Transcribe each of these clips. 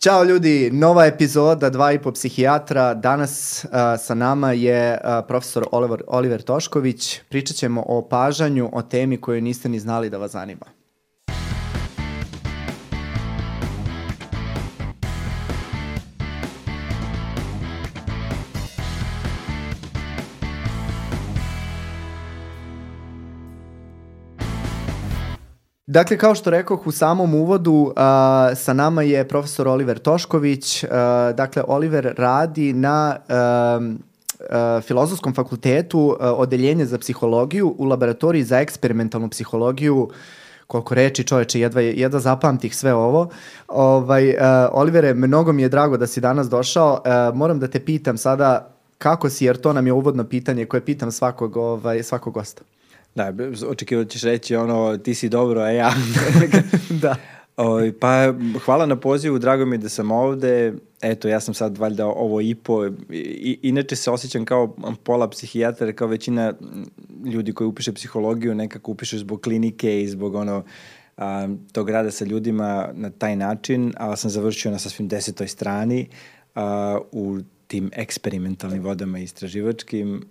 Ćao ljudi, nova epizoda Dva i po psihijatra. Danas uh, sa nama je uh, profesor Oliver, Oliver Tošković. Pričat ćemo o opažanju, o temi koju niste ni znali da vas zanima. Dakle, kao što rekoh u samom uvodu, uh, sa nama je profesor Oliver Tošković. Uh, dakle, Oliver radi na uh, uh, Filozofskom fakultetu uh, odeljenje za psihologiju u laboratoriji za eksperimentalnu psihologiju koliko reči čoveče, jedva, jedva zapamtih sve ovo. Ovaj, uh, Olivere, mnogo mi je drago da si danas došao. Uh, moram da te pitam sada kako si, jer to nam je uvodno pitanje koje pitam svakog, ovaj, svakog gosta. Da, očekivao ćeš reći ono, ti si dobro, a ja... da. O, ovaj, pa hvala na pozivu, drago mi je da sam ovde. Eto, ja sam sad valjda ovo i po. I, inače se osjećam kao pola psihijatar, kao većina ljudi koji upiše psihologiju, nekako upiše zbog klinike i zbog ono, a, tog rada sa ljudima na taj način, ali sam završio na sasvim desetoj strani a, u tim eksperimentalnim vodama istraživačkim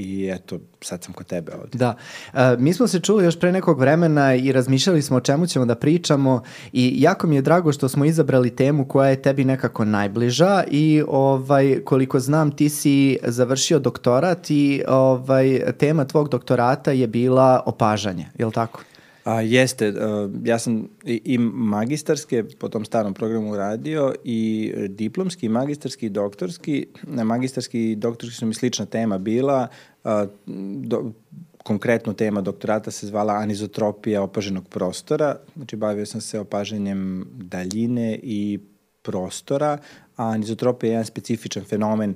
i eto, sad sam kod tebe ovde. Da. E, mi smo se čuli još pre nekog vremena i razmišljali smo o čemu ćemo da pričamo i jako mi je drago što smo izabrali temu koja je tebi nekako najbliža i ovaj, koliko znam ti si završio doktorat i ovaj, tema tvog doktorata je bila opažanje, je li tako? A, jeste, uh, ja sam i, i magistarske po tom starom programu radio i diplomski, magistarski i doktorski. Magistarski i doktorski su mi slična tema bila. Do, konkretno tema doktorata se zvala anizotropija opaženog prostora. Znači, bavio sam se opaženjem daljine i prostora, a anizotropija je jedan specifičan fenomen.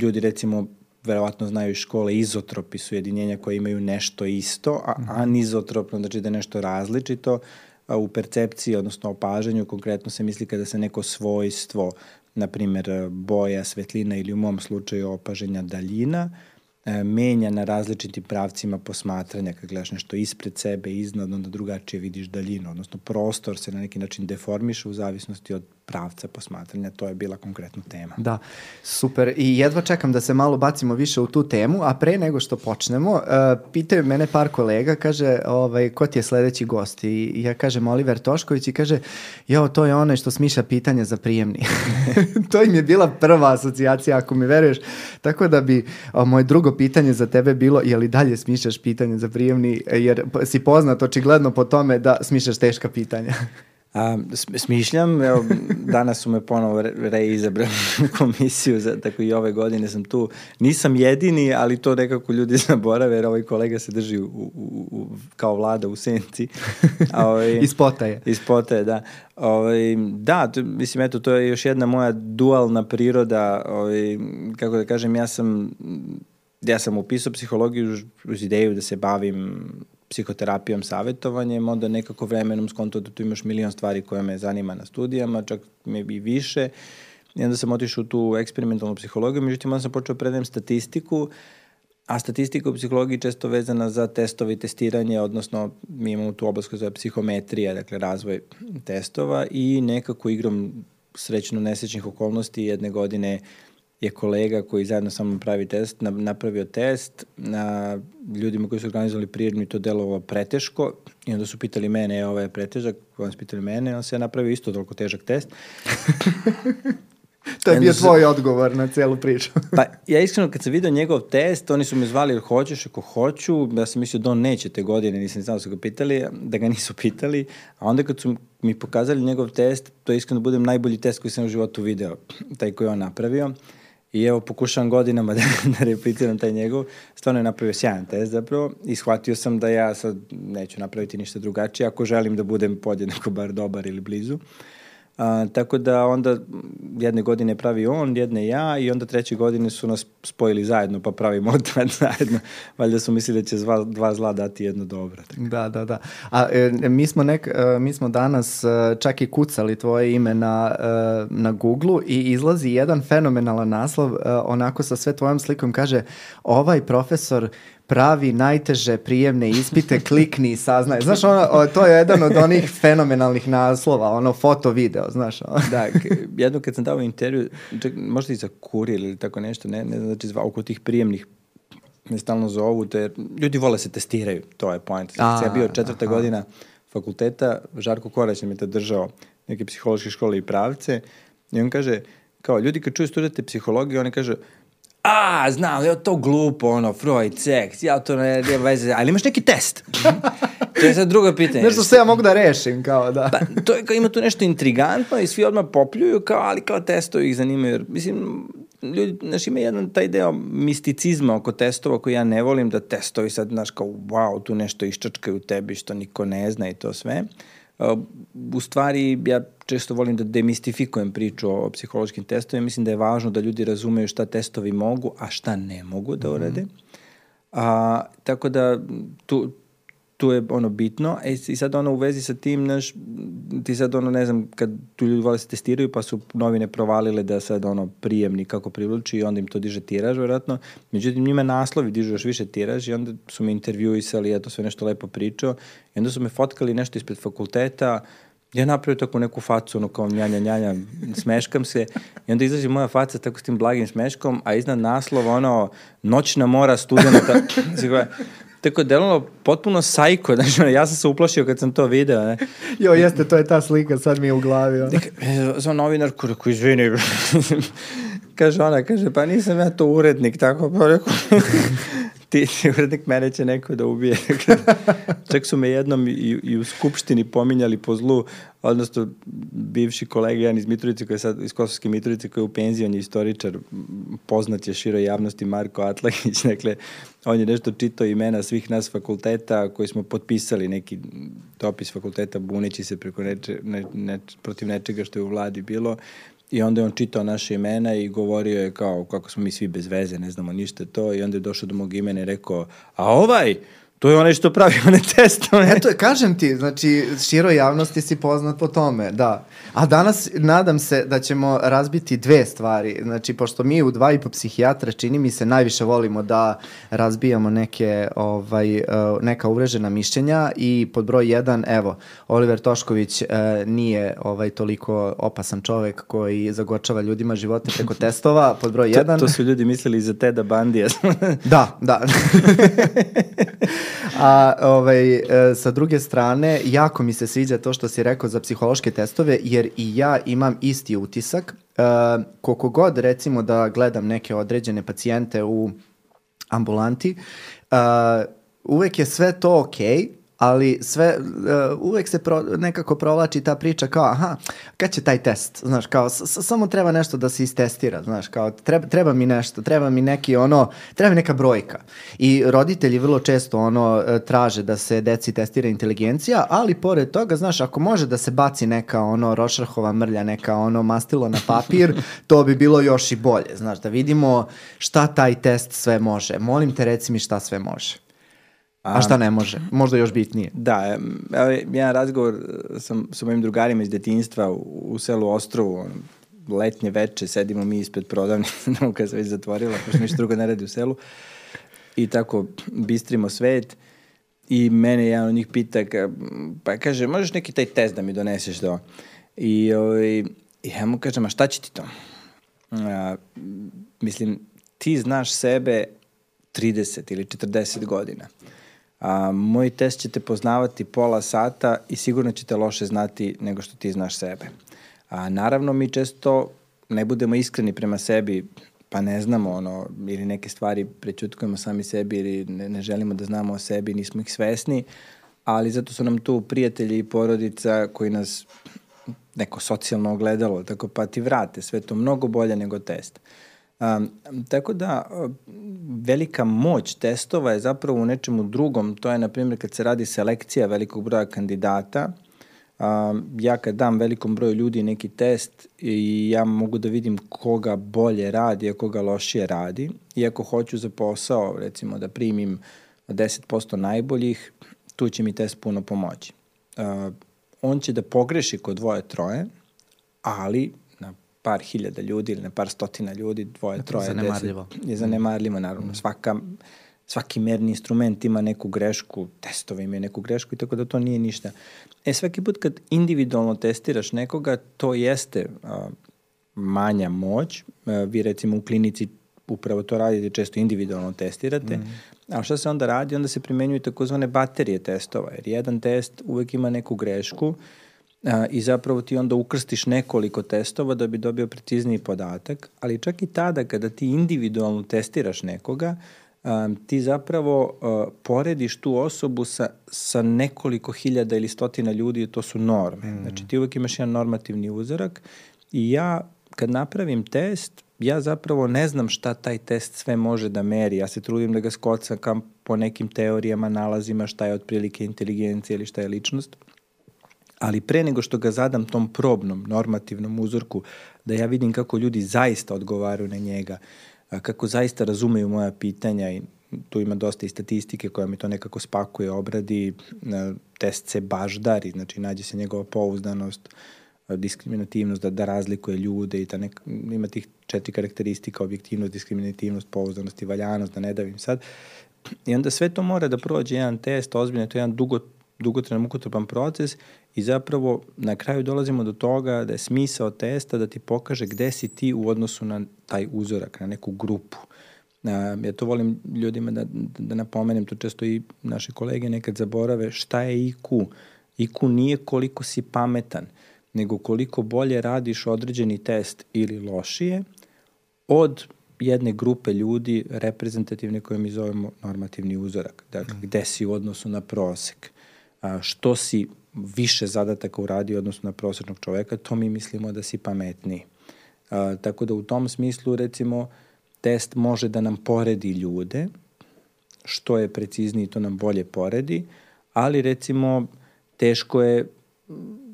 Ljudi, recimo, verovatno znaju iz škole, izotropi su jedinjenja koje imaju nešto isto, a mhm. anizotropno znači da je nešto različito a u percepciji, odnosno opažanju, konkretno se misli kada se neko svojstvo, na primer boja, svetlina ili u mom slučaju opaženja daljina, e, menja na različitim pravcima posmatranja, kad gledaš nešto ispred sebe, iznad, onda drugačije vidiš daljinu, odnosno prostor se na neki način deformiše u zavisnosti od pravca posmatranja, to je bila konkretna tema. Da, super. I jedva čekam da se malo bacimo više u tu temu, a pre nego što počnemo, uh, pitaju mene par kolega, kaže, ovaj, ko ti je sledeći gost? I ja kažem Oliver Tošković i kaže, jo, to je onaj što smišlja pitanja za prijemni. to im je bila prva asocijacija, ako mi veruješ. Tako da bi o, moje drugo pitanje za tebe bilo, je li dalje smišljaš pitanje za prijemni, jer si poznat očigledno po tome da smišljaš teška pitanja. A, smišljam, evo, danas su me ponovo reizabrali u komisiju, za, tako i ove godine sam tu. Nisam jedini, ali to nekako ljudi zaborave, jer ovaj kolega se drži u, u, u, kao vlada u senci. A, ovaj, ispotaje. Ispotaje, da. Ovaj, da, to, mislim, eto, to je još jedna moja dualna priroda, ovaj, kako da kažem, ja sam ja sam upisao psihologiju uz ideju da se bavim psihoterapijom, savjetovanjem, onda nekako vremenom skonto da tu imaš milion stvari koje me zanima na studijama, čak me i više. I onda sam otišao u tu eksperimentalnu psihologiju, međutim onda sam počeo da predajem statistiku, a statistika u psihologiji često vezana za testove i testiranje, odnosno mi imamo tu oblast koja zove psihometrija, dakle razvoj testova i nekako igrom srećno nesrećnih okolnosti jedne godine uh, je kolega koji zajedno sa mnom pravi test, napravio test na ljudima koji su organizovali prirodnu i to delovalo preteško i onda su pitali mene, e, ovo je pretežak, onda su pitali mene, on se je napravio isto toliko težak test. to je bio tvoj odgovor na celu priču. pa ja iskreno kad sam video njegov test, oni su me zvali ili hoćeš, ako hoću, ja sam mislio da on neće te godine, nisam znao da su ga pitali, da ga nisu pitali, a onda kad su mi pokazali njegov test, to je iskreno budem najbolji test koji sam u životu video, taj koji on napravio. I evo, pokušavam godinama da, da repliciram taj njegov. Stvarno je napravio sjajan test zapravo i shvatio sam da ja sad neću napraviti ništa drugačije ako želim da budem podjednako bar dobar ili blizu. Uh, A, tako da onda jedne godine pravi on, jedne ja i onda treće godine su nas spojili zajedno pa pravimo odmah zajedno. Valjda su mislili da će dva, dva zla dati jedno dobro. Tako. Da, da, da. A e, mi, smo nek, e, mi smo danas e, čak i kucali tvoje ime na, e, na Google i izlazi jedan fenomenalan naslov e, onako sa sve tvojom slikom kaže ovaj profesor pravi najteže prijemne ispite, klikni i saznaj. Znaš, ono, o, to je jedan od onih fenomenalnih naslova, ono, foto, video, znaš. Ono. da, jedno kad sam dao intervju, čak, možda i za kurir ili tako nešto, ne, ne znači, oko tih prijemnih me stalno zovu, te, ljudi vole se testiraju, to je point. Kad ja bio četvrta aha. godina fakulteta, Žarko Korać mi te držao neke psihološke škole i pravce i on kaže, kao ljudi kad čuju studente psihologije, oni kaže, a, znam, je to glupo, ono, Freud, seks, ja to ne, nema veze, ali imaš neki test. to je sad drugo pitanje. Nešto se ja mogu da rešim, kao da. pa, to je kao ima tu nešto intrigantno i svi odmah popljuju, kao, ali kao testovi ih zanimaju. Mislim, ljudi, znaš, ima jedan taj deo misticizma oko testova koji ja ne volim, da testovi sad, znaš, kao, wow, tu nešto iščačkaju u tebi što niko ne zna i to sve. Uh, u stvari, ja često volim da demistifikujem priču o, psihološkim testovima. Mislim da je važno da ljudi razumeju šta testovi mogu, a šta ne mogu da mhm. urade. Mm -hmm. A, tako da tu, tu je ono bitno. E, i sad ono u vezi sa tim naš, ti sad ono ne znam kad tu ljudi vole se testiraju pa su novine provalile da sad ono prijemni kako privluči i onda im to diže tiraž vjerojatno međutim njima naslovi dižu još više tiraž i onda su me intervjuisali ja to sve nešto lepo pričao i onda su me fotkali nešto ispred fakulteta. Ja napravio tako neku facu, ono kao njanja, njanja, smeškam se i onda izađe moja faca tako s tim blagim smeškom, a iznad naslova ono noćna mora studenta, Tako je delovalo potpuno sajko, znači, ja sam se uplašio kad sam to video, ne. Jo, jeste, to je ta slika, sad mi je u glavi. Ono. E, Za novinar, koji izvini, kaže ona, kaže, pa nisam ja to urednik, tako, pa rekao, ti, ti urednik mene će neko da ubije. Čak su me jednom i, i u skupštini pominjali po zlu, odnosno bivši kolega Jan iz Mitrovice, koji je sad iz Kosovske Mitrovice, koji je u penziji, on je istoričar, poznat je široj javnosti Marko Atlagić, dakle, on je nešto čitao imena svih nas fakulteta koji smo potpisali neki dopis fakulteta buneći se preko neče, ne, ne, protiv nečega što je u vladi bilo I onda je on čitao naše imena i govorio je kao kako smo mi svi bez veze, ne znamo ništa to. I onda je došao do mog imena i rekao, a ovaj, To je onaj što pravi one testove. Eto, kažem ti, znači, široj javnosti si poznat po tome, da. A danas nadam se da ćemo razbiti dve stvari. Znači, pošto mi u dva i po psihijatra čini mi se najviše volimo da razbijamo neke, ovaj, eh, neka uvrežena mišljenja i pod broj jedan, evo, Oliver Tošković uh, nije ovaj toliko opasan čovek koji zagočava ljudima živote preko testova, pod broj jedan. To, to su ljudi mislili za Teda Bandija. da, da. A ovaj, e, sa druge strane, jako mi se sviđa to što si rekao za psihološke testove, jer i ja imam isti utisak. E, koliko god, recimo, da gledam neke određene pacijente u ambulanti, uh, uvek je sve to okej, okay, ali sve, uh, uvek se pro, nekako provlači ta priča kao, aha, kad će taj test, znaš, kao, samo treba nešto da se istestira, znaš, kao, treba, treba mi nešto, treba mi neki, ono, treba mi neka brojka. I roditelji vrlo često, ono, e, traže da se deci testira inteligencija, ali pored toga, znaš, ako može da se baci neka, ono, rošarhova mrlja, neka, ono, mastilo na papir, to bi bilo još i bolje, znaš, da vidimo šta taj test sve može. Molim te, reci mi šta sve može. A šta ne može? Možda još bitnije. Da, jedan razgovor sam sa mojim drugarima iz detinjstva u, u selu Ostrovu, letnje veče, sedimo mi ispred prodavnice, nauka se već zatvorila, pošto ništa drugo ne radi u selu. I tako bistrimo svet. I mene jedan od njih pita, pa kaže, možeš neki taj test da mi doneseš do... I, ovaj, i ja mu kažem, a šta će ti to? A, mislim, ti znaš sebe 30 ili 40 godina. A, moj test će te poznavati pola sata i sigurno će te loše znati nego što ti znaš sebe. A, naravno, mi često ne budemo iskreni prema sebi, pa ne znamo ono, ili neke stvari prećutkujemo sami sebi ili ne, ne želimo da znamo o sebi, nismo ih svesni, ali zato su nam tu prijatelji i porodica koji nas neko socijalno ogledalo, tako pa ti vrate sve to mnogo bolje nego test. Um, tako da, velika moć testova je zapravo u nečemu drugom, to je, na primjer, kad se radi selekcija velikog broja kandidata, um, ja kad dam velikom broju ljudi neki test i ja mogu da vidim koga bolje radi, a koga lošije radi, i ako hoću za posao, recimo, da primim 10% najboljih, tu će mi test puno pomoći. Uh, on će da pogreši kod dvoje, troje, ali par hiljada ljudi ili na par stotina ljudi, dvoje, troje, zanemarljivo. deset, je zanemarljivo, naravno. Mm. Svaka, svaki merni instrument ima neku grešku, testovi imaju neku grešku i tako da to nije ništa. E, svaki put kad individualno testiraš nekoga, to jeste a, manja moć. A, vi recimo u klinici upravo to radite, često individualno testirate, mm. a šta se onda radi? Onda se primenjuju takozvane baterije testova, jer jedan test uvek ima neku grešku a, i zapravo ti onda ukrstiš nekoliko testova da bi dobio precizniji podatak, ali čak i tada kada ti individualno testiraš nekoga, um, ti zapravo uh, porediš tu osobu sa, sa nekoliko hiljada ili stotina ljudi, to su norme. Mm. Znači ti uvek imaš jedan normativni uzorak i ja kad napravim test, ja zapravo ne znam šta taj test sve može da meri. Ja se trudim da ga skocam po nekim teorijama, nalazima šta je otprilike inteligencija ili šta je ličnost. Ali pre nego što ga zadam tom probnom, normativnom uzorku, da ja vidim kako ljudi zaista odgovaraju na njega, kako zaista razumeju moja pitanja i tu ima dosta i statistike koja mi to nekako spakuje, obradi, test se baždari, znači nađe se njegova pouzdanost, diskriminativnost, da, da razlikuje ljude i ta nek, ima tih četiri karakteristika, objektivnost, diskriminativnost, pouzdanost i valjanost, da ne davim sad. I onda sve to mora da prođe jedan test, ozbiljno, to je jedan dugo, dugotrenan, mukotrpan proces i zapravo na kraju dolazimo do toga da je smisao testa da ti pokaže gde si ti u odnosu na taj uzorak, na neku grupu. Ja to volim ljudima da, da napomenem, to često i naše kolege nekad zaborave, šta je IQ? IQ nije koliko si pametan, nego koliko bolje radiš određeni test ili lošije od jedne grupe ljudi reprezentativne koje mi zovemo normativni uzorak. Dakle, mm. gde si u odnosu na prosek. A, što si više zadataka uradio odnosno na prosječnog čoveka, to mi mislimo da si pametniji. A, tako da u tom smislu, recimo, test može da nam poredi ljude, što je precizniji, to nam bolje poredi, ali recimo teško je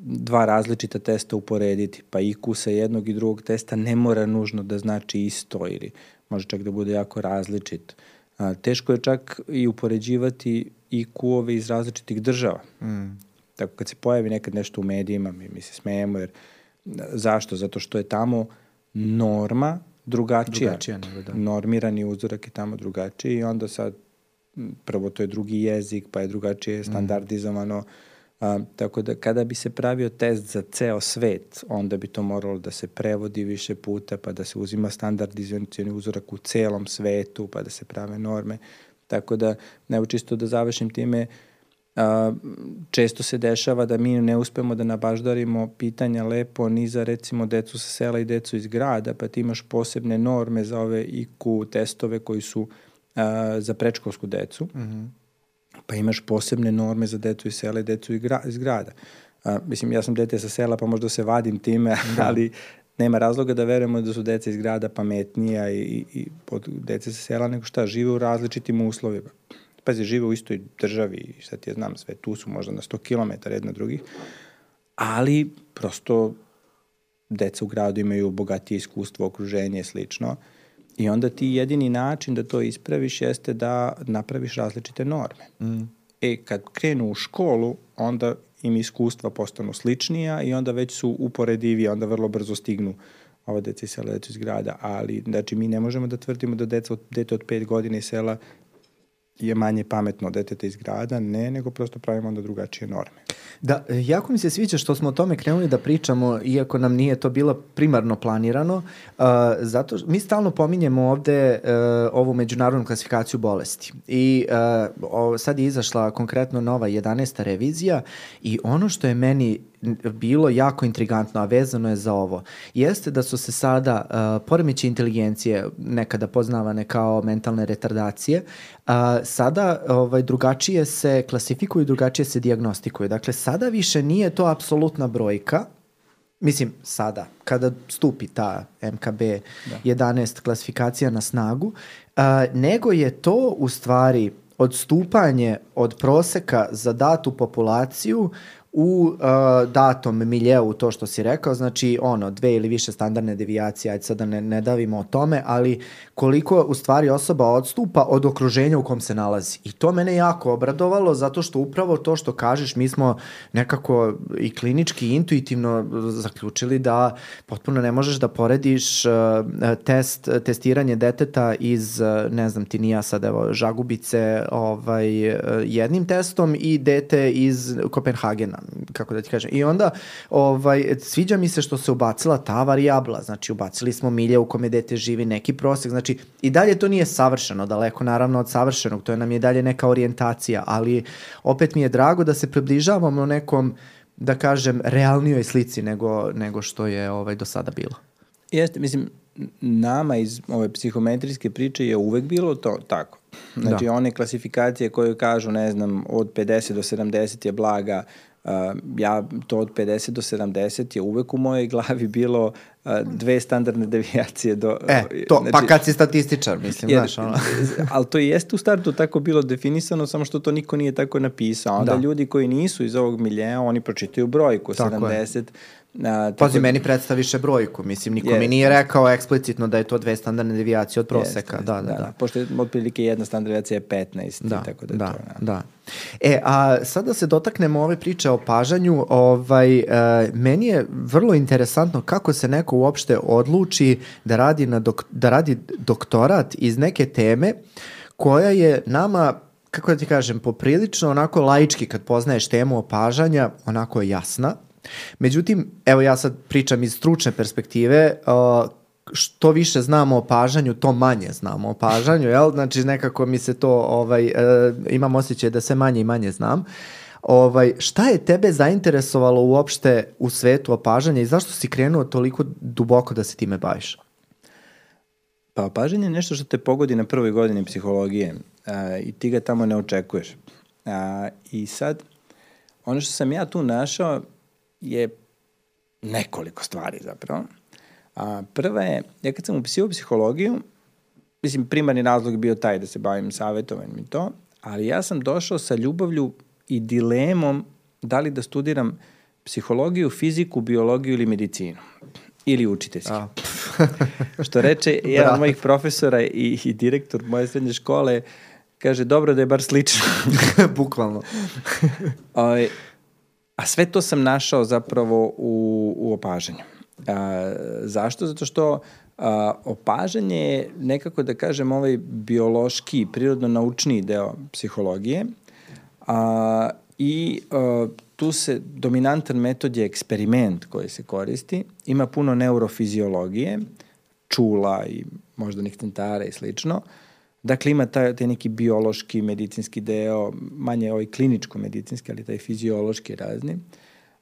dva različita testa uporediti, pa IQ sa jednog i drugog testa ne mora nužno da znači isto ili može čak da bude jako različit. A, teško je čak i upoređivati IQ-ove iz različitih država. Mm. Tako kad se pojavi nekad nešto u medijima, mi, mi se smejemo, jer zašto? Zato što je tamo norma drugačija. drugačija nego, da. Normirani uzorak je tamo drugačiji i onda sad prvo to je drugi jezik, pa je drugačije mm. standardizovano. Mm A, tako da kada bi se pravio test za ceo svet, onda bi to moralo da se prevodi više puta, pa da se uzima standardizacioni uzorak u celom svetu, pa da se prave norme. Tako da, evo čisto da završim time, a, često se dešava da mi ne uspemo da nabaždarimo pitanja lepo ni za recimo decu sa sela i decu iz grada, pa ti imaš posebne norme za ove IQ testove koji su a, za prečkolsku decu. Mm -hmm pa imaš posebne norme za decu iz sela i decu iz grada. A, mislim, ja sam dete sa sela, pa možda se vadim time, da. ali nema razloga da verujemo da su deca iz grada pametnija i, i, i od dece sa sela nego šta, žive u različitim uslovima. Pazi, žive u istoj državi i šta ti ja znam, sve tu su možda na 100 km jedna drugih, ali prosto deca u gradu imaju bogatije iskustvo, okruženje i slično. I onda ti jedini način da to ispraviš jeste da napraviš različite norme. Mm. E, kad krenu u školu, onda im iskustva postanu sličnija i onda već su uporedivije, onda vrlo brzo stignu ova deca iz sela, deca iz grada, ali znači mi ne možemo da tvrdimo da deca, dete od 5 godina iz sela je manje pametno deteta iz grada, ne, nego prosto pravimo onda drugačije norme. Da, jako mi se sviđa što smo o tome krenuli da pričamo, iako nam nije to bilo primarno planirano, uh, zato mi stalno pominjemo ovde uh, ovu međunarodnu klasifikaciju bolesti i uh, o, sad je izašla konkretno nova 11. revizija i ono što je meni bilo jako intrigantno, a vezano je za ovo, jeste da su se sada uh, poremeće inteligencije, nekada poznavane kao mentalne retardacije, uh, sada ovaj, drugačije se klasifikuju, drugačije se diagnostikuju. Dakle, sada više nije to apsolutna brojka, mislim sada, kada stupi ta MKB da. 11 klasifikacija na snagu, uh, nego je to u stvari odstupanje od proseka za datu populaciju u uh, datom miljeu, to što si rekao, znači ono, dve ili više standardne devijacije, ajde sada ne, ne davimo o tome, ali koliko u stvari osoba odstupa od okruženja u kom se nalazi. I to mene jako obradovalo, zato što upravo to što kažeš, mi smo nekako i klinički, i intuitivno zaključili da potpuno ne možeš da porediš uh, test, testiranje deteta iz, uh, ne znam ti ni ja sad, evo, Žagubice ovaj, jednim testom i dete iz Kopenhagena kako da ti kažem. I onda ovaj, sviđa mi se što se ubacila ta varijabla, znači ubacili smo milje u kome dete živi neki prosek, znači i dalje to nije savršeno, daleko naravno od savršenog, to je nam je dalje neka orijentacija, ali opet mi je drago da se približavamo nekom da kažem, realnijoj slici nego, nego što je ovaj, do sada bilo. Jeste, mislim, nama iz ove psihometrijske priče je uvek bilo to tako. Znači, da. one klasifikacije koje kažu, ne znam, od 50 do 70 je blaga, Uh, ja to od 50 do 70 je uvek u mojoj glavi bilo uh, dve standardne devijacije do e, to, pa znači, pa kad si statističar mislim jer, znaš ono. ali to jeste u startu tako bilo definisano samo što to niko nije tako napisao onda da. ljudi koji nisu iz ovog miljeja oni pročitaju brojku tako 70 je A, Pazi, da... meni predstaviše brojku, mislim, niko yes, mi nije rekao eksplicitno da je to dve standardne devijacije od proseka. Yes, da, da, da, da. Pošto je otprilike jedna standardna devijacija je 15, da, tako da, da to, da. da. E, a sada se dotaknemo ove priče o pažanju, ovaj, e, meni je vrlo interesantno kako se neko uopšte odluči da radi, na dok, da radi doktorat iz neke teme koja je nama kako da ti kažem, poprilično onako laički kad poznaješ temu opažanja, onako jasna, Međutim, evo ja sad pričam iz stručne perspektive, uh, što više znamo o pažanju, to manje znamo o pažanju, jel? Znači nekako mi se to, ovaj, uh, imam osjećaj da se manje i manje znam. Ovaj, šta je tebe zainteresovalo uopšte u svetu opažanja i zašto si krenuo toliko duboko da se time baviš? Pa opažanje je nešto što te pogodi na prvoj godini psihologije uh, i ti ga tamo ne očekuješ. Uh, I sad, ono što sam ja tu našao je nekoliko stvari zapravo. A, prva je, ja kad sam upisio psihologiju, mislim, primarni razlog je bio taj da se bavim savjetovanjem i to, ali ja sam došao sa ljubavlju i dilemom da li da studiram psihologiju, fiziku, biologiju ili medicinu. Ili učiteljski. Što reče jedan da. od mojih profesora i, i direktor moje srednje škole, kaže, dobro da je bar slično. Bukvalno. o, ovaj, A sve to sam našao zapravo u, u opažanju. A, zašto? Zato što a, opažanje je nekako da kažem ovaj biološki, prirodno naučni deo psihologije a, i a, tu se dominantan metod je eksperiment koji se koristi, ima puno neurofiziologije, čula i moždanih centara i slično, Dakle, ima taj, taj neki biološki, medicinski deo, manje ovaj kliničko-medicinski, ali taj fiziološki razni.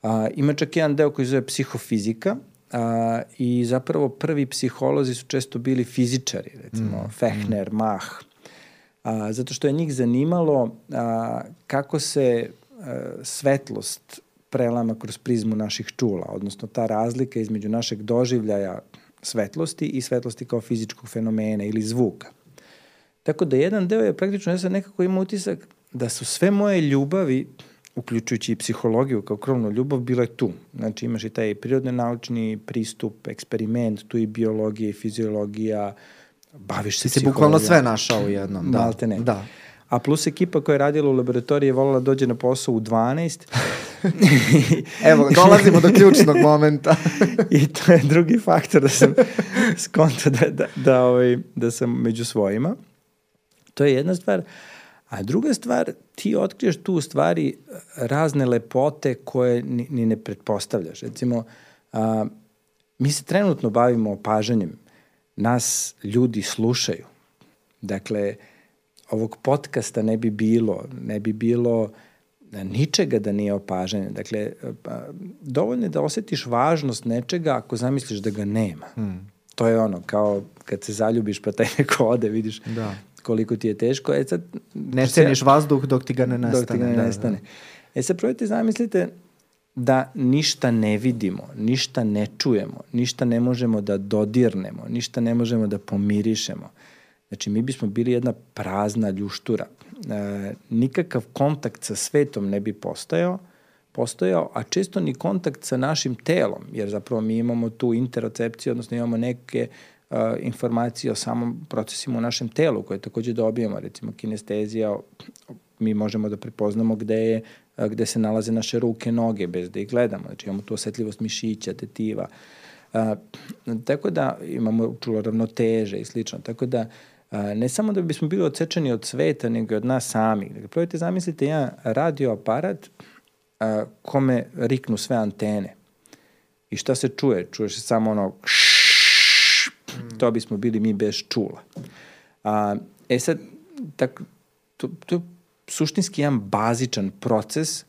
A, ima čak jedan deo koji zove psihofizika, a, i zapravo prvi psiholozi su često bili fizičari, recimo mm. Fechner, mm. Mach, a, zato što je njih zanimalo a, kako se a, svetlost prelama kroz prizmu naših čula, odnosno ta razlika između našeg doživljaja svetlosti i svetlosti kao fizičkog fenomena ili zvuka. Tako da jedan deo je praktično, ja sam nekako imao utisak da su sve moje ljubavi, uključujući i psihologiju kao krovnu ljubav, bile tu. Znači imaš i taj prirodno naučni pristup, eksperiment, tu i biologija i fiziologija, baviš se psihologijom. Ti si bukvalno sve našao u jednom. Da. Malte ne. Da. A plus ekipa koja je radila u laboratoriji je volila da dođe na posao u 12. Evo, dolazimo do ključnog momenta. I to je drugi faktor da sam skonto da, da, da, ovaj, da sam među svojima. To je jedna stvar. A druga stvar, ti otkriješ tu u stvari razne lepote koje ni, ni ne pretpostavljaš. Recimo, a, mi se trenutno bavimo opažanjem. Nas ljudi slušaju. Dakle, ovog podcasta ne bi bilo, ne bi bilo ničega da nije opažanje. Dakle, dovoljno je da osetiš važnost nečega ako zamisliš da ga nema. Hmm. To je ono, kao kad se zaljubiš pa taj neko ode, vidiš da koliko ti je teško. E sad, ne ceniš vazduh dok ti ga ne nestane. Dok ti ga ne da, nestane. Da. E sad probajte zamislite da ništa ne vidimo, ništa ne čujemo, ništa ne možemo da dodirnemo, ništa ne možemo da pomirišemo. Znači, mi bismo bili jedna prazna ljuštura. E, nikakav kontakt sa svetom ne bi postojao, postojao, a često ni kontakt sa našim telom, jer zapravo mi imamo tu interocepciju, odnosno imamo neke informacije o samom procesima u našem telu koje takođe dobijamo, recimo kinestezija, mi možemo da prepoznamo gde je gde se nalaze naše ruke, noge, bez da ih gledamo. Znači imamo tu osetljivost mišića, tetiva. A, tako da imamo čulo ravnoteže i slično. Tako da ne samo da bismo bili odsečeni od sveta, nego i od nas samih. Dakle, probajte zamislite jedan radio aparat a, kome riknu sve antene. I šta se čuje? Čuje se samo ono kšš, to bismo bili mi bez čula. A, e sad, tak, to, to suštinski jedan bazičan proces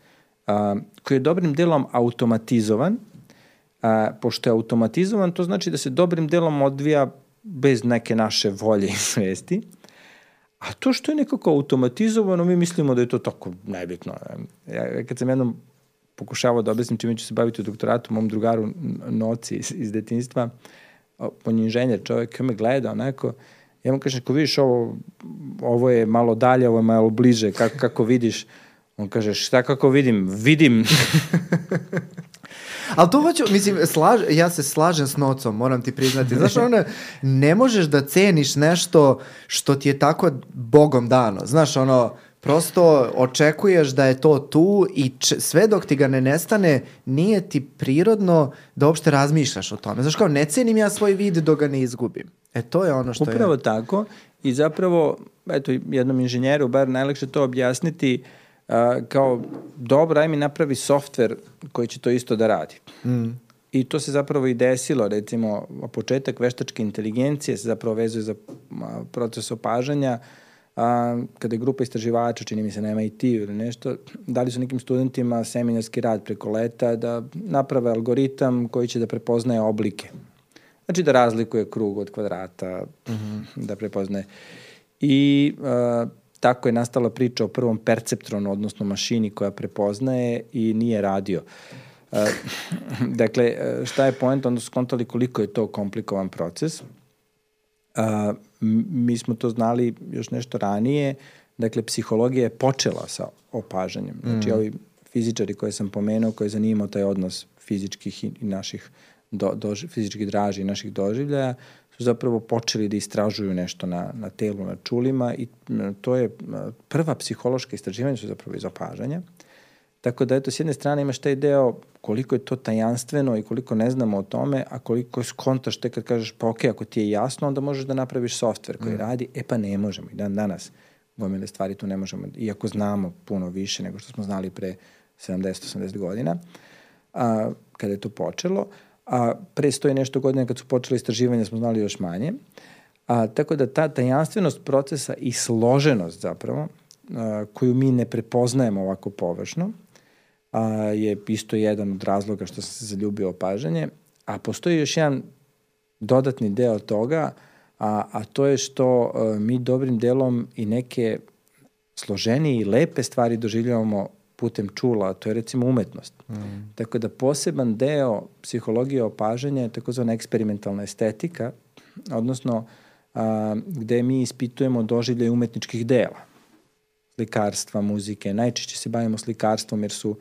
a, koji je dobrim delom automatizovan. A, pošto je automatizovan, to znači da se dobrim delom odvija bez neke naše volje i svesti. A to što je nekako automatizovano, mi mislimo da je to tako nebitno. Ja, kad sam jednom pokušavao da objasnim čime ću se baviti u doktoratu, mom drugaru Noci iz, iz detinjstva, on je inženjer, čovjek me gleda onako, Ja mu kažem, ako vidiš ovo, ovo je malo dalje, ovo je malo bliže, kako, kako vidiš? On kaže, šta kako vidim? Vidim. Ali to hoću, mislim, slaž, ja se slažem s nocom, moram ti priznati. Znaš, ono, ne možeš da ceniš nešto što ti je tako bogom dano. Znaš, ono, prosto očekuješ da je to tu i sve dok ti ga ne nestane, nije ti prirodno da uopšte razmišljaš o tome. Znaš, kao, ne cenim ja svoj vid dok ga ne izgubim. E to je ono što Upravo je... Upravo tako i zapravo, eto, jednom inženjeru bar najlakše to objasniti uh, kao, dobro, aj mi napravi softver koji će to isto da radi. Mm. I to se zapravo i desilo, recimo, početak veštačke inteligencije se zapravo vezuje za proces opažanja, a, kada je grupa istraživača, čini mi se na MIT ili nešto, dali su nekim studentima seminarski rad preko leta da naprave algoritam koji će da prepoznaje oblike Znači da razlikuje krug od kvadrata, mm -hmm. da prepoznaje. I uh, tako je nastala priča o prvom perceptronu, odnosno mašini koja prepoznaje i nije radio. Dakle, šta je point? Onda su skontali koliko je to komplikovan proces. Uh, mi smo to znali još nešto ranije. Dakle, psihologija je počela sa opažanjem. Znači, mm. ovi fizičari koje sam pomenuo, koji zanimao taj odnos fizičkih i naših do, do, fizičkih draži naših doživljaja su zapravo počeli da istražuju nešto na, na telu, na čulima i to je prva psihološka istraživanja su zapravo iz opažanja. Tako da, eto, s jedne strane imaš taj deo koliko je to tajanstveno i koliko ne znamo o tome, a koliko skontaš te kad kažeš, pa ok, ako ti je jasno, onda možeš da napraviš softver koji mm. radi, e pa ne možemo i dan danas gomile stvari tu ne možemo, iako znamo puno više nego što smo znali pre 70-80 godina, a, kada je to počelo, a pre stoji nešto godine kad su počeli istraživanja smo znali još manje. A, tako da ta tajanstvenost procesa i složenost zapravo, a, koju mi ne prepoznajemo ovako površno, a, je isto jedan od razloga što sam se zaljubio opažanje, a postoji još jedan dodatni deo toga, a, a to je što a, mi dobrim delom i neke složenije i lepe stvari doživljavamo putem čula, to je recimo umetnost. Mm. Tako da poseban deo psihologije opažanja je takozvana eksperimentalna estetika, odnosno a, gde mi ispitujemo doživlje umetničkih dela, slikarstva, muzike. Najčešće se bavimo slikarstvom jer su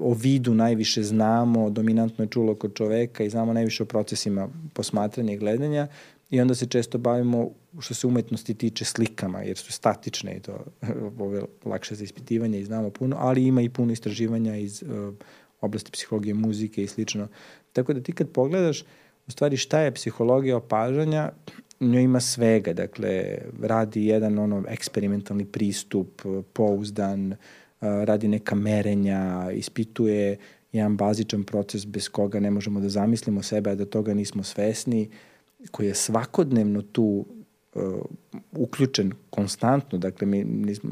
o vidu najviše znamo, dominantno je čulo kod čoveka i znamo najviše o procesima posmatranja i gledanja i onda se često bavimo što se umetnosti tiče slikama, jer su statične i to ove lakše za ispitivanje i znamo puno, ali ima i puno istraživanja iz uh, oblasti psihologije muzike i slično. Tako da ti kad pogledaš u stvari šta je psihologija opažanja, njoj ima svega, dakle radi jedan ono eksperimentalni pristup, pouzdan, uh, radi neka merenja, ispituje jedan bazičan proces bez koga ne možemo da zamislimo sebe, a da toga nismo svesni, uh, koji je svakodnevno tu uh, uključen konstantno, dakle mi nismo,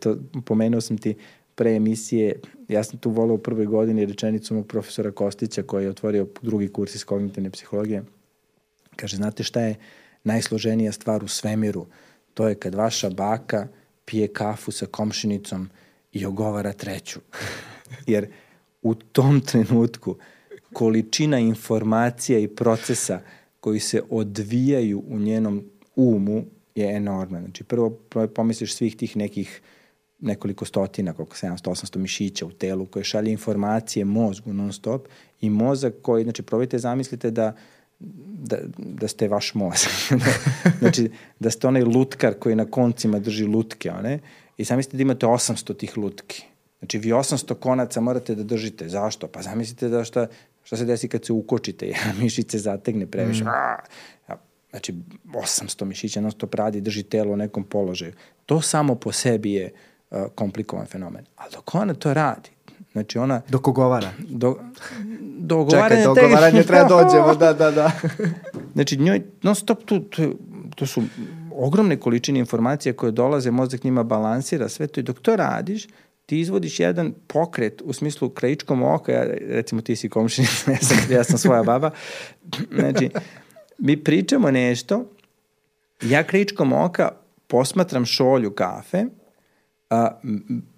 to, pomenuo sam ti pre emisije, ja sam tu volao u prvoj godini rečenicu mog profesora Kostića koji je otvorio drugi kurs iz kognitivne psihologije. Kaže, znate šta je najsloženija stvar u svemiru? To je kad vaša baka pije kafu sa komšinicom i ogovara treću. Jer u tom trenutku količina informacija i procesa koji se odvijaju u njenom umu je enorman. Znači, prvo pomisliš svih tih nekih nekoliko stotina, koliko 700-800 mišića u telu koje šalje informacije mozgu non stop i mozak koji, znači probajte zamislite da da, da ste vaš mozak. znači, da ste onaj lutkar koji na koncima drži lutke, one, i zamislite da imate 800 tih lutki. Znači, vi 800 konaca morate da držite. Zašto? Pa zamislite da šta, šta se desi kad se ukočite, jedna mišice zategne previše. Mm. Znači, 800 mišića non stop radi, drži telo u nekom položaju. To samo po sebi je uh, komplikovan fenomen. Ali dok ona to radi, Znači ona... Dok ugovara. Do, do ugovaranja... Čekaj, do ugovaranja treba dođemo, da, da, da. znači njoj non stop tu, tu, to su ogromne količine informacija koje dolaze, mozak njima balansira sve to i dok to radiš, ti izvodiš jedan pokret u smislu krajičkom oka, ja, recimo ti si komšinica, ja sam, ja sam svoja baba, znači, mi pričamo nešto, ja krajičkom oka posmatram šolju kafe, a,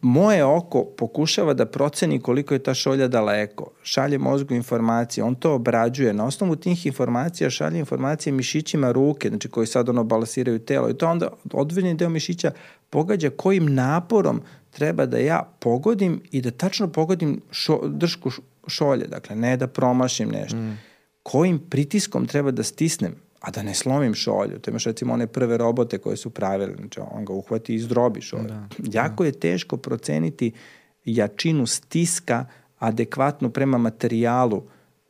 moje oko pokušava da proceni koliko je ta šolja daleko, šalje mozgu informacije, on to obrađuje, na osnovu tih informacija šalje informacije mišićima ruke, znači koji sad ono balasiraju telo. I to onda odvrljeni deo mišića pogađa kojim naporom treba da ja pogodim i da tačno pogodim šo, dršku šolje, dakle ne da promašim nešto. Mm. Kojim pritiskom treba da stisnem a da ne slomim šolju. To imaš recimo one prve robote koje su pravili, znači on ga uhvati i zdrobi šolju. Da, jako da. je teško proceniti jačinu stiska adekvatnu prema materijalu.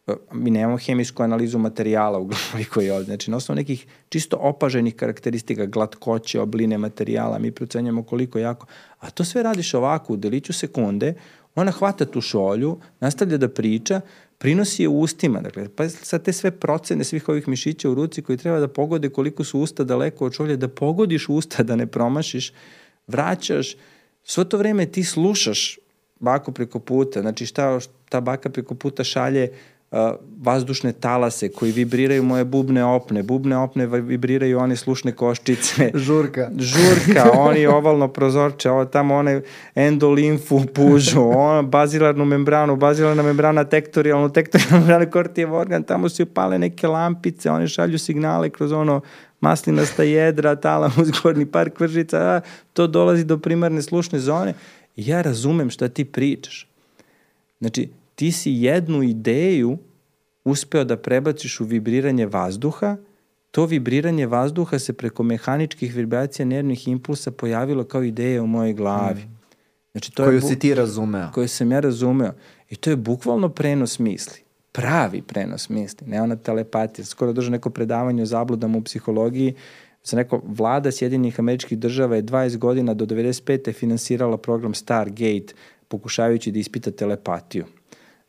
E, mi nemamo hemijsku analizu materijala u glavi koji je ovde. Znači, na osnovu nekih čisto opaženih karakteristika, glatkoće, obline materijala, mi procenjamo koliko jako. A to sve radiš ovako, u deliću sekunde, ona hvata tu šolju, nastavlja da priča, prinosi je u ustima, dakle, pa sad te sve procene svih ovih mišića u ruci koji treba da pogode koliko su usta daleko od šolje, da pogodiš usta, da ne promašiš, vraćaš, svo to vreme ti slušaš baku preko puta, znači šta ta baka preko puta šalje vazdušne talase koji vibriraju moje bubne opne. Bubne opne vibriraju one slušne koščice. Žurka. Žurka, oni ovalno prozorče, ovo tamo one endolimfu pužu, ona bazilarnu membranu, bazilarna membrana tektorijalnu, tektorijalnu membranu kortijev organ, tamo se upale neke lampice, one šalju signale kroz ono maslinasta jedra, talamus, gornji par kvržica, a, to dolazi do primarne slušne zone. Ja razumem šta ti pričaš. Znači, ti si jednu ideju uspeo da prebaciš u vibriranje vazduha, to vibriranje vazduha se preko mehaničkih vibracija nervnih impulsa pojavilo kao ideja u mojoj glavi. Mm. Znači, to koju je si ti razumeo. Koju sam ja razumeo. I to je bukvalno prenos misli. Pravi prenos misli, ne ona telepatija. Skoro drža neko predavanje o zabludama u psihologiji. Sam rekao, vlada Sjedinih američkih država je 20 godina do 95. finansirala program Stargate pokušavajući da ispita telepatiju.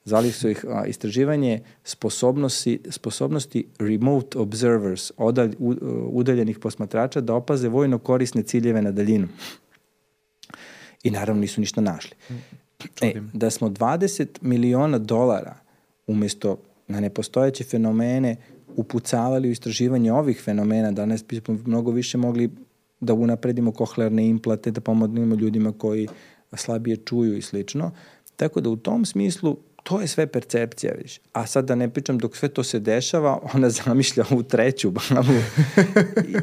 Zvali su ih a, istraživanje sposobnosti, sposobnosti remote observers, odalj, u, udaljenih posmatrača, da opaze vojno korisne ciljeve na daljinu. I naravno nisu ništa našli. E, da smo 20 miliona dolara umesto na nepostojeće fenomene upucavali u istraživanje ovih fenomena, danas bismo mnogo više mogli da unapredimo kohlearne implate, da pomognemo ljudima koji slabije čuju i slično. Tako da u tom smislu to je sve percepcija, vidiš. A sad da ne pričam, dok sve to se dešava, ona zamišlja ovu treću babu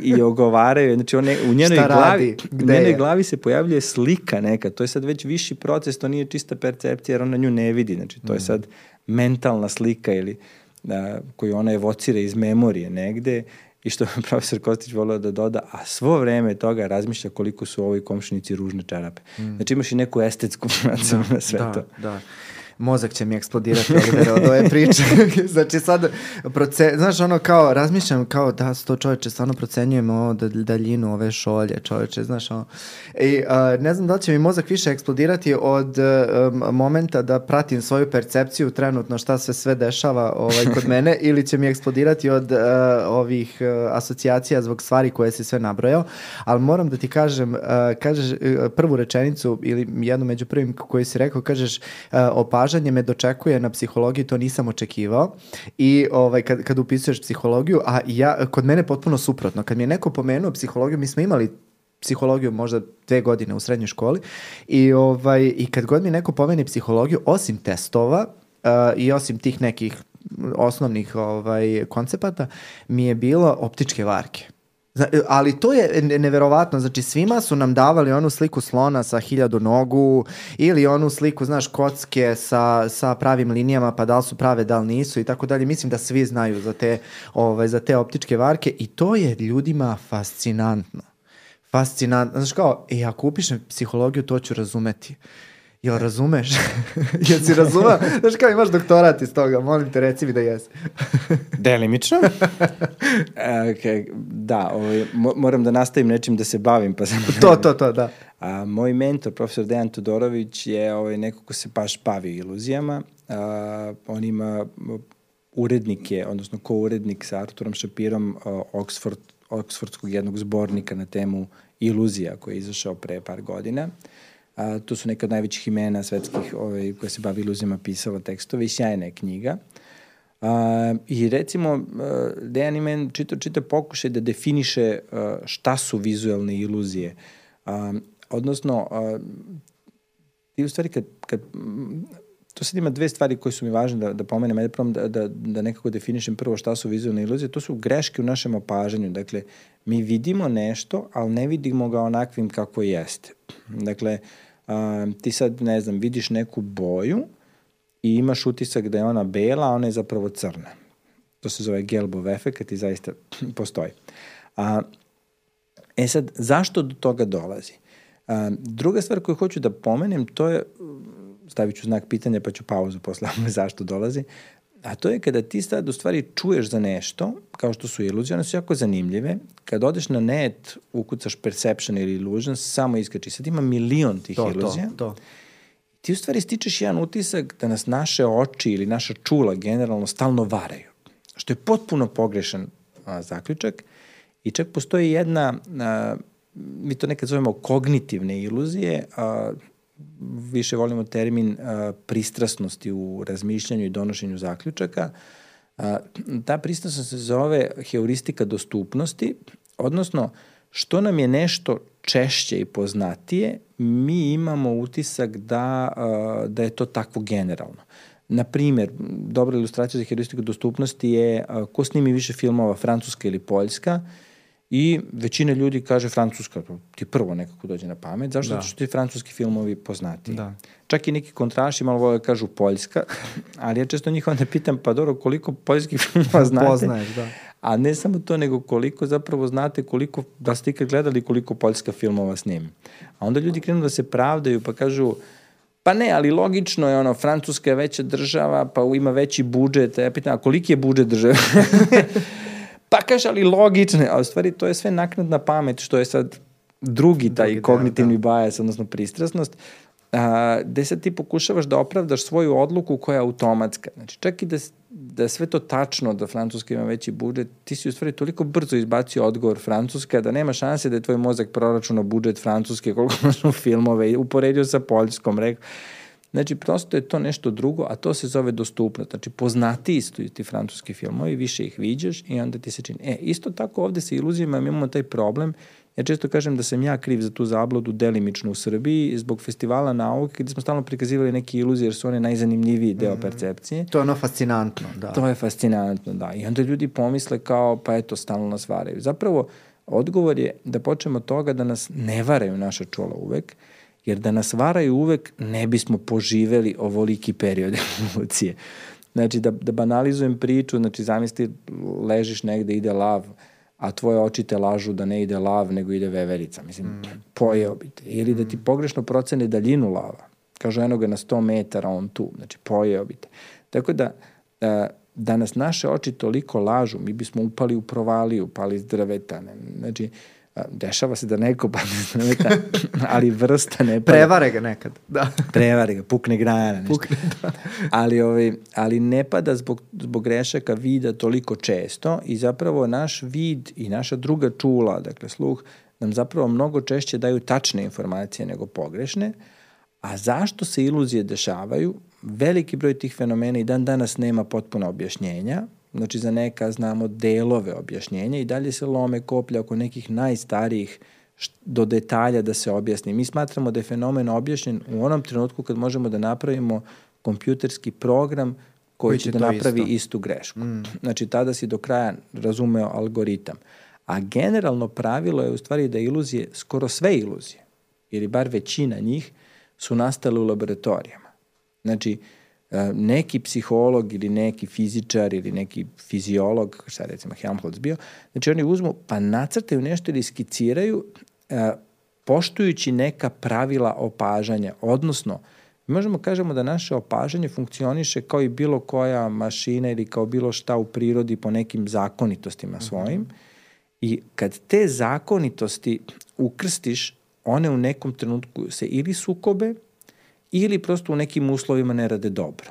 i, i ogovaraju. Znači, one, u njenoj Šta glavi, u njenoj je? glavi se pojavljuje slika neka. To je sad već viši proces, to nije čista percepcija, jer ona nju ne vidi. Znači, to je mm. sad mentalna slika ili da, koju ona evocira iz memorije negde i što profesor Kostić volio da doda, a svo vreme toga razmišlja koliko su ovoj komšinici ružne čarape. Mm. Znači imaš i neku estetsku da, na sve da, to. Da, mozak će mi eksplodirati Olivera od ove priče. znači sad, proce, znaš ono kao, razmišljam kao da sto čoveče, stvarno procenjujemo ovo daljinu ove šolje čoveče, znaš ono. I uh, ne znam da li će mi mozak više eksplodirati od um, momenta da pratim svoju percepciju trenutno šta se sve dešava ovaj, kod mene ili će mi eksplodirati od uh, ovih uh, asocijacija zbog stvari koje si sve nabrojao, ali moram da ti kažem, kažeš prvu rečenicu ili jednu među prvim koju si rekao, kažeš opaž opažanje me dočekuje na psihologiji, to nisam očekivao. I ovaj, kad, kad upisuješ psihologiju, a ja, kod mene potpuno suprotno. Kad mi je neko pomenuo psihologiju, mi smo imali psihologiju možda dve godine u srednjoj školi i, ovaj, i kad god mi neko pomeni psihologiju, osim testova uh, i osim tih nekih osnovnih ovaj, koncepata, mi je bilo optičke varke. Zna, ali to je neverovatno, znači svima su nam davali onu sliku slona sa hiljadu nogu ili onu sliku, znaš, kocke sa, sa pravim linijama, pa da li su prave, da li nisu i tako dalje. Mislim da svi znaju za te, ovaj, za te optičke varke i to je ljudima fascinantno. Fascinantno. Znaš kao, e, ako upišem psihologiju, to ću razumeti. Jel razumeš? Jel si razumeo? Znaš kao imaš doktorat iz toga, molim te reci mi da jesi. Delimično. okay, da, ovaj, moram da nastavim nečim da se bavim. Pa sam to, to, to, da. A, moj mentor, profesor Dejan Todorović, je ovaj, neko ko se baš bavi iluzijama. A, on ima urednike, odnosno ko-urednik sa Arturom Šapirom Oxford, Oxfordskog jednog zbornika na temu iluzija koji je izašao pre par godina. A, to su neka od najvećih imena svetskih ovaj, koje se bavi iluzijama pisala tekstove i sjajna je knjiga. A, I recimo, Dejan Imen čita, čita pokušaj da definiše a, šta su vizualne iluzije. A, odnosno, a, ti u stvari kad, kad to sad ima dve stvari koje su mi važne da, da pomenem, ajde prvom da, da, da nekako definišem prvo šta su vizualne iluzije, to su greške u našem opažanju, dakle, mi vidimo nešto, ali ne vidimo ga onakvim kako jeste. Dakle, a, ti sad, ne znam, vidiš neku boju i imaš utisak da je ona bela, a ona je zapravo crna. To se zove Gelbov efekt i zaista postoji. A, e sad, zašto do toga dolazi? A, druga stvar koju hoću da pomenem, to je, stavit ću znak pitanja pa ću pauzu posle zašto dolazi, A to je kada ti sad u stvari čuješ za nešto, kao što su iluzije, one su jako zanimljive. Kad odeš na net, ukucaš perception ili illusion, samo iskači. Sad ima milion tih to, iluzija. To, to. Ti u stvari stičeš jedan utisak da nas naše oči ili naša čula generalno stalno varaju. Što je potpuno pogrešan a, zaključak. I čak postoji jedna, a, mi to nekad zovemo kognitivne iluzije, a, više volimo termin a, pristrasnosti u razmišljanju i donošenju zaključaka. A, ta pristrasnost se zove heuristika dostupnosti, odnosno što nam je nešto češće i poznatije, mi imamo utisak da, a, da je to takvo generalno. Na primer, dobra ilustracija za heuristiku dostupnosti je a, ko snimi više filmova, Francuska ili Poljska, I većina ljudi kaže Francuska, ti prvo nekako dođe na pamet. Zašto? Da. Zato što ti francuski filmovi poznati. Da. Čak i neki kontraši malo vole da kažu Poljska, ali ja često njih onda pitam, pa dobro, koliko poljskih filmova znate? Poznaješ, da. A ne samo to, nego koliko zapravo znate koliko, da ste ikad gledali koliko poljska filmova snimi. A onda ljudi krenu da se pravdaju pa kažu, Pa ne, ali logično je ono, Francuska je veća država, pa ima veći budžet. Ja pitam, a koliki je budžet države? Pa kaže, ali logične, a u stvari to je sve naknadna pamet, što je sad drugi taj drugi, kognitivni da, da. bajas, odnosno pristrasnost, a, gde sad ti pokušavaš da opravdaš svoju odluku koja je automatska. Znači, čak i da, da je sve to tačno, da Francuska ima veći budžet, ti si u stvari toliko brzo izbacio odgovor Francuska da nema šanse da je tvoj mozak proračunao budžet Francuske, koliko imaš u filmove uporedio sa Poljskom, rekao. Znači, prosto je to nešto drugo, a to se zove dostupnost. Znači, poznati isto ti francuski filmovi, više ih viđaš i onda ti se čini. E, isto tako ovde sa iluzijama imamo taj problem, Ja često kažem da sam ja kriv za tu zablodu delimično u Srbiji zbog festivala nauke gde smo stalno prikazivali neke iluzije jer su one najzanimljiviji deo mm. percepcije. To je ono fascinantno, da. To je fascinantno, da. I onda ljudi pomisle kao pa eto stalno nas varaju. Zapravo odgovor je da počnemo od toga da nas ne varaju naša čula uvek, jer da nas varaju uvek ne bismo poživeli ovoliki period evolucije. Znači, da, da banalizujem priču, znači, zamisli, ležiš negde, ide lav, a tvoje oči te lažu da ne ide lav, nego ide veverica. Mislim, mm. pojeo bi te. Ili da ti mm. pogrešno procene daljinu lava. Kažu, eno ga na 100 metara, on tu. Znači, pojeo bi te. Tako da, e, da nas naše oči toliko lažu, mi bismo upali u provaliju, pali iz drveta. Ne? Znači, dešava se da neko padne drveta, ali vrsta ne pada. Prevare ga nekad, da. Prevare ga, pukne grana, nešto. Pukne, da. ali, ovaj, ali ne pada zbog, zbog grešaka vida toliko često i zapravo naš vid i naša druga čula, dakle sluh, nam zapravo mnogo češće daju tačne informacije nego pogrešne, a zašto se iluzije dešavaju? Veliki broj tih fenomena i dan danas nema potpuno objašnjenja, Znači za neka znamo delove objašnjenja i dalje se lome koplja oko nekih najstarijih do detalja da se objasni. Mi smatramo da je fenomen objašnjen u onom trenutku kad možemo da napravimo kompjuterski program koji, koji će da napravi isto. istu grešku. Mm. Znači tada si do kraja razumeo algoritam. A generalno pravilo je u stvari da iluzije, skoro sve iluzije, ili bar većina njih, su nastale u laboratorijama. Znači, e, neki psiholog ili neki fizičar ili neki fiziolog, šta recimo Helmholtz bio, znači oni uzmu pa nacrtaju nešto ili skiciraju e, poštujući neka pravila opažanja, odnosno možemo kažemo da naše opažanje funkcioniše kao i bilo koja mašina ili kao bilo šta u prirodi po nekim zakonitostima mhm. svojim mm -hmm. i kad te zakonitosti ukrstiš, one u nekom trenutku se ili sukobe ili prosto u nekim uslovima ne rade dobro.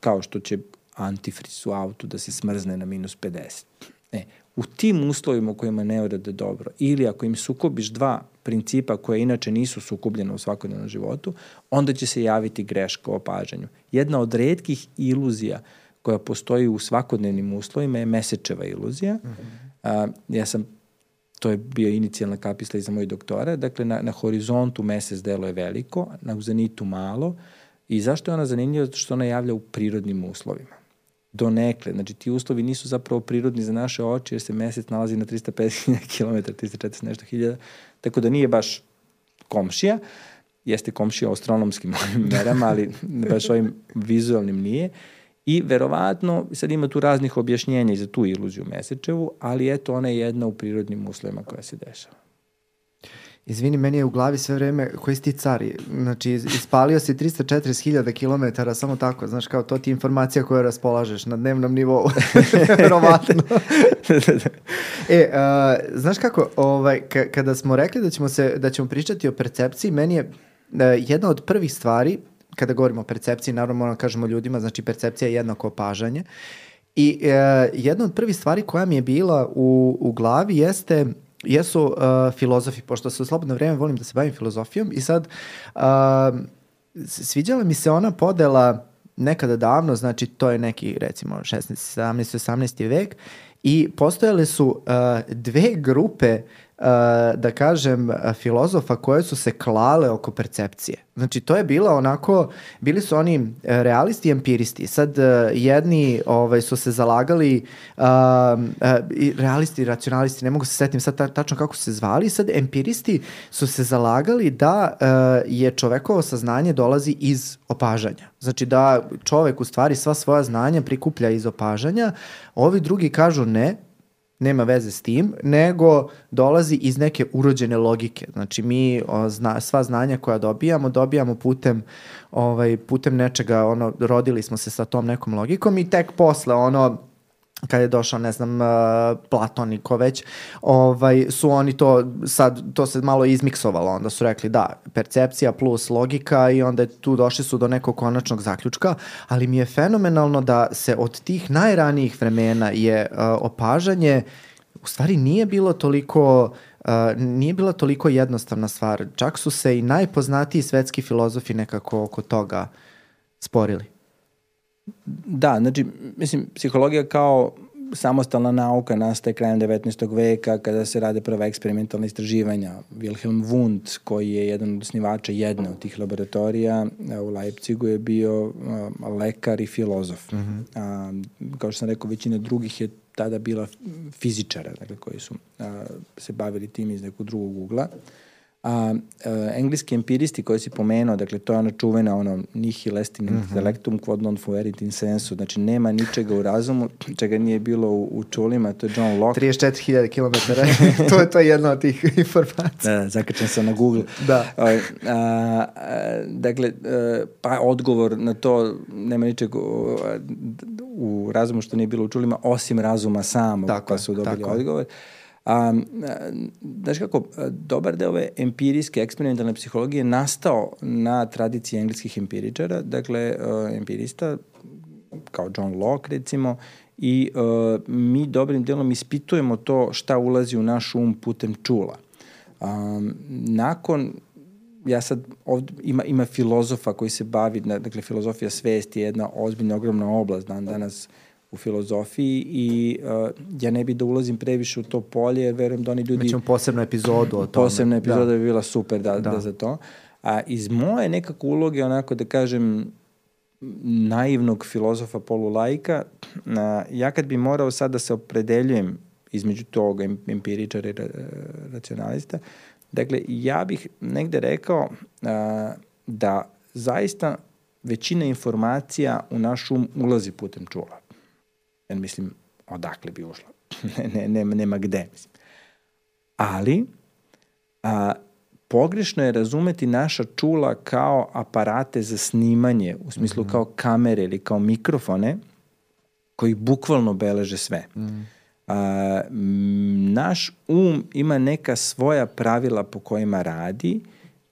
Kao što će antifriz u autu da se smrzne na minus 50. E, u tim uslovima u kojima ne rade dobro ili ako im sukobiš dva principa koje inače nisu sukobljene u svakodnevnom životu, onda će se javiti greška o opažanju. Jedna od redkih iluzija koja postoji u svakodnevnim uslovima je mesečeva iluzija. Mm -hmm. A, ja sam to je bio inicijalna kapisla i za moj doktora, dakle na, na horizontu mesec delo je veliko, na zenitu malo i zašto je ona zanimljiva? Zato što ona javlja u prirodnim uslovima donekle. Znači, ti uslovi nisu zapravo prirodni za naše oči, jer se mesec nalazi na 350.000 km, 340 nešto hiljada, tako da nije baš komšija, jeste komšija astronomskim merama, ali baš ovim vizualnim nije. I verovatno, sad ima tu raznih objašnjenja i za tu iluziju mesečevu, ali eto, ona je jedna u prirodnim uslovima koja se dešava. Izvini, meni je u glavi sve vreme, koji si ti cari? Znači, ispalio si 340.000 km, samo tako, znaš, kao to ti informacija koju raspolažeš na dnevnom nivou. Verovatno. e, uh, znaš kako, ovaj, kada smo rekli da ćemo, se, da ćemo pričati o percepciji, meni je uh, jedna od prvih stvari, kada govorimo o percepciji, naravno moramo da kažemo ljudima, znači percepcija je jednako opažanje. I uh, jedna od prvih stvari koja mi je bila u, u glavi jeste jesu uh, filozofi, pošto se u slobodno vreme volim da se bavim filozofijom i sad uh, sviđala mi se ona podela nekada davno, znači to je neki recimo 16. 17. 18. vek i postojale su uh, dve grupe da kažem filozofa koje su se klale oko percepcije. Znači, to je bila onako, bili su oni e, realisti i empiristi. Sad, e, jedni ovaj, su se zalagali, uh, realisti i racionalisti, ne mogu se setim sad ta, tačno kako su se zvali, sad empiristi su se zalagali da uh, je čovekovo saznanje dolazi iz opažanja. Znači da čovek u stvari sva svoja znanja prikuplja iz opažanja, ovi drugi kažu ne, nema veze s tim, nego dolazi iz neke urođene logike. Znači mi o, zna, sva znanja koja dobijamo, dobijamo putem ovaj putem nečega, ono rodili smo se sa tom nekom logikom i tek posle ono kad je došao, ne znam, uh, Platon i ko već, ovaj, su oni to, sad, to se malo izmiksovalo, onda su rekli da, percepcija plus logika i onda tu došli su do nekog konačnog zaključka, ali mi je fenomenalno da se od tih najranijih vremena je uh, opažanje, u stvari nije bilo toliko Uh, nije bila toliko jednostavna stvar. Čak su se i najpoznatiji svetski filozofi nekako oko toga sporili. Da, znači, mislim, psihologija kao samostalna nauka nastaje krajem 19. veka kada se rade prva eksperimentalna istraživanja. Wilhelm Wundt, koji je jedan od osnivača jedne od tih laboratorija u Leipzigu, je bio lekar i filozof. Mm -hmm. a, kao što sam rekao, većina drugih je tada bila fizičara, dakle, koji su a, se bavili tim iz nekog drugog ugla. A, a engleski empiristi koji si pomenuo, dakle to je ona čuvena ono nihil est in mm -hmm. intellectum quod non fuerit in sensu, znači nema ničega u razumu čega nije bilo u, u čulima, to je John Locke. 34.000 km, to je to je jedna od tih informacija. Da, zakačam se na Google. Da. A, a, a, dakle, a, pa odgovor na to nema ničega u, u razumu što nije bilo u čulima, osim razuma samog, tako, pa su dobili tako. odgovor. A, znaš kako, dobar deo ove empirijske eksperimentalne psihologije nastao na tradiciji engleskih empiričara, dakle, uh, empirista kao John Locke recimo, i uh, mi dobrim delom ispitujemo to šta ulazi u naš um putem čula. Um, nakon ja sad ovde ima ima filozofa koji se bavi dakle filozofija svesti je jedna ozbiljna ogromna oblast dan danas u filozofiji i uh, ja ne bi da ulazim previše u to polje, jer verujem da oni ljudi... Mi ćemo posebnu epizodu o tome. Posebna epizoda da. bi bila super da, da. da za to. A iz moje nekako uloge, onako da kažem, naivnog filozofa polulajka, a, ja kad bi morao sad da se opredeljujem između toga empiričara i racionalista. Dakle, ja bih negde rekao a, da zaista većina informacija u naš um ulazi putem čula. Jer mislim, odakle bi ušla? ne, ne, nema gde. Mislim. Ali, a, pogrešno je razumeti naša čula kao aparate za snimanje, u smislu mm -hmm. kao kamere ili kao mikrofone, koji bukvalno beleže sve. Mm. A, naš um ima neka svoja pravila po kojima radi,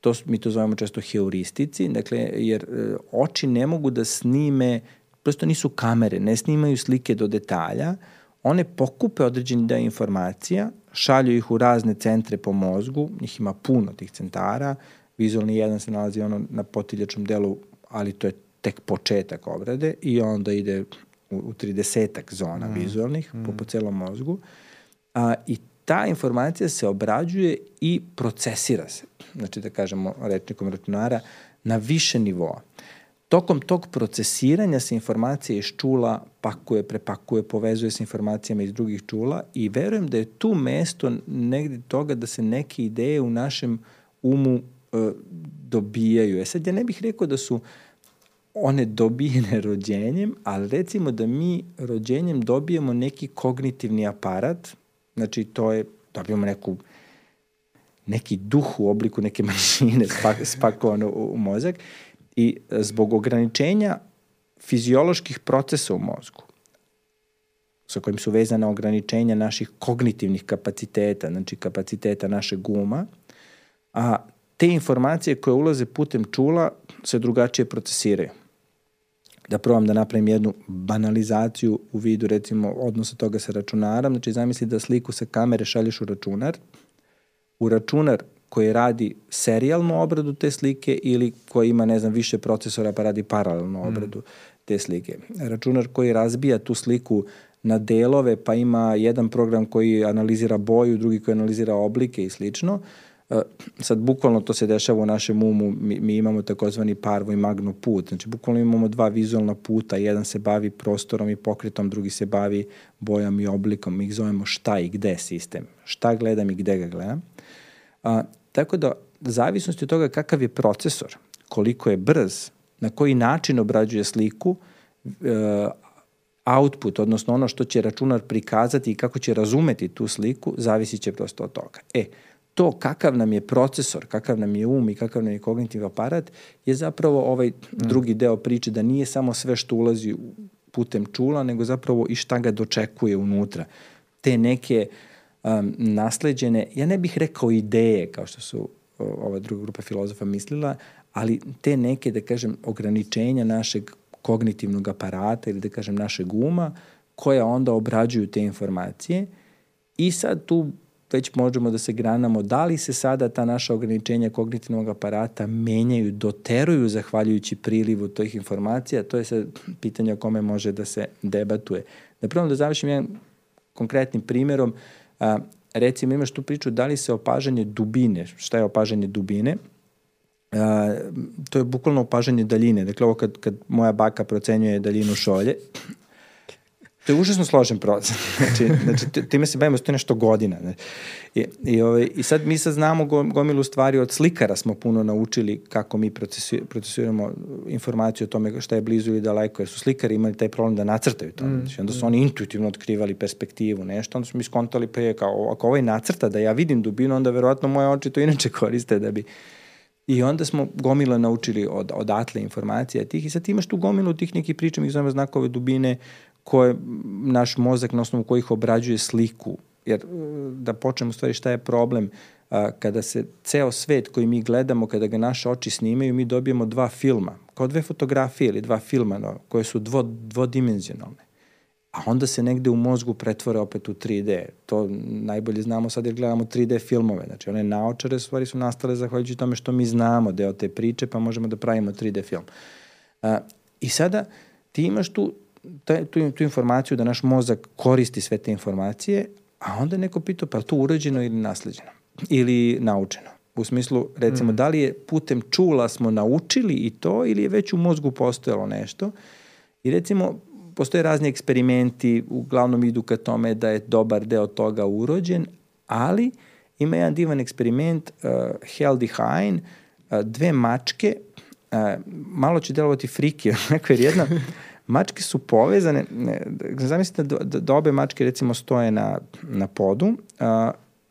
to, mi to zovemo često heuristici, dakle, jer e, oči ne mogu da snime, prosto nisu kamere, ne snimaju slike do detalja, one pokupe određeni deo informacija, šalju ih u razne centre po mozgu, njih ima puno tih centara, vizualni jedan se nalazi ono na potiljačnom delu, ali to je tek početak obrade i onda ide u, u 30 zona mm. vizualnih mm. Po, po celom mozgu. A, I ta informacija se obrađuje i procesira se, znači da kažemo rečnikom računara, na više nivoa. Tokom tog procesiranja se informacija iz čula pakuje, prepakuje, povezuje se informacijama iz drugih čula i verujem da je tu mesto negde toga da se neke ideje u našem umu e, dobijaju. E sad ja ne bih rekao da su one dobijene rođenjem, ali recimo da mi rođenjem dobijemo neki kognitivni aparat, znači to je, dobijemo neku neki duh u obliku neke mašine spak, spakovano u, u mozak i zbog ograničenja fizioloških procesa u mozgu sa kojim su vezana ograničenja naših kognitivnih kapaciteta, znači kapaciteta našeg guma, a te informacije koje ulaze putem čula se drugačije procesiraju. Da probam da napravim jednu banalizaciju u vidu recimo odnosa toga sa računarom, znači zamisli da sliku sa kamere šalješ u računar, u računar koji radi serijalnu obradu te slike ili koji ima, ne znam, više procesora pa radi paralelnu mm. obradu mm. te slike. Računar koji razbija tu sliku na delove pa ima jedan program koji analizira boju, drugi koji analizira oblike i slično. E, sad, bukvalno to se dešava u našem umu, mi, mi imamo takozvani parvo i magno put, znači bukvalno imamo dva vizualna puta, jedan se bavi prostorom i pokretom, drugi se bavi bojom i oblikom, mi ih zovemo šta i gde sistem, šta gledam i gde ga gledam. A, tako da, zavisnosti od toga kakav je procesor, koliko je brz, na koji način obrađuje sliku, e, output, odnosno ono što će računar prikazati i kako će razumeti tu sliku, zavisit će prosto od toga. E, to kakav nam je procesor, kakav nam je um i kakav nam je kognitiv aparat je zapravo ovaj drugi deo priče da nije samo sve što ulazi putem čula, nego zapravo i šta ga dočekuje unutra. Te neke uh, um, nasleđene, ja ne bih rekao ideje, kao što su ova druga grupa filozofa mislila, ali te neke, da kažem, ograničenja našeg kognitivnog aparata ili da kažem našeg uma, koja onda obrađuju te informacije. I sad tu već možemo da se granamo da li se sada ta naša ograničenja kognitivnog aparata menjaju, doteruju zahvaljujući prilivu tih informacija, to je sad pitanje o kome može da se debatuje. Da prvom da završim jedan konkretnim primerom, A, recimo imaš tu priču da li se opažanje dubine, šta je opažanje dubine, a, to je bukvalno opažanje daljine. Dakle, ovo kad, kad moja baka procenjuje daljinu šolje, to je užasno složen proces. Znači, znači time se bavimo, to je nešto godina. Ne? I, i, ovaj, I sad mi sad znamo gomilu stvari od slikara smo puno naučili kako mi procesiramo informaciju o tome šta je blizu ili daleko, jer su slikari imali taj problem da nacrtaju to. Mm. Znači, onda su mm. oni intuitivno otkrivali perspektivu, nešto, onda smo mi skontali pa je kao, ako ovaj nacrta da ja vidim dubinu, onda verovatno moje oči to inače koriste da bi I onda smo gomila naučili od, odatle informacija tih i sad imaš tu gomilu tih nekih priča, mi zovemo znakove dubine, koje naš mozak na osnovu kojih obrađuje sliku. Jer da počnemo stvari šta je problem, a, kada se ceo svet koji mi gledamo, kada ga naše oči snimaju, mi dobijemo dva filma, kao dve fotografije ili dva filma no, koje su dvo, dvodimenzionalne. A onda se negde u mozgu pretvore opet u 3D. To najbolje znamo sad jer gledamo 3D filmove. Znači one naočare stvari su nastale zahvaljujući tome što mi znamo deo te priče pa možemo da pravimo 3D film. A, I sada ti imaš tu ta, tu, tu informaciju da naš mozak koristi sve te informacije, a onda neko pita pa to urađeno ili nasleđeno ili naučeno. U smislu, recimo, mm. da li je putem čula smo naučili i to ili je već u mozgu postojalo nešto. I recimo, postoje razni eksperimenti, uglavnom idu ka tome da je dobar deo toga urođen, ali ima jedan divan eksperiment, uh, Healthy Hein, uh, dve mačke, uh, malo će delovati friki, jer jedna, mačke su povezane, ne, zamislite da, da, da obe mačke recimo stoje na, na podu uh,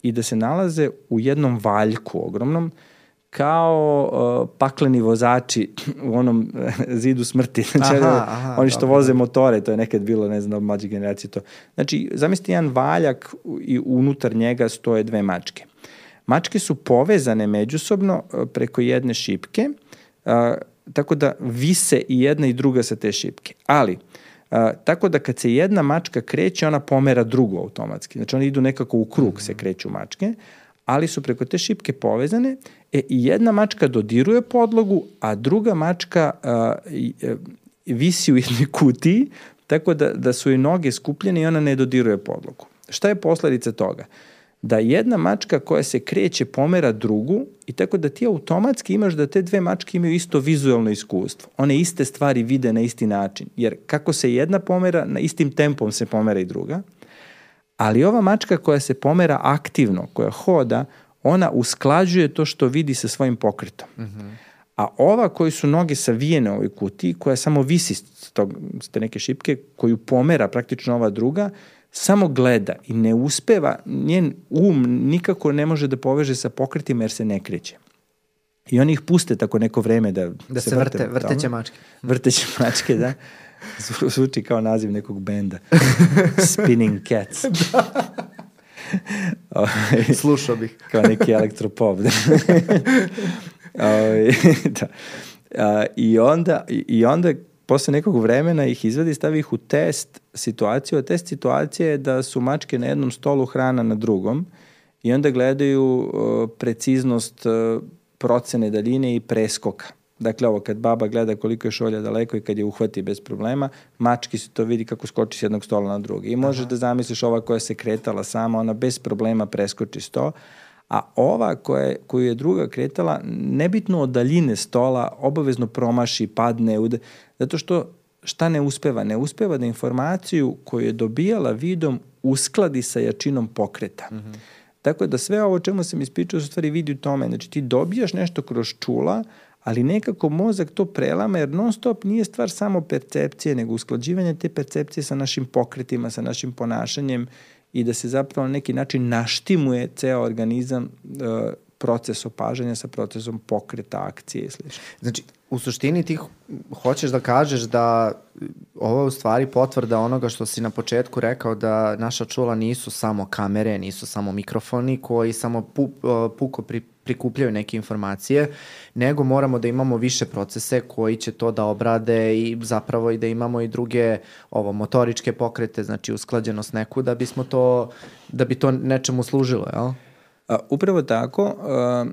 i da se nalaze u jednom valjku ogromnom, kao uh, pakleni vozači u onom zidu smrti. Znači, aha, aha, oni što dobro. voze motore, to je nekad bilo, ne znam, mlađe generacije to. Znači, zamislite jedan valjak i unutar njega stoje dve mačke. Mačke su povezane međusobno preko jedne šipke, uh, tako da vise i jedna i druga sa te šipke. Ali, a, tako da kad se jedna mačka kreće, ona pomera drugu automatski. Znači, oni idu nekako u krug, se kreću mačke, ali su preko te šipke povezane e, i jedna mačka dodiruje podlogu, a druga mačka a, i, a, visi u jednoj kutiji, tako da, da su i noge skupljene i ona ne dodiruje podlogu. Šta je posledica toga? Da jedna mačka koja se kreće pomera drugu i tako da ti automatski imaš da te dve mačke imaju isto vizualno iskustvo. One iste stvari vide na isti način. Jer kako se jedna pomera, na istim tempom se pomera i druga. Ali ova mačka koja se pomera aktivno, koja hoda, ona usklađuje to što vidi sa svojim pokretom. Mm -hmm. A ova koji su noge savijene u ovoj kutiji, koja samo visi s, tog, s te neke šipke, koju pomera praktično ova druga, samo gleda i ne uspeva, njen um nikako ne može da poveže sa pokretima jer se ne kreće. I oni ih puste tako neko vreme da, da se, se vrte, vrte vrteće mačke. Vrteće mačke, da. Zvuči kao naziv nekog benda. Spinning Cats. da. Slušao bih. kao neki elektropop. Da. da. A, I onda, i onda posle nekog vremena ih izvedi i stavi ih u test situaciju, a test situacije je da su mačke na jednom stolu, hrana na drugom i onda gledaju uh, preciznost uh, procene daljine i preskoka. Dakle, ovo kad baba gleda koliko je šolja daleko i kad je uhvati bez problema, mački se to vidi kako skoči s jednog stola na drugi. I možeš Aha. da zamisliš ova koja se kretala sama, ona bez problema preskoči sto, a ova koja koju je druga kretala, nebitno od daljine stola, obavezno promaši, padne, ude, zato što šta ne uspeva? Ne uspeva da informaciju koju je dobijala vidom uskladi sa jačinom pokreta. Mm -hmm. Tako da sve ovo čemu sam ispričao su stvari vidi u tome. Znači ti dobijaš nešto kroz čula, ali nekako mozak to prelama jer non stop nije stvar samo percepcije, nego usklađivanje te percepcije sa našim pokretima, sa našim ponašanjem i da se zapravo na neki način naštimuje ceo organizam uh, proces opažanja sa procesom pokreta, akcije i sl. Znači, u suštini ti hoćeš da kažeš da ovo je u stvari potvrda onoga što si na početku rekao da naša čula nisu samo kamere, nisu samo mikrofoni koji samo pu, puko pri, prikupljaju neke informacije, nego moramo da imamo više procese koji će to da obrade i zapravo i da imamo i druge ovo motoričke pokrete, znači usklađenost neku da bismo to da bi to nečemu služilo, jel? A, upravo tako, a,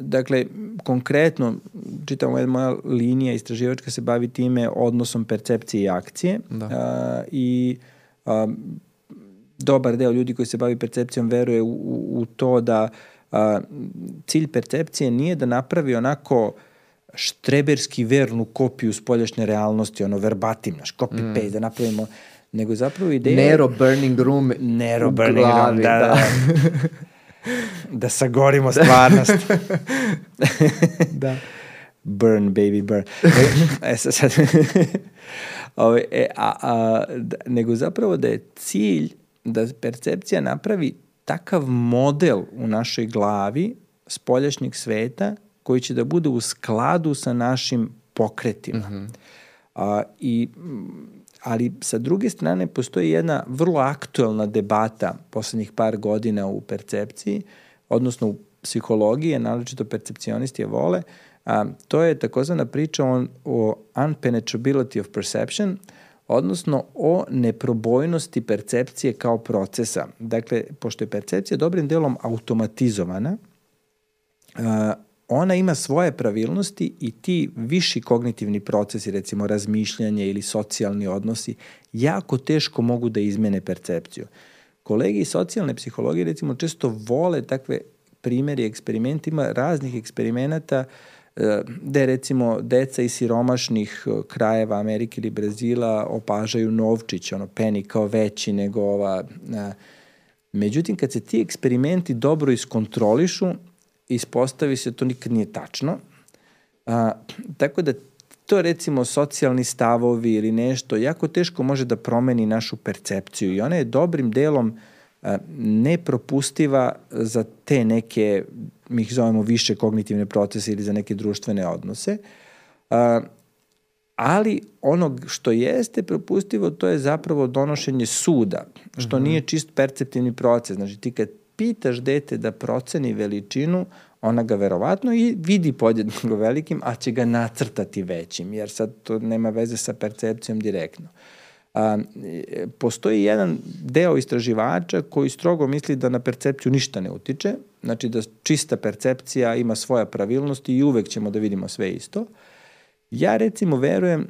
dakle, konkretno, čitamo jedna moja linija istraživačka se bavi time odnosom percepcije i akcije da. a, i a, dobar deo ljudi koji se bavi percepcijom veruje u, u, u to da a, cilj percepcije nije da napravi onako štreberski vernu kopiju spoljašnje realnosti, ono verbatim, naš copy-paste, mm. da napravimo nego zapravo ideja... Nero burning room Nero burning glavi, room, da, da. da. da sagorimo stvarnost. da. Burn, baby, burn. E, sad, sad Ove, e, a, a, da, nego zapravo da je cilj da percepcija napravi takav model u našoj glavi spoljašnjeg sveta koji će da bude u skladu sa našim pokretima. Mm -hmm. a, I ali sa druge strane postoji jedna vrlo aktuelna debata poslednjih par godina u percepciji, odnosno u psihologiji, naročito percepcionisti je vole, a, to je takozvana priča o, o unpenetrability of perception, odnosno o neprobojnosti percepcije kao procesa. Dakle, pošto je percepcija dobrim delom automatizovana, a, ona ima svoje pravilnosti i ti viši kognitivni procesi, recimo razmišljanje ili socijalni odnosi, jako teško mogu da izmene percepciju. Kolegi iz socijalne psihologije recimo često vole takve primjeri eksperimentima raznih eksperimenata gde recimo deca iz siromašnih krajeva Amerike ili Brazila opažaju novčić, ono peni kao veći nego ova... Međutim, kad se ti eksperimenti dobro iskontrolišu, ispostavi se to nikad nije tačno. A, tako da to recimo socijalni stavovi ili nešto jako teško može da promeni našu percepciju i ona je dobrim delom a, nepropustiva za te neke, mi ih zovemo više kognitivne procese ili za neke društvene odnose. A, ali onog što jeste propustivo to je zapravo donošenje suda, što mm -hmm. nije čist perceptivni proces. Znači ti kad pitaš dete da proceni veličinu, ona ga verovatno i vidi podjednako velikim, a će ga nacrtati većim, jer sad to nema veze sa percepcijom direktno. A, postoji jedan deo istraživača koji strogo misli da na percepciju ništa ne utiče, znači da čista percepcija ima svoja pravilnosti i uvek ćemo da vidimo sve isto. Ja recimo verujem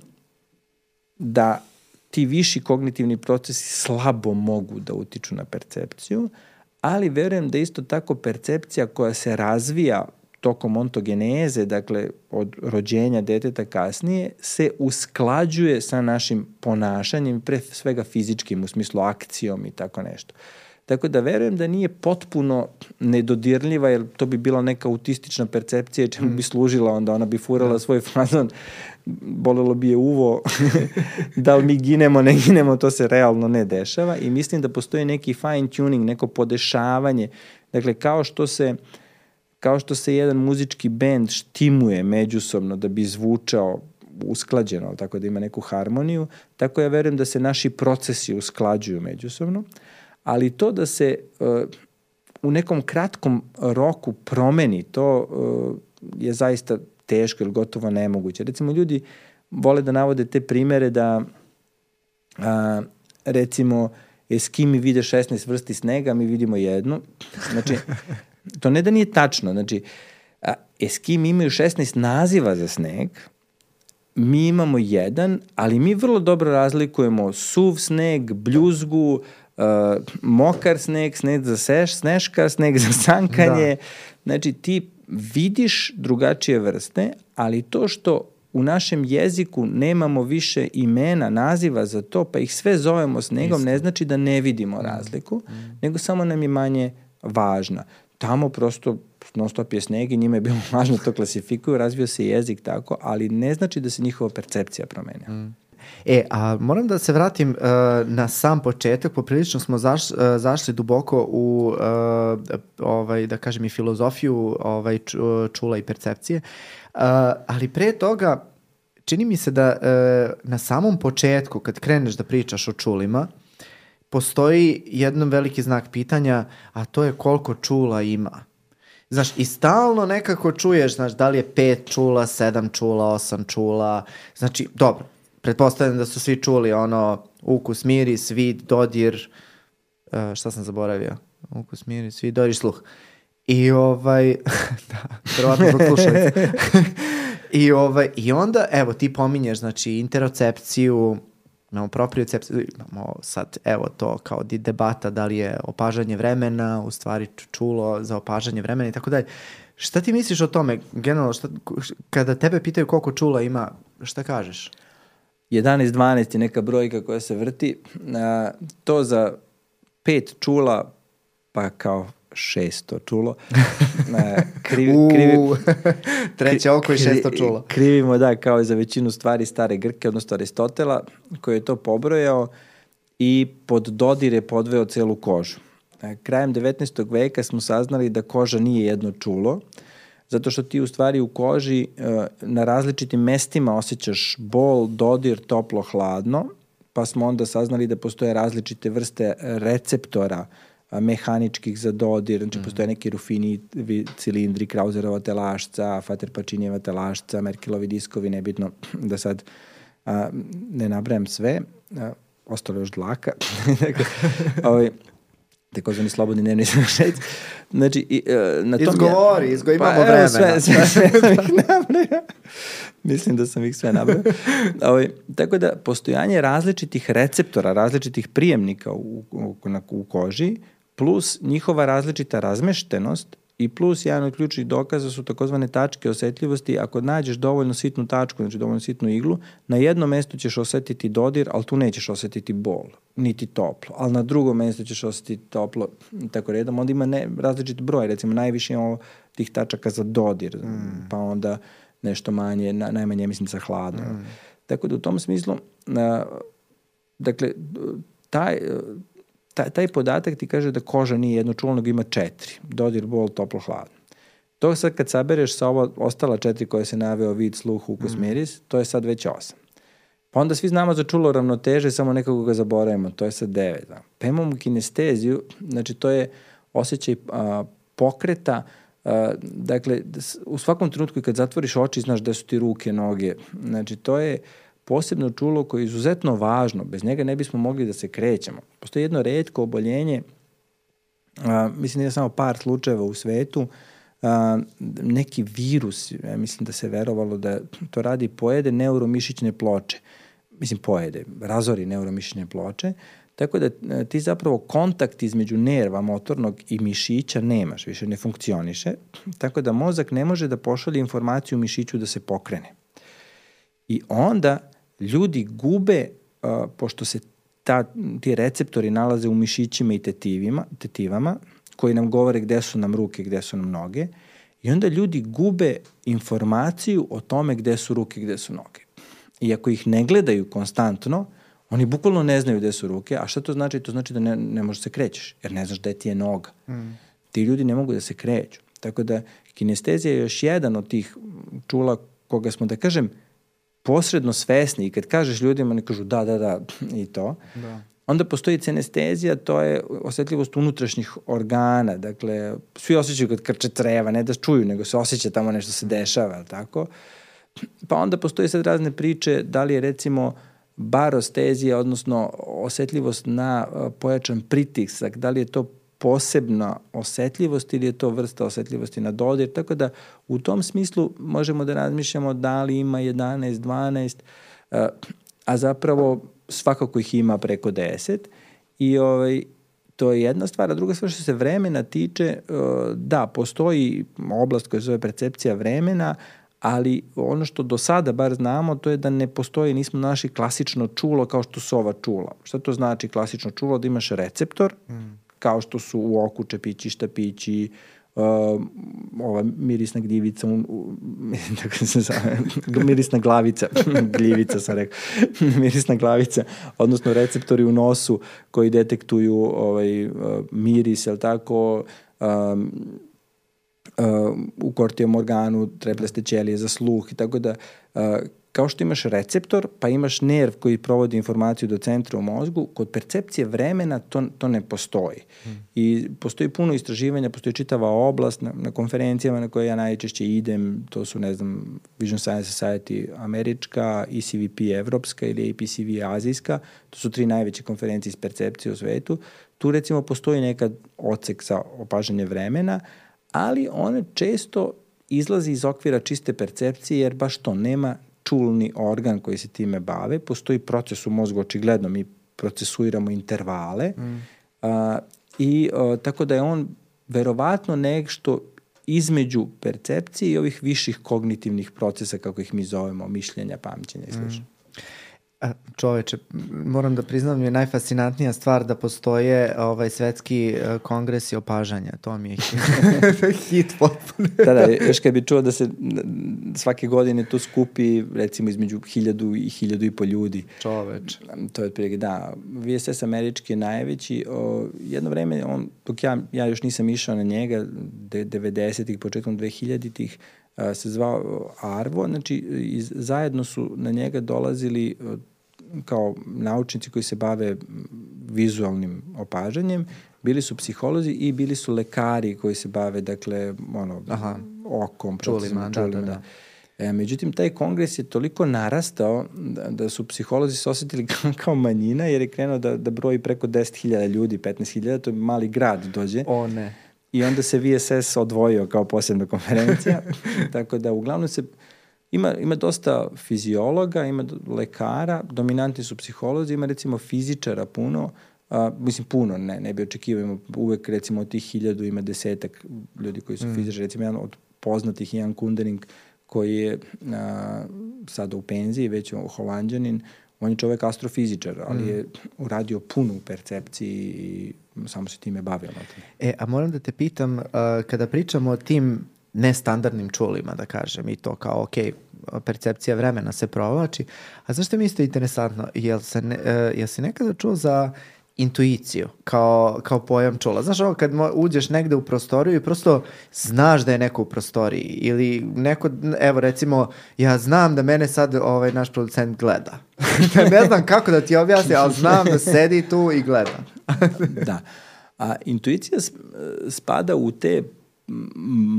da ti viši kognitivni procesi slabo mogu da utiču na percepciju, ali verujem da isto tako percepcija koja se razvija tokom ontogeneze, dakle od rođenja deteta kasnije, se usklađuje sa našim ponašanjem, pre svega fizičkim, u smislu akcijom i tako nešto. Tako da verujem da nije potpuno nedodirljiva, jer to bi bila neka autistična percepcija čemu bi mm. služila, onda ona bi furala da. svoj fazon, bolelo bi je uvo, da li mi ginemo, ne ginemo, to se realno ne dešava i mislim da postoji neki fine tuning, neko podešavanje, dakle kao što se kao što se jedan muzički bend štimuje međusobno da bi zvučao usklađeno, tako da ima neku harmoniju, tako ja verujem da se naši procesi usklađuju međusobno ali to da se uh, u nekom kratkom roku promeni, to uh, je zaista teško ili gotovo nemoguće. Recimo, ljudi vole da navode te primere da a, recimo Eskimi vide 16 vrsti snega, mi vidimo jednu. Znači, to ne da nije tačno. Znači, a, Eskimi imaju 16 naziva za sneg, mi imamo jedan, ali mi vrlo dobro razlikujemo suv sneg, bljuzgu, uh, mokar sneg, sneg za seš, sneška, sneg za sankanje. Da. Znači ti vidiš drugačije vrste, ali to što u našem jeziku nemamo više imena, naziva za to, pa ih sve zovemo snegom, ne znači da ne vidimo mm. razliku, mm. nego samo nam je manje važna. Tamo prosto non stop je sneg i njima je bilo važno to klasifikuju, razvio se jezik tako, ali ne znači da se njihova percepcija promenja. Mm. E, a moram da se vratim uh, na sam početak, poprilično smo zaš, uh, zašli duboko u, uh, ovaj, da kažem, i filozofiju ovaj, čula i percepcije, uh, ali pre toga čini mi se da uh, na samom početku, kad kreneš da pričaš o čulima, postoji jedan veliki znak pitanja, a to je koliko čula ima. Znaš, i stalno nekako čuješ, znaš, da li je pet čula, sedam čula, osam čula, znači, dobro, pretpostavljam da su svi čuli ono ukus, miris, vid, dodir, uh, šta sam zaboravio? Ukus, miris, vid, dodir, sluh. I ovaj, da, verovatno zbog slušalice. I, ovaj, I onda, evo, ti pominješ, znači, interocepciju, imamo propriocepciju, imamo sad, evo to, kao debata da li je opažanje vremena, u stvari čulo za opažanje vremena i tako dalje. Šta ti misliš o tome, generalno, šta, kada tebe pitaju koliko čula ima, šta kažeš? 11-12 je neka brojka koja se vrti. A, to za pet čula, pa kao 600 čulo. krivi, krivi, treće oko i 600 čulo. Krivimo, da, kao i za većinu stvari stare Grke, odnosno Aristotela, koji je to pobrojao i pod dodire podveo celu kožu. Krajem 19. veka smo saznali da koža nije jedno čulo, zato što ti u stvari u koži e, na različitim mestima osjećaš bol, dodir, toplo, hladno, pa smo onda saznali da postoje različite vrste receptora mehaničkih za dodir, znači mm. postoje neki rufini cilindri, Krauserova telašca, Faterpačinjeva telašca, Merkelovi diskovi, nebitno da sad a, ne nabrajam sve, a, ostalo još dlaka. Dakle, ovaj, takozvani slobodni dnevni šec. Znači, i, uh, na tom Izgovori, ja, izgo, imamo pa, vremena. Sve, sve, sve sam ih nabrao. Mislim da sam ih sve nabrao. Ovaj, tako da, postojanje različitih receptora, različitih prijemnika u, u, u, u koži, plus njihova različita razmeštenost i plus jedan od ključnih dokaza su takozvane tačke osetljivosti. Ako nađeš dovoljno sitnu tačku, znači dovoljno sitnu iglu, na jednom mestu ćeš osetiti dodir, ali tu nećeš osetiti bol, niti toplo. Ali na drugom mestu ćeš osetiti toplo, tako redom. Onda ima ne, različit broj, recimo najviše imamo tih tačaka za dodir, mm. pa onda nešto manje, na, najmanje mislim sa hladno. Mm. Tako da u tom smislu, a, dakle, taj, taj, taj podatak ti kaže da koža nije jedno čulo, nego ima četiri. Dodir, bol, toplo, hladno. To sad kad sabereš sa ovo ostala četiri koje se naveo vid, sluh, ukus, mm. miris, to je sad već osam. Pa onda svi znamo za čulo ravnoteže, samo nekako ga zaboravimo, to je sad devet. Da. Pa imamo kinesteziju, znači to je osjećaj a, pokreta, a, dakle, u svakom trenutku kad zatvoriš oči znaš da su ti ruke, noge, znači to je posebno čulo koje je izuzetno važno, bez njega ne bismo mogli da se krećemo. Postoji jedno redko oboljenje, a, mislim da je samo par slučajeva u svetu, a, neki virus, ja mislim da se verovalo da to radi, pojede neuromišićne ploče. Mislim, pojede, razori neuromišićne ploče, tako da ti zapravo kontakt između nerva motornog i mišića nemaš, više ne funkcioniše, tako da mozak ne može da pošalje informaciju mišiću da se pokrene. I onda ljudi gube, uh, pošto se ta, ti receptori nalaze u mišićima i tetivima, tetivama, koji nam govore gde su nam ruke, gde su nam noge, i onda ljudi gube informaciju o tome gde su ruke, gde su noge. I ako ih ne gledaju konstantno, oni bukvalno ne znaju gde su ruke, a šta to znači? To znači da ne, ne možeš da se krećeš, jer ne znaš gde ti je noga. Mm. Ti ljudi ne mogu da se kreću. Tako da kinestezija je još jedan od tih čula koga smo, da kažem, posredno svesni i kad kažeš ljudima, oni kažu da, da, da i to. Da. Onda postoji cenestezija, to je osetljivost unutrašnjih organa, dakle, svi osjećaju kad krče creva, ne da čuju, nego se osjeća tamo nešto se dešava, tako? Pa onda postoji sad razne priče, da li je recimo barostezija, odnosno osetljivost na pojačan pritisak, da li je to posebna osetljivost ili je to vrsta osetljivosti na dodir, tako da u tom smislu možemo da razmišljamo da li ima 11, 12, eh, a zapravo svakako ih ima preko 10 i ovaj, to je jedna stvar, a druga stvar što se vremena tiče, eh, da, postoji oblast koja se zove percepcija vremena, ali ono što do sada bar znamo to je da ne postoji, nismo naši klasično čulo kao što su ova čula. Šta to znači klasično čulo? Da imaš receptor, mm kao što su u oku čepići, štapići, uh, ova mirisna gljivica, se zove, mirisna glavica, gljivica sam rekao, mirisna glavica, odnosno receptori u nosu koji detektuju ovaj, uh, miris, jel tako, um, uh, u kortijem organu, trepleste ćelije za sluh i tako da uh, kao što imaš receptor, pa imaš nerv koji provodi informaciju do centra u mozgu, kod percepcije vremena to, to ne postoji. Mm. I postoji puno istraživanja, postoji čitava oblast na, na konferencijama na koje ja najčešće idem, to su, ne znam, Vision Science Society američka, ECVP evropska ili APCV azijska, to su tri najveće konferencije iz percepcije u svetu. Tu recimo postoji nekad ocek za opažanje vremena, ali one često izlazi iz okvira čiste percepcije jer baš to nema čulni organ koji se time bave, postoji proces u mozgu, očigledno mi procesuiramo intervale mm. a, i a, tako da je on verovatno nešto između percepcije i ovih viših kognitivnih procesa, kako ih mi zovemo, mišljenja, pamćenja i sl. Mm. Čoveče, moram da priznam mi je najfascinantnija stvar da postoje ovaj svetski e, kongres i opažanja. To mi je hit potpuno. da, da, još kad bi čuo da se svake godine tu skupi recimo između hiljadu i hiljadu i po ljudi. Čoveč. To je otprilike, da. VSS američki je najveći. O, jedno vreme, on, dok ja, ja još nisam išao na njega, 90-ih, početkom 2000-ih, se zvao Arvo, znači iz, zajedno su na njega dolazili kao naučnici koji se bave vizualnim opažanjem, bili su psiholozi i bili su lekari koji se bave, dakle, ono, Aha. okom, čulima, da, čulima, da, da. E, međutim, taj kongres je toliko narastao da, da su psiholozi se osetili kao, kao manjina jer je krenuo da, da broji preko 10.000 ljudi, 15.000, to je mali grad dođe. O ne. I onda se VSS odvojio kao posebna konferencija. Tako da uglavnom se ima, ima dosta fiziologa, ima lekara, dominanti su psiholozi, ima recimo fizičara puno, A, mislim, puno, ne, ne bi očekivao, uvek recimo od tih hiljadu ima desetak ljudi koji su mm. fizičari, recimo jedan od poznatih, Ian Kundening, koji je a, sada u penziji, već holandjanin, on je čovek astrofizičar, ali mm. je uradio puno u percepciji i samo se time bavio. E, a moram da te pitam, uh, kada pričamo o tim nestandardnim čulima, da kažem, i to kao, ok, percepcija vremena se provlači, a zašto mi isto interesantno, jel, se ne, uh, jel si nekada čuo za intuiciju kao, kao pojam čula. Znaš ovo kad uđeš negde u prostoriju i prosto znaš da je neko u prostoriji ili neko, evo recimo, ja znam da mene sad ovaj naš producent gleda. ne znam kako da ti objasnim, ali znam da sedi tu i gleda. da. A intuicija spada u te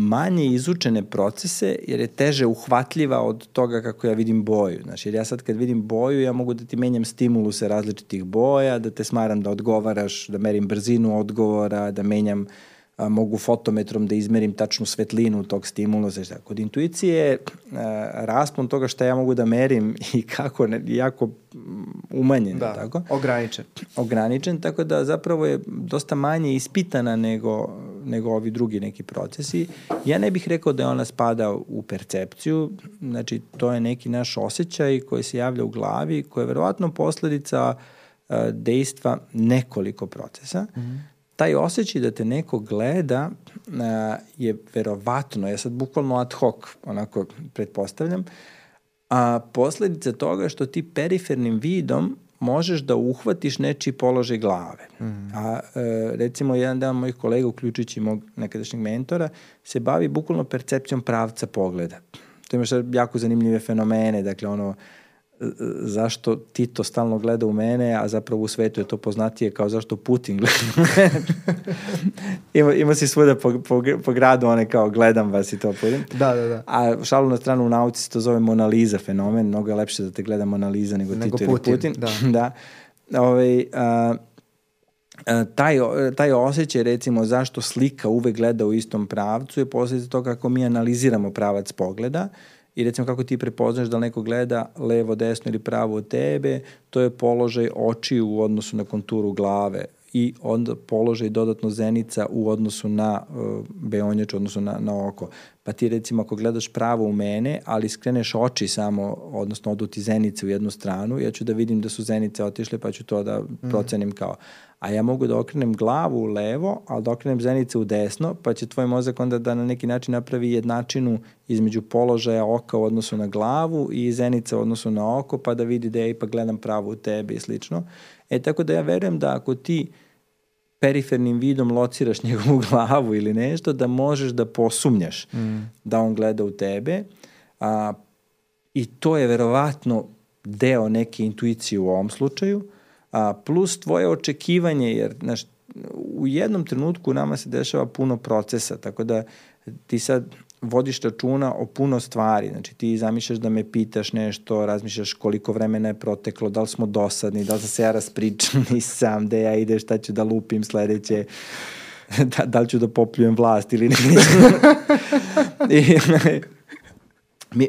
manje izučene procese jer je teže uhvatljiva od toga kako ja vidim boju. Znači, jer ja sad kad vidim boju, ja mogu da ti menjam stimuluse različitih boja, da te smaram da odgovaraš, da merim brzinu odgovora, da menjam a, mogu fotometrom da izmerim tačnu svetlinu tog stimulusa. Šta. Kod intuicije a, raspon toga šta ja mogu da merim i kako, ne, jako umanjen. Da, tako? ograničen. Ograničen, tako da zapravo je dosta manje ispitana nego, nego ovi drugi neki procesi. Ja ne bih rekao da ona spada u percepciju, znači to je neki naš osjećaj koji se javlja u glavi, koji je verovatno posledica uh, dejstva nekoliko procesa. Mm -hmm taj osjećaj da te neko gleda uh, je verovatno, ja sad bukvalno ad hoc, onako pretpostavljam, a posledica toga što ti perifernim vidom možeš da uhvatiš nečiji položaj glave. Mm. A e, recimo jedan dan mojih kolega, uključujući mog nekadašnjeg mentora, se bavi bukvalno percepcijom pravca pogleda. To imaš jako zanimljive fenomene, dakle ono, zašto Tito stalno gleda u mene, a zapravo u svetu je to poznatije kao zašto Putin gleda u mene. ima, ima si svuda po, po, po gradu one kao gledam vas i to pudim. Da, da, da. A šalu na stranu u nauci se to zove Mona Lisa fenomen, mnogo je lepše da te gleda Mona Lisa nego, nego Tito Putin, ili Putin. Da. da. Ove, ovaj, a, taj, taj osjećaj recimo zašto slika uvek gleda u istom pravcu je posljedica toga kako mi analiziramo pravac pogleda i recimo kako ti prepoznaš da neko gleda levo, desno ili pravo od tebe, to je položaj očiju u odnosu na konturu glave i onda položaj dodatno zenica u odnosu na uh, beonjač, odnosno na, na oko. Pa ti recimo ako gledaš pravo u mene, ali skreneš oči samo, odnosno odu ti zenice u jednu stranu, ja ću da vidim da su zenice otišle pa ću to da mm. procenim kao a ja mogu da okrenem glavu u levo, ali da okrenem zenice u desno, pa će tvoj mozak onda da na neki način napravi jednačinu između položaja oka u odnosu na glavu i zenice u odnosu na oko, pa da vidi da ja ipak gledam pravo u tebe i slično. E tako da ja verujem da ako ti perifernim vidom lociraš njegovu glavu ili nešto, da možeš da posumnjaš mm. da on gleda u tebe. A, I to je verovatno deo neke intuicije u ovom slučaju, a, plus tvoje očekivanje, jer znaš, u jednom trenutku nama se dešava puno procesa, tako da ti sad vodiš računa o puno stvari, znači ti zamišljaš da me pitaš nešto, razmišljaš koliko vremena je proteklo, da li smo dosadni, da li sam se ja raspričan, nisam, da ja ide, šta ću da lupim sledeće, da, da li ću da popljujem vlast ili ne. I,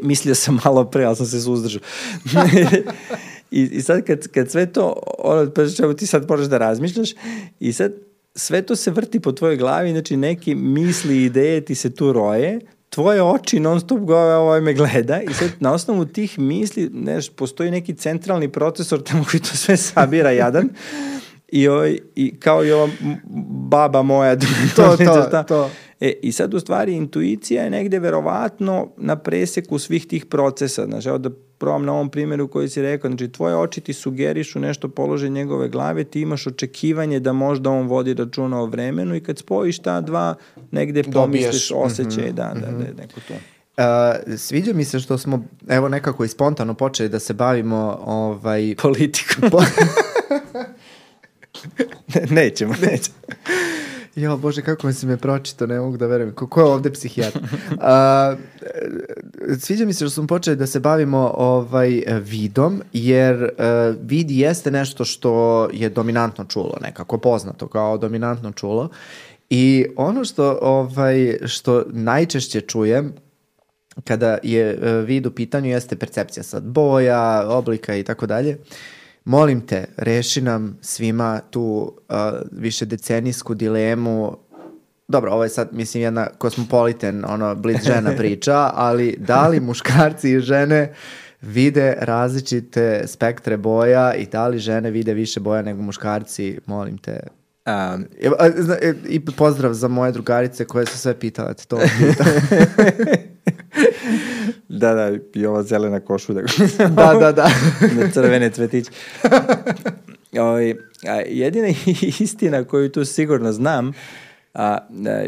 mislio sam malo pre, ali sam se suzdržao. I, I sad kad, kad sve to, ono, pa čemu ti sad moraš da razmišljaš i sad sve to se vrti po tvojoj glavi, znači neki misli i ideje ti se tu roje, tvoje oči non stop gove ovaj me gleda i sad na osnovu tih misli, neš, postoji neki centralni procesor tamo koji to sve sabira jadan i, ovaj, i kao i ova baba moja to, to, to. E, I sad u stvari intuicija je negde verovatno na preseku svih tih procesa. Znači, evo da probam na ovom primjeru koji si rekao, znači tvoje oči ti sugerišu nešto polože njegove glave, ti imaš očekivanje da možda on vodi računa o vremenu i kad spojiš ta dva, negde pomisliš osjećaj, mm -hmm. da, da, da je neko tu. Uh, sviđa mi se što smo evo nekako i spontano počeli da se bavimo ovaj politikom. Po... nećemo, nećemo. Jo, bože, kako mi se me pročito, ne mogu da verujem. Ko, ko je ovde psihijatar? Uh, sviđa mi se što smo počeli da se bavimo ovaj vidom, jer uh, vid jeste nešto što je dominantno čulo, nekako poznato kao dominantno čulo. I ono što, ovaj, što najčešće čujem kada je vid u pitanju jeste percepcija sad boja, oblika i tako dalje. Molim te, reši nam svima tu uh, više decenijsku dilemu dobro, ovo je sad, mislim, jedna kosmopoliten, ono, blic žena priča, ali da li muškarci i žene vide različite spektre boja i da li žene vide više boja nego muškarci, molim te. Um, I pozdrav za moje drugarice koje su sve pitale to. da, da, i ova zelena košulja. da, da, da. Na crvene cvetiće. Ovaj, a jedina istina koju tu sigurno znam, a, a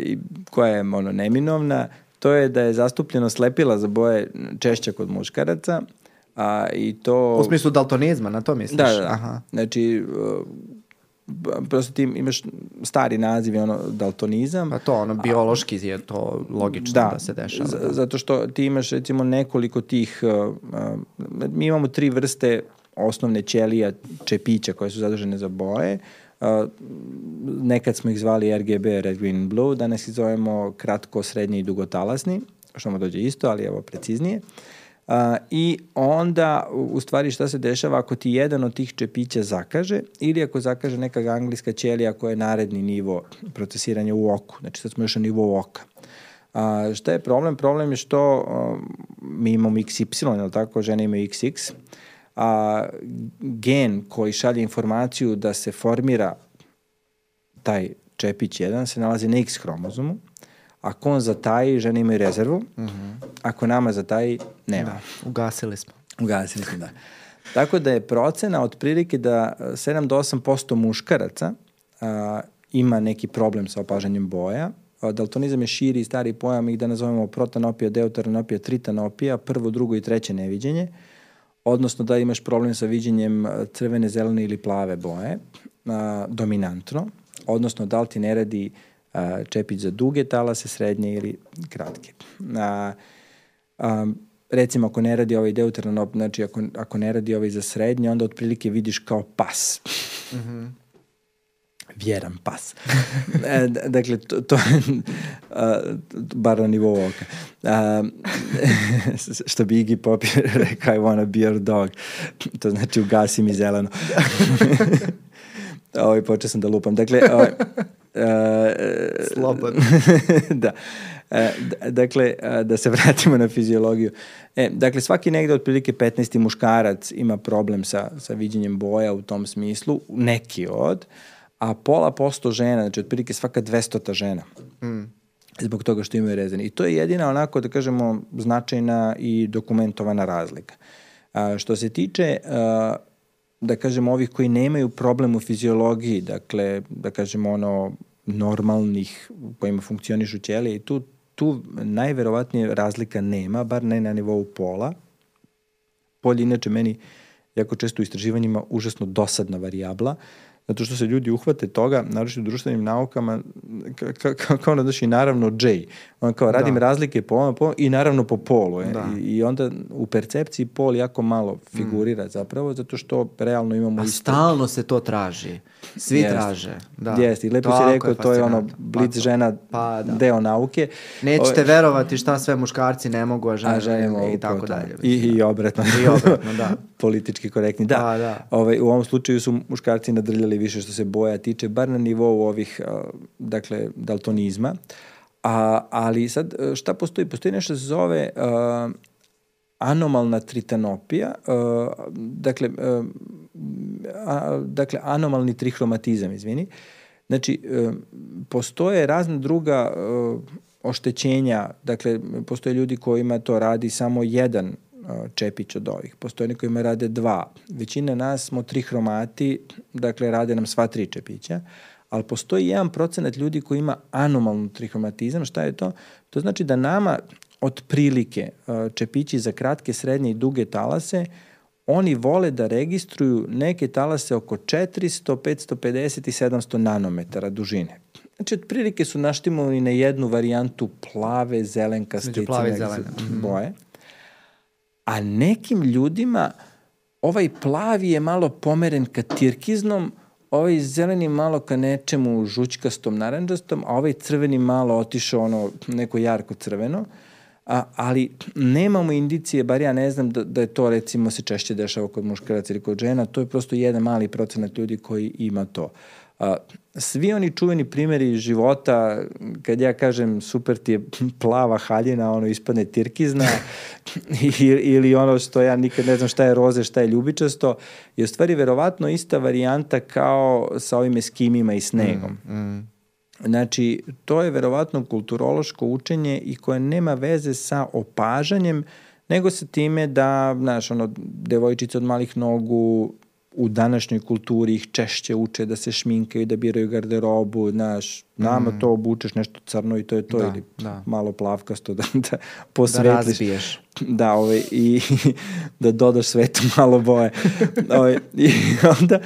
koja je ono neminovna, to je da je zastupljeno slepila za boje češća kod muškaraca, a, i to... U smislu daltonizma, na to misliš? Da, da, da. Aha. Znači, prosto ti imaš stari naziv, ono, daltonizam. Pa to, ono, biološki je to logično da, da se dešava. Da. Zato što ti imaš, recimo, nekoliko tih, uh, uh, mi imamo tri vrste osnovne ćelija čepića koje su zadužene za boje. Uh, nekad smo ih zvali RGB, Red, Green, Blue, danas ih zovemo kratko, srednji i dugotalasni, što mu dođe isto, ali evo preciznije. Uh, Uh, I onda, u stvari, šta se dešava ako ti jedan od tih čepića zakaže ili ako zakaže neka anglijska ćelija koja je naredni nivo procesiranja u oku. Znači, sad smo još na nivou oka. A, šta je problem? Problem je što a, mi imamo XY, je tako? Žene imaju XX. A, gen koji šalje informaciju da se formira taj čepić jedan se nalazi na X hromozomu Ako on zataji, žene imaju rezervu. Uh mhm. -huh. Ako nama zataji, nema. Da, ugasili smo. Ugasili smo, da. Tako da je procena otprilike da 7 do 8% muškaraca a, ima neki problem sa opažanjem boja. A, daltonizam je širi i stari pojam ih da nazovemo protanopija, deuteranopija, tritanopija, prvo, drugo i treće neviđenje. Odnosno da imaš problem sa viđenjem crvene, zelene ili plave boje, a, dominantno. Odnosno da li ti ne radi čepić za duge talase, srednje ili kratke. A, a, recimo ako ne radi ovaj deuteranop, znači ako, ako ne radi ovaj za srednje, onda otprilike vidiš kao pas. Mm -hmm. Vjeran pas. e, dakle, to, to a, bar na nivou oka. A, što bi Iggy Pop rekao, I wanna be your dog. To znači ugasi mi zeleno. Ovaj, počeo sam da lupam. Dakle, ovaj, Uh, Slobodno. da. E, dakle, da se vratimo na fiziologiju. E, dakle, svaki negde otprilike 15. muškarac ima problem sa, sa viđenjem boja u tom smislu, neki od, a pola posto žena, znači otprilike svaka 200 žena. Mm zbog toga što imaju rezani. I to je jedina onako, da kažemo, značajna i dokumentovana razlika. A, što se tiče a, da kažemo, ovih koji nemaju problem u fiziologiji, dakle, da kažemo, ono, normalnih kojima funkcionišu ćelije i tu, tu najverovatnije razlika nema, bar ne na nivou pola. Polje inače meni jako često u istraživanjima užasno dosadna varijabla, zato što se ljudi uhvate toga, naročito u društvenim naukama, kao ka, ka, ono, i naravno J. On kao, radim da. razlike po ovom, po i naravno po polu. Je. Da. I, I onda u percepciji pol jako malo figurira mm. zapravo, zato što realno imamo... A isto... stalno se to traži. Svi jest. traže. Da. Jeste, i lepo si rekao, je to je ono blic pa, žena pa, da. deo nauke. Nećete o... verovati šta sve muškarci ne mogu, a žene, a žene mogu, i tako dalje. I, I obratno. I obratno, da. Politički korektni. Da, pa, da. Ovaj, u ovom slučaju su muškarci nadrljali više što se boja tiče, bar na nivou ovih, dakle, daltonizma. A, ali sad, šta postoji? Postoji nešto se zove uh, anomalna tritanopija, uh, dakle, uh, a, dakle, anomalni trihromatizam, izvini. Znači, uh, postoje razna druga uh, oštećenja, dakle, postoje ljudi kojima to radi samo jedan čepić od ovih. Postoje oni kojima rade dva. Većina nas smo trihromati, dakle, rade nam sva tri čepića, ali postoji jedan procenat ljudi koji ima anomalnu trihromatizam. Šta je to? To znači da nama otprilike čepići za kratke, srednje i duge talase, oni vole da registruju neke talase oko 400, 550 i 700 nanometara dužine. Znači, otprilike su naštimovani na jednu varijantu plave, zelenkaste plave i zelene mhm. boje. A nekim ljudima ovaj plavi je malo pomeren ka tirkiznom, ovaj zeleni malo ka nečemu žućkastom, naranđastom, a ovaj crveni malo otišao ono neko jarko crveno. a, ali nemamo indicije, bar ja ne znam da, da je to recimo se češće dešava kod muškaraca ili kod žena, to je prosto jedan mali procenat ljudi koji ima to. A, svi oni čuveni primjeri života, kad ja kažem super ti je plava haljina, ono ispadne tirkizna, ili ono što ja nikad ne znam šta je roze, šta je ljubičasto, je u stvari verovatno ista varijanta kao sa ovim eskimima i snegom. Mm, mm. Znači, to je verovatno kulturološko učenje i koje nema veze sa opažanjem, nego sa time da, znaš, ono, devojčice od malih nogu u današnjoj kulturi ih češće uče da se šminkaju, da biraju garderobu, znaš, nama mm. to obučeš nešto crno i to je to, da, ili da. malo plavkasto da, da posvetliš. Da razbiješ. Da, ovaj, i da dodaš svetu malo boje. ovaj, I onda,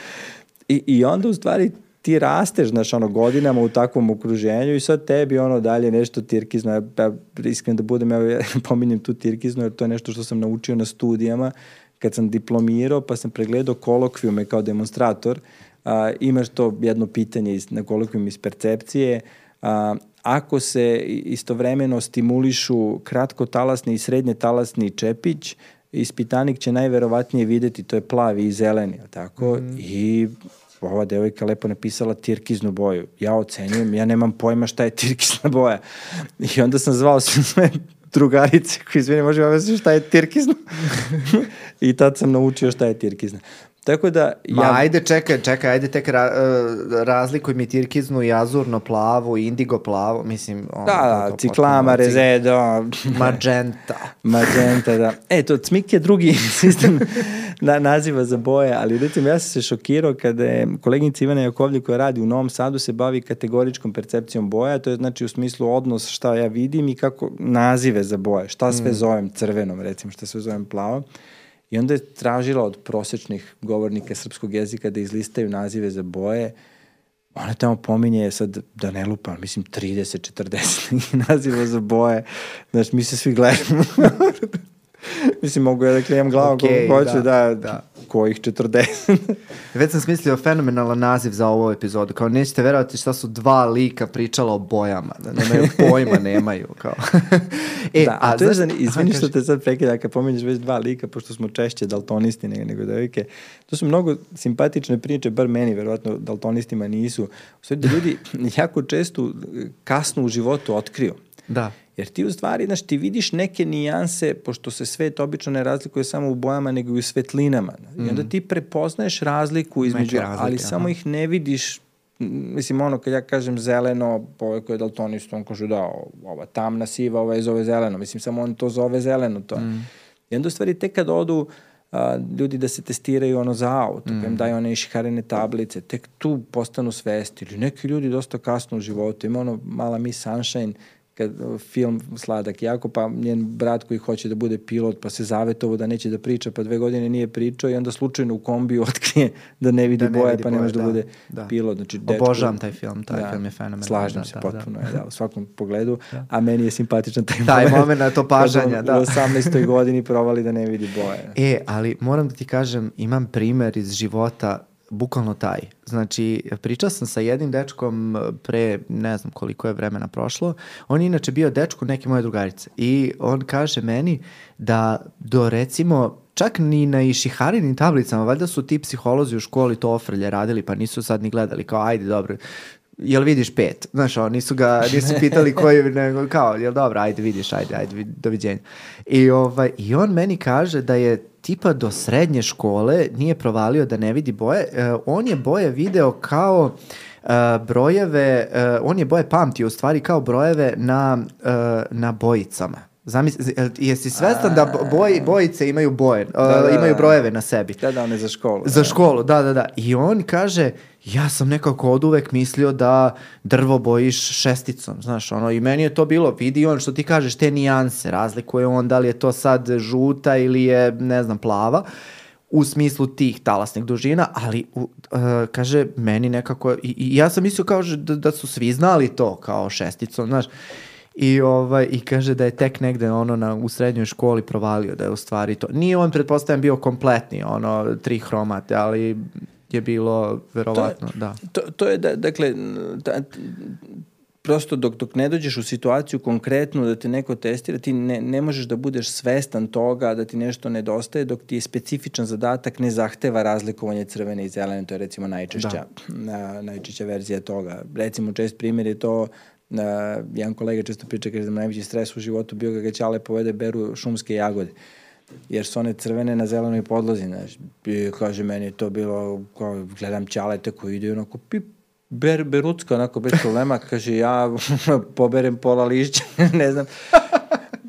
i, i onda u stvari ti rasteš, znaš, ono, godinama u takvom okruženju i sad tebi, ono, dalje nešto tirkizno, ja, ja iskren da budem, ja pominjem tu tirkizno, jer to je nešto što sam naučio na studijama, kad sam diplomirao, pa sam pregledao kolokvijume kao demonstrator, a, imaš to jedno pitanje iz, na kolokvijum iz percepcije, a, ako se istovremeno stimulišu kratkotalasni i srednje talasni čepić, ispitanik će najverovatnije videti, to je plavi i zeleni, tako? Mm -hmm. I ova devojka lepo napisala tirkiznu boju. Ja ocenjujem, ja nemam pojma šta je tirkizna boja. I onda sam zvao sve drugarice koji, izvini, može vam šta je tirkizna? I tad sam naučio šta je tirkizna. Tako da... Ma ja... ajde, čekaj, čekaj, ajde tek ra, uh, razlikuj mi tirkiznu i azurno plavu, indigo plavu, mislim... Ono, da, da, ciklama, rezedo... Magenta. Magenta, da. E, to cmik je drugi sistem na, naziva za boje, ali recimo ja sam se šokirao kada je koleginica Ivana Jakovlje koja radi u Novom Sadu se bavi kategoričkom percepcijom boja, to je znači u smislu odnos šta ja vidim i kako nazive za boje, šta sve mm. zovem crvenom, recimo, šta sve zovem plavom. I onda je tražila od prosečnih govornika srpskog jezika da izlistaju nazive za boje. Ona tamo pominje sad, da ne lupam, mislim 30-40 naziva za boje. Znaš, mi se svi gledamo. mislim, mogu ja da klijem glavom okay, kako hoću, da, da, da. kojih 40. Već sam smislio fenomenalan naziv za ovu epizodu, kao nećete verovati šta su dva lika pričala o bojama, da nemaju pojma, nemaju, kao. e, da, a, a to je, zan... izvini što te sad prekida, kad pominješ već dva lika, pošto smo češće daltonisti nego, nego devojke, to su mnogo simpatične priče, bar meni, verovatno daltonistima nisu. U stvari da ljudi jako često kasno u životu otkriju. Da. Jer ti u stvari, znaš, ti vidiš neke nijanse, pošto se svet obično ne razlikuje samo u bojama, nego i u svetlinama. Mm. I onda mm. ti prepoznaješ razliku između, razlike, ali aha. samo ih ne vidiš mislim, ono, kad ja kažem zeleno, ovo koje je daltonist, on kaže da, ova tamna siva, ova je zove zeleno. Mislim, samo on to zove zeleno, to. Mm. I onda u stvari tek kad odu a, ljudi da se testiraju ono za auto, mm. pa im daju one išharene tablice, tek tu postanu svesti. Ili neki ljudi dosta kasno u životu, ima ono mala Miss Sunshine, kad film sladak jako, pa njen brat koji hoće da bude pilot, pa se zavetovo da neće da priča, pa dve godine nije pričao i onda slučajno u kombiju otkrije da ne vidi da boje, vidi pa ne može da, da bude da. pilot. Znači, dečko, Obožavam taj film, taj da, film je fenomenal. Slažem da, se da, potpuno, da. Je, da, u svakom pogledu, da. a meni je simpatičan taj, taj moment. moment to pažanja, da. U 18. godini provali da ne vidi boje. E, ali moram da ti kažem, imam primer iz života bukvalno taj. Znači, pričao sam sa jednim dečkom pre, ne znam koliko je vremena prošlo. On je inače bio dečko neke moje drugarice. I on kaže meni da do recimo čak ni na išiharinim tablicama, valjda su ti psiholozi u školi to ofrlje radili, pa nisu sad ni gledali kao ajde dobro, jel vidiš pet? Znaš, on, nisu ga, nisu pitali koji, nego kao, jel dobro, ajde vidiš, ajde, ajde, doviđenja. I, ovaj, I on meni kaže da je tipa do srednje škole nije provalio da ne vidi boje. Uh, on je boje video kao uh, brojeve, uh, on je boje pamtio u stvari kao brojeve na, na bojicama. Zamisli, jesi svestan da boj, bojice imaju boje, da, da, imaju da. brojeve na sebi? Da, da, one za školu. Za da. školu, da, da, da. I on kaže, ja sam nekako od uvek mislio da drvo bojiš šesticom, znaš, ono, i meni je to bilo, vidi on što ti kažeš, te nijanse, razlikuje on da li je to sad žuta ili je, ne znam, plava, u smislu tih talasnih dužina, ali u, uh, kaže, meni nekako, i, i ja sam mislio kao da, da su svi znali to, kao šesticom, znaš, I, ovaj, I kaže da je tek negde ono na, u srednjoj školi provalio da je u stvari to. Nije on, pretpostavljam, bio kompletni, ono, tri hromate, ali je bilo verovatno, to je, da. To, to je, da, dakle, ta, prosto dok, dok ne dođeš u situaciju konkretnu da te neko testira, ti ne, ne možeš da budeš svestan toga da ti nešto nedostaje dok ti je specifičan zadatak ne zahteva razlikovanje crvene i zelene, to je recimo najčešća, da. najčešća verzija toga. Recimo čest primjer je to Uh, jedan kolega često priča kaže da najveći stres u životu bio ga ga ćale povede beru šumske jagode jer su one crvene na zelenoj podlozi, znaš. I kaže, meni je to bilo, kao, gledam ćalete koji ide onako pip, ber, berucka, onako bez problema, kaže, ja poberem pola lišća, ne znam.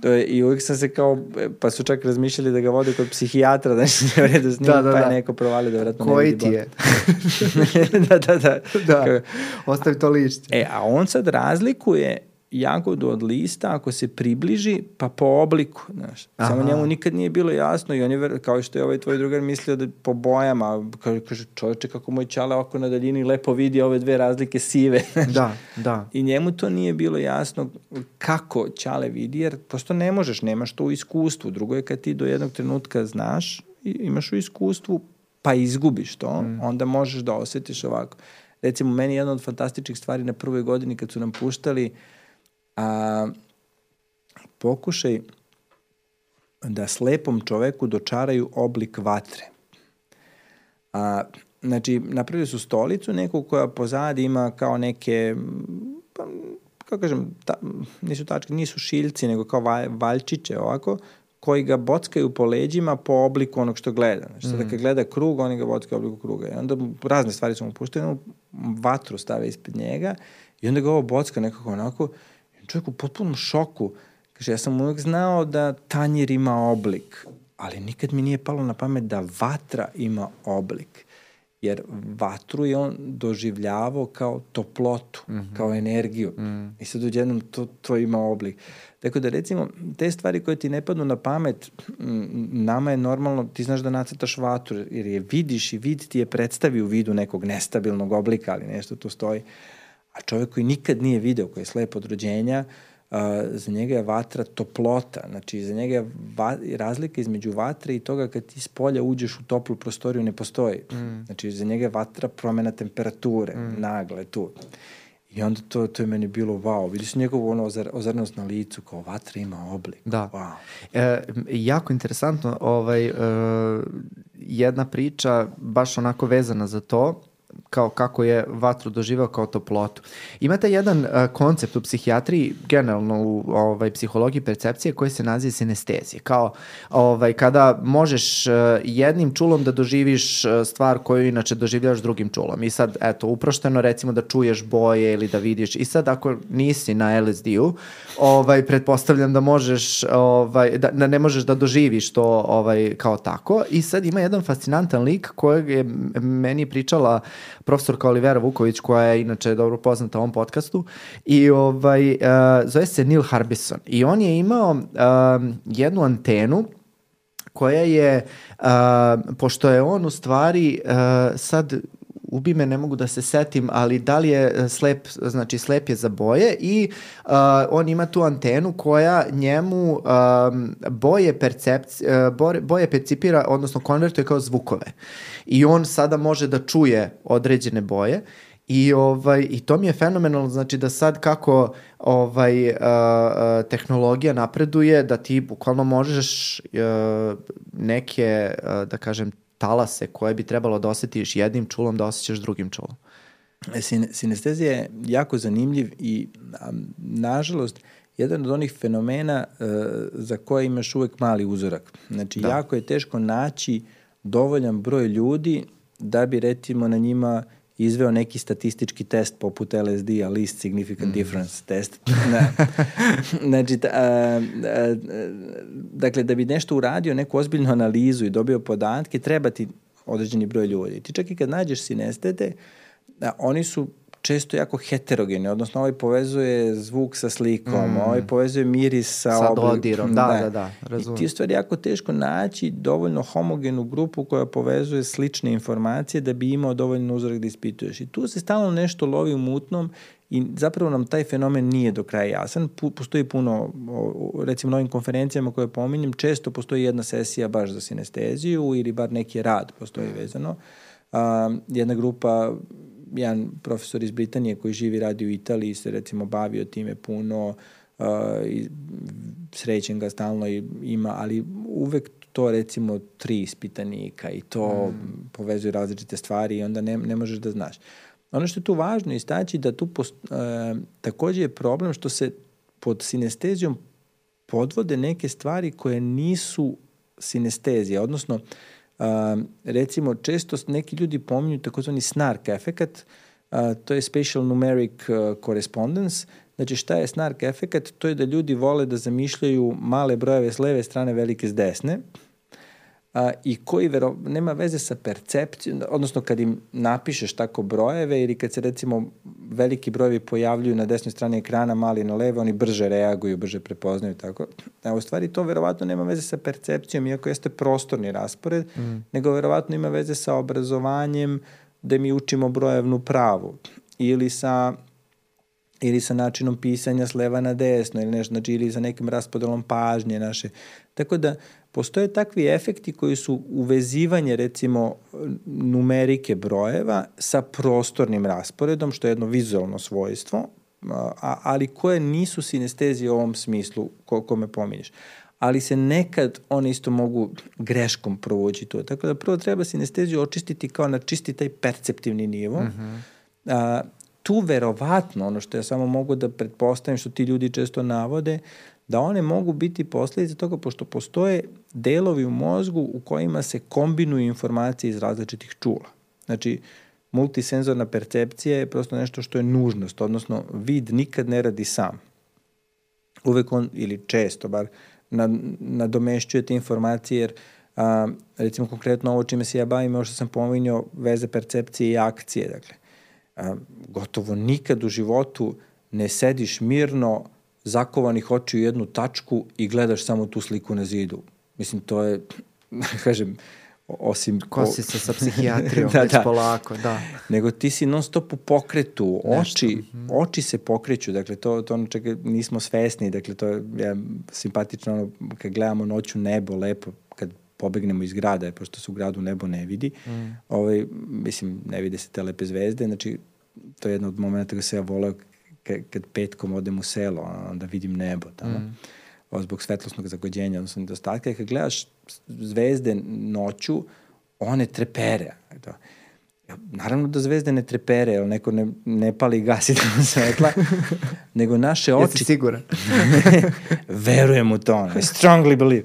To je, I uvijek sam se kao, pa su čak razmišljali da ga vode kod psihijatra, da ne u redu s njim, da, da, pa je da. neko provali da vratno ne vidi ti je? da, da, da. da. Ostavi to lišće. E, a on sad razlikuje jagodu od lista ako se približi pa po obliku, znaš. Aha. Samo njemu nikad nije bilo jasno i on je, kao što je ovaj tvoj drugar mislio da po bojama, kaže, kaže čovječe kako moj čale oko na daljini lepo vidi ove dve razlike sive. Znaš. Da, da. I njemu to nije bilo jasno kako čale vidi, jer prosto ne možeš, nemaš to u iskustvu. Drugo je kad ti do jednog trenutka znaš imaš u iskustvu, pa izgubiš to, mm. onda možeš da osetiš ovako. Recimo, meni jedna od fantastičnih stvari na prvoj godini kad su nam puštali uh, a, pokušaj da slepom čoveku dočaraju oblik vatre. A, znači, napravili su stolicu neku koja pozadi ima kao neke, pa, kako kažem, ta, nisu tačke, nisu šiljci, nego kao valjčiće ovako, koji ga bockaju po leđima po obliku onog što gleda. Znači, mm. sada kad gleda krug, oni ga bockaju obliku kruga. I onda razne stvari su mu puštene, vatru stave ispred njega i onda ga ovo bocka nekako onako čovjek u potpunom šoku. Kaže, ja sam uvek znao da tanjir ima oblik, ali nikad mi nije palo na pamet da vatra ima oblik. Jer vatru je on doživljavao kao toplotu, mm -hmm. kao energiju. Mm. I sad jednom to, to ima oblik. Tako da recimo, te stvari koje ti ne padnu na pamet, nama je normalno, ti znaš da nacrtaš vatru, jer je vidiš i vid ti je predstavi u vidu nekog nestabilnog oblika, ali nešto tu stoji. A čovek koji nikad nije video, koji je slep od rođenja, uh, za njega je vatra toplota, znači za njega je va, razlika između vatre i toga kad ti s polja uđeš u toplu prostoriju ne postoji. Mm. Znači za njega je vatra promena temperature, mm. nagle tu. I onda to, to je meni bilo wow. Vidiš njegovu ono ozar, ozarnost na licu, kao vatra ima oblik. Da. Wow. E, jako interesantno, ovaj, e, jedna priča baš onako vezana za to kao kako je vatru doživao kao toplotu. Imate jedan uh, koncept u psihijatriji, generalno u ovaj, psihologiji percepcije koji se naziva sinestezija. Kao ovaj, kada možeš uh, jednim čulom da doživiš uh, stvar koju inače doživljaš drugim čulom. I sad, eto, uprošteno recimo da čuješ boje ili da vidiš. I sad ako nisi na LSD-u, ovaj, pretpostavljam da možeš, ovaj, da, da ne možeš da doživiš to ovaj, kao tako. I sad ima jedan fascinantan lik kojeg je meni pričala profesorka Olivera Vuković, koja je inače dobro poznata u ovom podcastu, i ovaj, uh, zove se Neil Harbison. I on je imao uh, jednu antenu koja je, uh, pošto je on u stvari uh, sad ubi me, ne mogu da se setim, ali da li je e, slep, znači slep je za boje i uh, on ima tu antenu koja njemu um, boje, percepci, uh, boje percipira, odnosno konvertuje kao zvukove. I on sada može da čuje određene boje I, ovaj, I to mi je fenomenalno, znači da sad kako ovaj, uh, tehnologija napreduje, da ti bukvalno možeš uh, neke, uh, da kažem, talase koje bi trebalo da osetiš jednim čulom, da osjećaš drugim čulom. E, sin sinestezija je jako zanimljiv i, a, nažalost, jedan od onih fenomena uh, za koje imaš uvek mali uzorak. Znači, da. jako je teško naći dovoljan broj ljudi da bi, recimo, na njima izveo neki statistički test poput LSD-a, Least Significant mm. Difference test. Da. znači, a, a, a, dakle, da bi nešto uradio, neku ozbiljnu analizu i dobio podatke, treba ti određeni broj ljudi. Ti čak i kad nađeš sinestete, a, oni su često jako heterogeni, odnosno ovaj povezuje zvuk sa slikom, mm. ovaj povezuje miris sa, sa oblik. dodirom, da, da, da, da razumem. I ti je stvari jako teško naći dovoljno homogenu grupu koja povezuje slične informacije da bi imao dovoljno uzorak da ispituješ. I tu se stalno nešto lovi u mutnom i zapravo nam taj fenomen nije do kraja jasan. Postoji puno, recimo na ovim konferencijama koje pominjem, često postoji jedna sesija baš za sinesteziju ili bar neki rad postoji vezano. Uh, jedna grupa jedan profesor iz Britanije koji živi radi u Italiji se recimo bavio time puno, uh, i srećen ga stalno i ima, ali uvek to recimo tri ispitanika i to mm. povezuje različite stvari i onda ne, ne možeš da znaš. Ono što je tu važno istaći da tu post, uh, takođe je problem što se pod sinestezijom podvode neke stvari koje nisu sinestezija, odnosno uh, recimo često neki ljudi pominju takozvani snark efekat, uh, to je spatial numeric uh, correspondence, Znači šta je snark efekat? To je da ljudi vole da zamišljaju male brojeve s leve strane, velike s desne, a, i koji vero, nema veze sa percepcijom, odnosno kad im napišeš tako brojeve ili kad se recimo veliki brojevi pojavljuju na desnoj strani ekrana, mali na leve, oni brže reaguju, brže prepoznaju tako. A u stvari to verovatno nema veze sa percepcijom, iako jeste prostorni raspored, mm. nego verovatno ima veze sa obrazovanjem da mi učimo brojevnu pravu ili sa ili sa načinom pisanja s leva na desno ili nešto, znači ili sa nekim raspodelom pažnje naše. Tako da postoje takvi efekti koji su uvezivanje recimo numerike brojeva sa prostornim rasporedom, što je jedno vizualno svojstvo, a, ali koje nisu sinestezije u ovom smislu ko, kome pominješ. Ali se nekad one isto mogu greškom provući to. Tako da prvo treba sinesteziju očistiti kao na čisti taj perceptivni nivo. Mm -hmm. a, tu verovatno, ono što ja samo mogu da pretpostavim, što ti ljudi često navode, da one mogu biti posledice toga pošto postoje delovi u mozgu u kojima se kombinuju informacije iz različitih čula. Znači, multisenzorna percepcija je prosto nešto što je nužnost, odnosno vid nikad ne radi sam. Uvek on, ili često bar, nadomešćuje te informacije jer a, recimo konkretno ovo čime se ja bavim, ovo što sam pominjao, veze percepcije i akcije, dakle a, gotovo nikad u životu ne sediš mirno, zakovanih oči u jednu tačku i gledaš samo tu sliku na zidu. Mislim, to je, kažem, osim... Kosi se sa psihijatrijom, da, već da. polako, da. Nego ti si non stop u pokretu, oči, Nešto. Mhm. oči se pokreću, dakle, to, to ono čega nismo svesni, dakle, to je ja, simpatično, ono, kad gledamo noću nebo, lepo, kad pobegnemo iz grada, pošto se u gradu nebo ne vidi, mm. ovaj, mislim, ne vide se te lepe zvezde, znači, to je jedno od momenta kada se ja voleo kad petkom odem u selo, onda vidim nebo tamo. Mm. Zbog svetlosnog zagođenja, odnosno nedostatka. I kad gledaš zvezde noću, one trepere. To. Naravno da zvezde ne trepere, jer neko ne, ne pali i gasi tamo svetla, nego naše oči... Jesi siguran? Verujem u to, I strongly believe.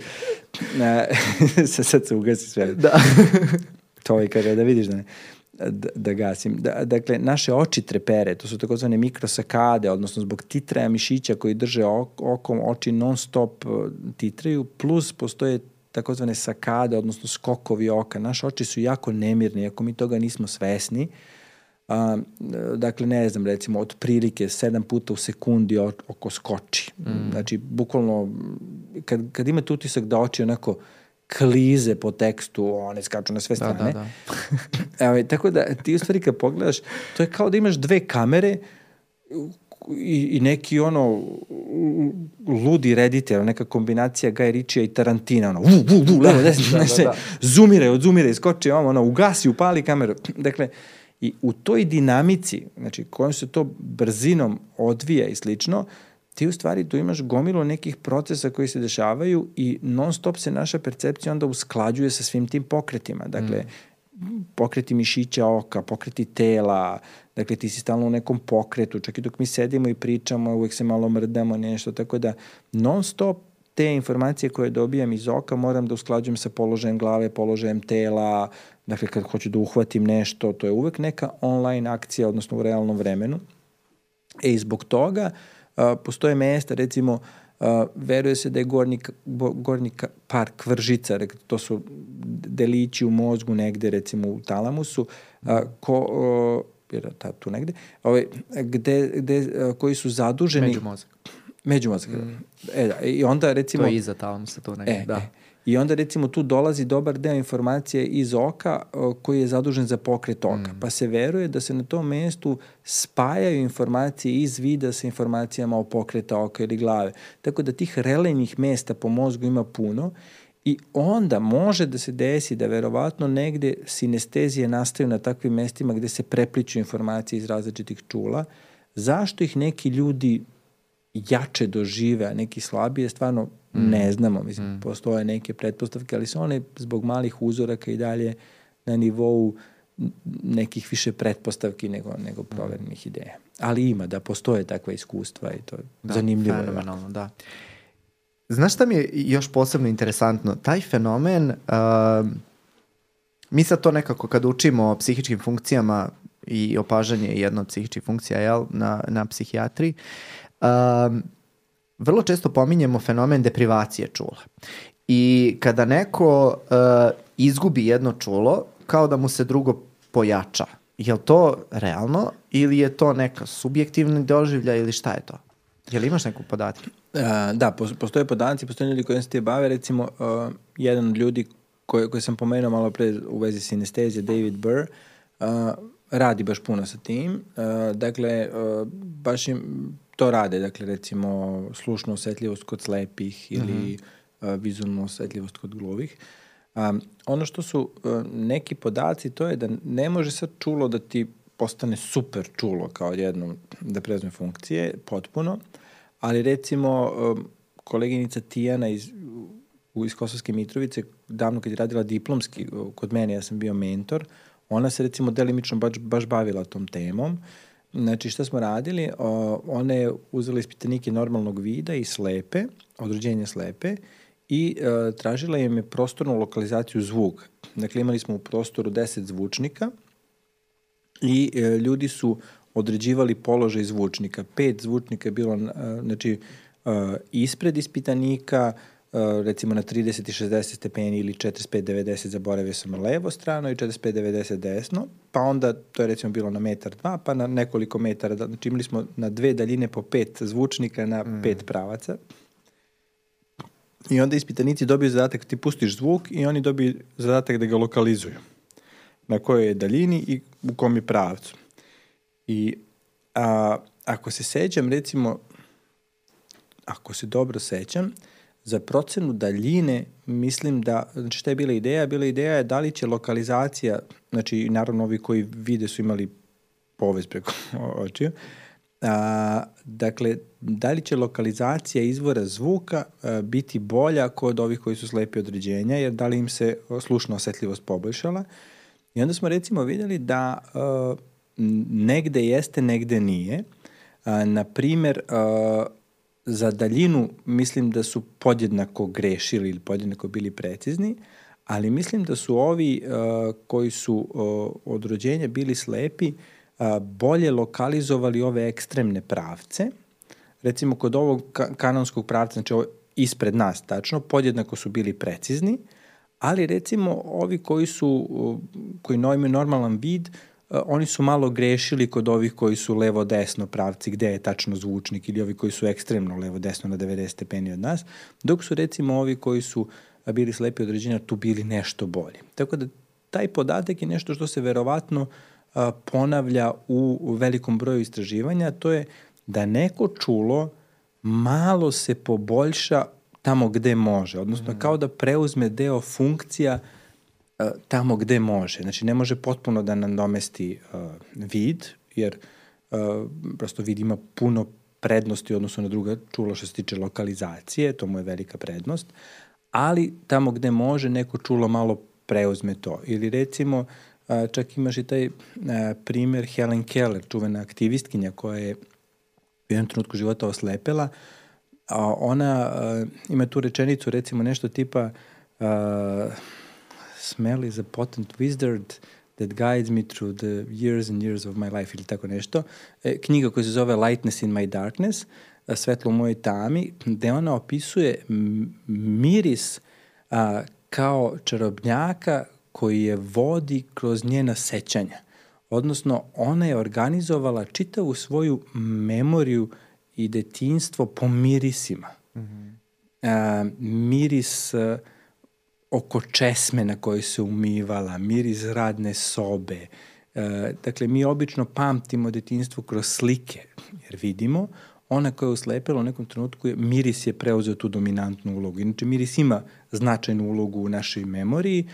sad se ugasi sve. Da. to je kada da vidiš da ne da, da gasim. Da, dakle, naše oči trepere, to su takozvane mikrosakade, odnosno zbog titraja mišića koji drže okom, oči non stop uh, titraju, plus postoje takozvane sakade, odnosno skokovi oka. Naše oči su jako nemirni, ako mi toga nismo svesni. A, dakle, ne znam, recimo, od prilike sedam puta u sekundi oko skoči. Mm. Znači, bukvalno, kad, kad imate utisak da oči onako klize po tekstu, one skaču na sve da, strane. Da, da, da. Evo, tako da ti u stvari kad pogledaš, to je kao da imaš dve kamere i, i neki ono ludi reditelj, neka kombinacija Guy Ritchie i Tarantina, ono, u, u, u, levo, desno, da, da, da. zumire, odzumire, skoči, ono, ono, ugasi, upali kameru. Dakle, i u toj dinamici, znači, kojom se to brzinom odvija i slično, ti u stvari tu imaš gomilu nekih procesa koji se dešavaju i non stop se naša percepcija onda usklađuje sa svim tim pokretima. Dakle, mm. pokreti mišića oka, pokreti tela, dakle ti si stalno u nekom pokretu, čak i dok mi sedimo i pričamo, uvek se malo mrdamo, nešto, tako da non stop te informacije koje dobijam iz oka moram da usklađujem sa položajem glave, položajem tela, dakle kad hoću da uhvatim nešto, to je uvek neka online akcija, odnosno u realnom vremenu. E i zbog toga uh, postoje mesta, recimo, uh, veruje se da je gornji, gornji par kvržica, to su delići u mozgu negde, recimo u talamusu, uh, ko, uh, jer ta, tu negde, ovaj, gde, gde, koji su zaduženi... Međumozak. Međumozak, mm. e, da, i onda recimo... To je iza talamusa, to negde, e, da. E, I onda recimo tu dolazi dobar deo informacije iz oka koji je zadužen za pokret oka. Mm. Pa se veruje da se na tom mestu spajaju informacije iz vida sa informacijama o pokreta oka ili glave. Tako da tih relejnih mesta po mozgu ima puno I onda može da se desi da verovatno negde sinestezije nastaju na takvim mestima gde se prepliču informacije iz različitih čula. Zašto ih neki ljudi jače dožive, a neki slabije, stvarno mm. ne znamo. Mislim, mm. postoje neke pretpostavke, ali su one zbog malih uzoraka i dalje na nivou nekih više pretpostavki nego, nego mm. provernih ideja. Ali ima da postoje takva iskustva i to je da, zanimljivo. Fenomenalno, da. Znaš šta mi je još posebno interesantno? Taj fenomen, uh, mi sad to nekako kad učimo o psihičkim funkcijama i opažanje je jedna od psihičkih funkcija jel, na, na psihijatri, uh, vrlo često pominjemo fenomen deprivacije čula. I kada neko uh, izgubi jedno čulo, kao da mu se drugo pojača. Je li to realno ili je to neka subjektivna doživlja ili šta je to? Je li imaš neku podatke? Uh, da, postoje podaci, postoje ljudi koji se ti bave, recimo uh, jedan od ljudi koji, koji sam pomenuo malo pre u vezi sinestezije, David Burr, uh, radi baš puno sa tim. Uh, dakle, uh, baš im to rade, dakle recimo slušnu osetljivost kod slepih ili uh, vizualnu osetljivost kod glovih. Um, ono što su neki podaci, to je da ne može sad čulo da ti postane super čulo kao jednom da prezme funkcije, potpuno, ali recimo um, koleginica Tijana iz, iz Kosovske Mitrovice, davno kad je radila diplomski kod mene, ja sam bio mentor, ona se recimo delimično baš, baš bavila tom temom. Znači šta smo radili? O, ona je uzela ispitanike normalnog vida i slepe, odrođenja slepe, i e, tražila im je prostornu lokalizaciju zvuka. Dakle, imali smo u prostoru 10 zvučnika i e, ljudi su određivali položaj zvučnika. Pet zvučnika je bilo e, znači, e, ispred ispitanika, recimo na 30 i 60 stepeni ili 45-90 zaboravio sam na levo strano i 45-90 desno, pa onda to je recimo bilo na metar dva, pa na nekoliko metara, znači imali smo na dve daljine po pet zvučnika na mm. pet pravaca. I onda ispitanici dobiju zadatak, ti pustiš zvuk i oni dobiju zadatak da ga lokalizuju. Na kojoj je daljini i u kom je pravcu. I a, ako se sećam, recimo, ako se dobro sećam, za procenu daljine mislim da, znači šta je bila ideja? Bila ideja je da li će lokalizacija, znači naravno ovi koji vide su imali povez preko očiju, a, dakle, da li će lokalizacija izvora zvuka a, biti bolja kod ovih koji su slepi određenja, jer da li im se slušna osetljivost poboljšala. I onda smo recimo videli da a, negde jeste, negde nije. Na primer, za daljinu mislim da su podjednako grešili ili podjednako bili precizni, ali mislim da su ovi a, koji su a, od rođenja bili slepi a, bolje lokalizovali ove ekstremne pravce. Recimo kod ovog ka kanonskog pravca, znači ovo ispred nas tačno, podjednako su bili precizni, ali recimo ovi koji su, koji imaju normalan vid, oni su malo grešili kod ovih koji su levo-desno pravci, gde je tačno zvučnik, ili ovi koji su ekstremno levo-desno na 90 stepeni od nas, dok su recimo ovi koji su bili slepi određenja tu bili nešto bolji. Tako da taj podatak je nešto što se verovatno ponavlja u velikom broju istraživanja, to je da neko čulo malo se poboljša tamo gde može, odnosno mm. kao da preuzme deo funkcija uh, tamo gde može. Znači ne može potpuno da nam domesti uh, vid, jer uh, prosto vid ima puno prednosti odnosno na druga čulo što se tiče lokalizacije, to mu je velika prednost, ali tamo gde može neko čulo malo preuzme to. Ili recimo, uh, čak imaš i taj uh, primer Helen Keller, čuvena aktivistkinja koja je u jednom trenutku života oslepela, a ona uh, ima tu rečenicu recimo nešto tipa uh, smell is a potent wizard that guides me through the years and years of my life ili tako nešto. E, knjiga koja se zove Lightness in my darkness, svetlo u mojoj tami, gde ona opisuje miris a, kao čarobnjaka koji je vodi kroz njena sećanja. Odnosno, ona je organizovala čitavu svoju memoriju i detinstvo po mirisima. Mm -hmm. a, miris a, oko česme na kojoj se umivala, miris radne sobe, E, dakle, mi obično pamtimo detinstvo kroz slike, jer vidimo, ona koja je uslepila u nekom trenutku, je, miris je preuzeo tu dominantnu ulogu. Inače, miris ima značajnu ulogu u našoj memoriji,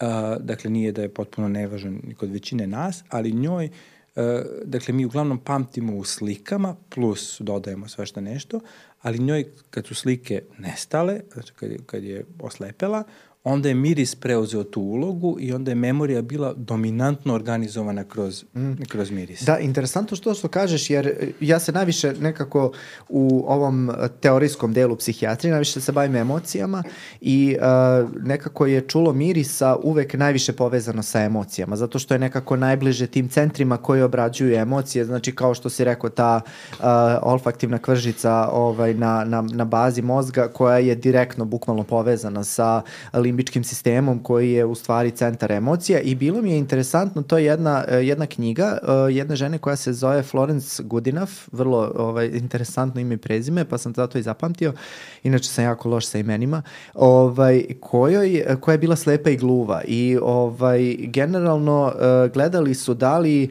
a, dakle, nije da je potpuno nevažan kod većine nas, ali njoj, a, dakle, mi uglavnom pamtimo u slikama, plus dodajemo svašta nešto, ali njoj, kad su slike nestale, znači kad, kad je oslepela, onda je miris preuzeo tu ulogu i onda je memorija bila dominantno organizovana kroz, mm. kroz miris. Da, interesantno što što kažeš, jer ja se najviše nekako u ovom teorijskom delu psihijatrije, najviše se bavim emocijama i uh, nekako je čulo mirisa uvek najviše povezano sa emocijama, zato što je nekako najbliže tim centrima koji obrađuju emocije, znači kao što si rekao, ta uh, olfaktivna kvržica ovaj, na, na, na bazi mozga koja je direktno, bukvalno povezana sa lim limbičkim sistemom koji je u stvari centar emocija i bilo mi je interesantno, to je jedna, e, jedna knjiga e, jedne žene koja se zove Florence Goodenough, vrlo ovaj, interesantno ime i prezime, pa sam zato i zapamtio, inače sam jako loš sa imenima, ovaj, kojoj, koja je bila slepa i gluva i ovaj, generalno e, gledali su da li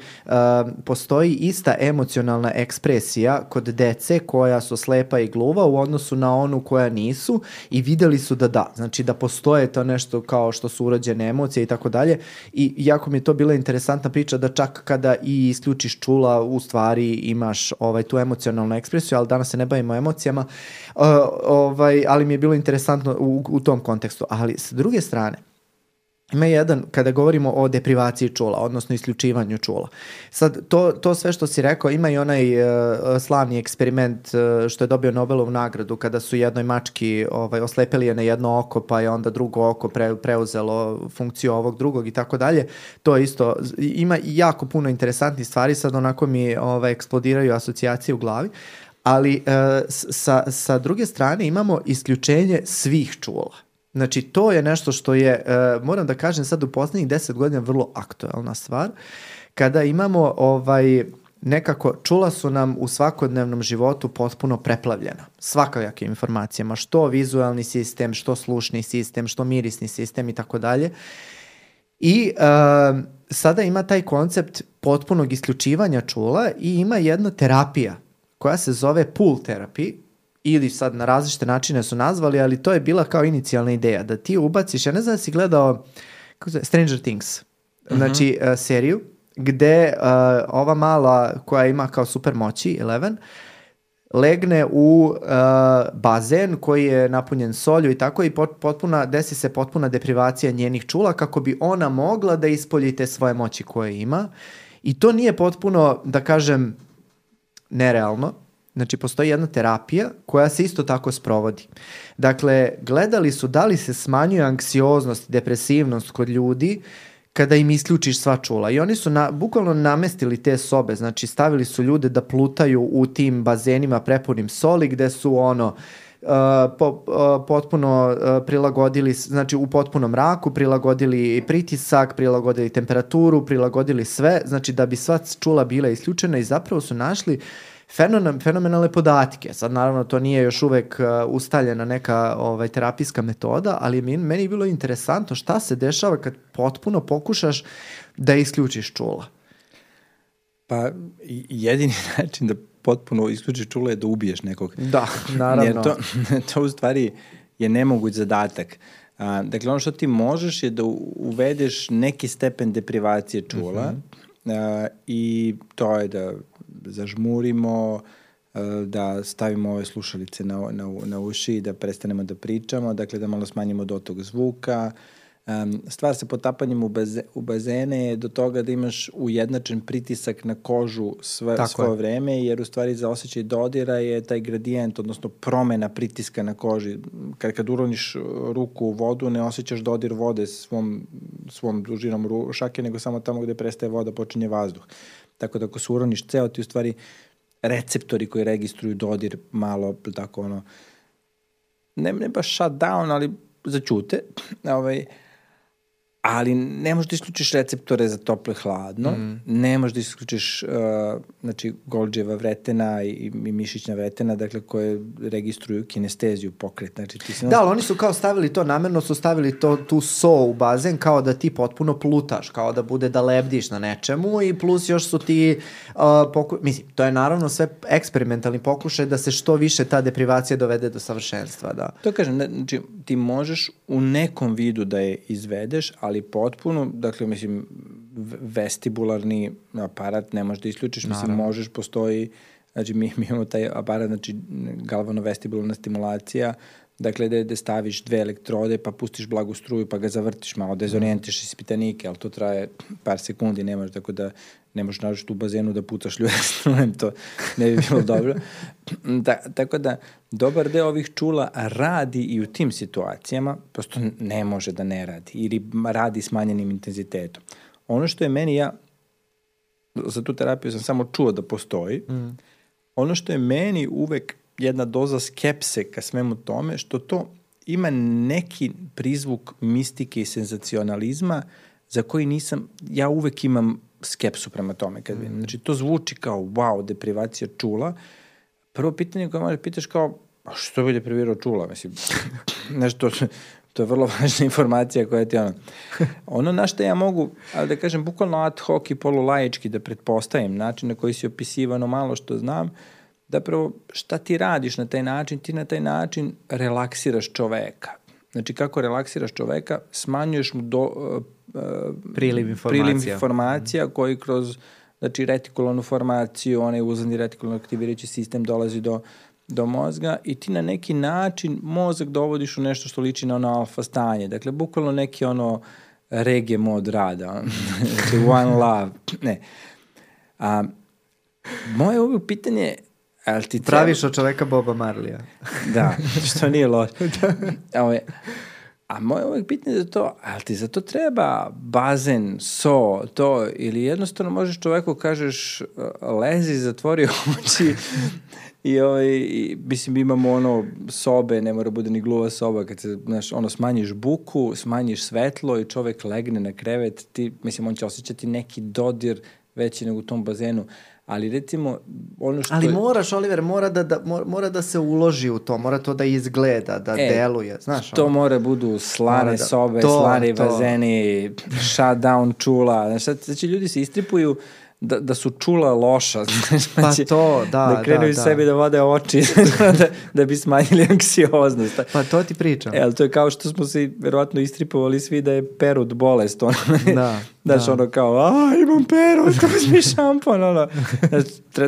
postoji ista emocionalna ekspresija kod dece koja su slepa i gluva u odnosu na onu koja nisu i videli su da da, znači da postoje to nešto kao što su urađene emocije i tako dalje. I jako mi je to bila interesantna priča da čak kada i isključiš čula, u stvari imaš ovaj, tu emocionalnu ekspresiju, ali danas se ne bavimo emocijama, uh, ovaj, ali mi je bilo interesantno u, u tom kontekstu. Ali s druge strane, Ima jedan, kada govorimo o deprivaciji čula, odnosno isključivanju čula. Sad, to, to sve što si rekao, ima i onaj uh, slavni eksperiment uh, što je dobio Nobelovu nagradu, kada su jednoj mački ovaj, oslepeli je na jedno oko, pa je onda drugo oko pre, preuzelo funkciju ovog drugog i tako dalje. To je isto, ima jako puno interesantnih stvari, sad onako mi ovaj, eksplodiraju asocijacije u glavi, ali uh, sa, sa druge strane imamo isključenje svih čula. Znači, to je nešto što je, uh, moram da kažem sad u poslednjih deset godina vrlo aktuelna stvar, kada imamo ovaj, nekako, čula su nam u svakodnevnom životu potpuno preplavljena. Svakajakim informacijama, što vizualni sistem, što slušni sistem, što mirisni sistem i tako dalje. I uh, sada ima taj koncept potpunog isključivanja čula i ima jedna terapija koja se zove pool therapy, ili sad na različite načine su nazvali, ali to je bila kao inicijalna ideja, da ti ubaciš, ja ne znam da si gledao kako se, Stranger Things, mhm. znači uh -huh. uh, seriju, gde uh, ova mala koja ima kao super moći, Eleven, legne u uh, bazen koji je napunjen solju i tako i pot, potpuna, desi se potpuna deprivacija njenih čula kako bi ona mogla da ispolji te svoje moći koje ima i to nije potpuno, da kažem, nerealno, Znači, postoji jedna terapija koja se isto tako sprovodi. Dakle, gledali su da li se smanjuje anksioznost i depresivnost kod ljudi kada im isključiš sva čula. I oni su na, bukvalno namestili te sobe, znači stavili su ljude da plutaju u tim bazenima prepunim soli gde su ono, Uh, po, uh, potpuno uh, prilagodili, znači u potpunom mraku, prilagodili pritisak, prilagodili temperaturu, prilagodili sve, znači da bi sva čula bila isključena i zapravo su našli uh, fenomen, fenomenalne podatke. Sad naravno to nije još uvek uh, ustaljena neka ovaj, terapijska metoda, ali mi, meni je bilo interesantno šta se dešava kad potpuno pokušaš da isključiš čula. Pa jedini način da potpuno isključiš čula je da ubiješ nekog. Da, naravno. Jer to, to u stvari je nemoguć zadatak. A, dakle, ono što ti možeš je da uvedeš neki stepen deprivacije čula mm -hmm. a, i to je da zažmurimo, e, da stavimo ove slušalice na, na, na uši i da prestanemo da pričamo, dakle da malo smanjimo dotok zvuka. Stvar sa potapanjem u, baze, u bazene je do toga da imaš ujednačen pritisak na kožu sve, Tako svoje je. vreme, jer u stvari za osjećaj dodira je taj gradijent, odnosno promena pritiska na koži. Kad, kad uroniš ruku u vodu, ne osjećaš dodir vode svom, svom dužinom šake, nego samo tamo gde prestaje voda počinje vazduh. Tako da ako se uroniš ceo, ti u stvari receptori koji registruju dodir malo, tako ono, ne, ne baš shut down, ali začute. Ovaj, ali ne možeš da isključiš receptore za toplo i hladno, mm. ne možeš da isključiš uh, znači, Golđeva vretena i, i mišićna vretena, dakle, koje registruju kinesteziju pokret. Znači, ti si da, ali oni su kao stavili to, namerno su stavili to, tu so u bazen kao da ti potpuno plutaš, kao da bude da lebdiš na nečemu i plus još su ti, uh, poku... mislim, to je naravno sve eksperimentalni pokušaj da se što više ta deprivacija dovede do savršenstva, da. To kažem, znači, ti možeš u nekom vidu da je izvedeš, ali ali potpuno, dakle, mislim, vestibularni aparat ne možeš da isključiš, Naravno. mislim, možeš, postoji, znači, mi, mi imamo taj aparat, znači, galvano-vestibularna stimulacija, dakle, da, da staviš dve elektrode, pa pustiš blagu struju, pa ga zavrtiš malo, dezorijentiš ispitanike, ali to traje par sekundi, ne možeš, tako da ne možeš nađeš u bazenu da pucaš ljude strujem, to ne bi bilo dobro. Da, tako da, dobar deo ovih čula radi i u tim situacijama, prosto ne može da ne radi, ili radi smanjenim intenzitetom. Ono što je meni, ja za tu terapiju sam samo čuo da postoji, mm. ono što je meni uvek jedna doza skepse ka svemu tome, što to ima neki prizvuk mistike i senzacionalizma za koji nisam, ja uvek imam skepsu prema tome. Kad mm. Znači, to zvuči kao, wow, deprivacija čula. Prvo pitanje koje možeš pitaš kao, a što bi deprivirao čula? Mislim, nešto, to je vrlo važna informacija koja ti ono... Ono na što ja mogu, ali da kažem, bukvalno ad hoc i polulajički da pretpostavim način na koji si opisivano malo što znam, da prvo šta ti radiš na taj način, ti na taj način relaksiraš čoveka. Znači kako relaksiraš čoveka, smanjuješ mu do, priliv informacija, priliv informacija koji kroz znači retikularnu formaciju, onaj uzadni retikularno aktivirajući sistem dolazi do do mozga i ti na neki način mozak dovodiš u nešto što liči na ono alfa stanje. Dakle, bukvalno neki ono reggae mod rada. znači, one love. Ne. A, moje uvijek pitanje Ali ti treba... Praviš od čoveka Boba Marlija. da, što nije loš. da. Ove, A moje uvek pitanje za to, ali ti za to treba bazen, so, to, ili jednostavno možeš čoveku kažeš lezi, zatvori oči i, ovaj, i mislim imamo ono sobe, ne mora bude ni gluva soba, kad se, znaš, ono smanjiš buku, smanjiš svetlo i čovek legne na krevet, ti, mislim, on će osjećati neki dodir veći nego u tom bazenu ali recimo ono što Ali moraš Oliver mora da, da mora da se uloži u to, mora to da izgleda, da e, deluje, znaš. To ono? mora budu slane da, sobe, to, slani to. bazeni, shutdown čula, znaš, znači ljudi se istripuju da, da su čula loša, znaš, pa znači, to, da, da krenu da, da. sebi da vode oči da, da bi smanjili anksioznost. Pa to ti pričam. E, ali to je kao što smo se verovatno istripovali svi da je perut bolest, ono, da, znaš, da. ono kao, a, imam perut, kako mi šampon, ono, znaš,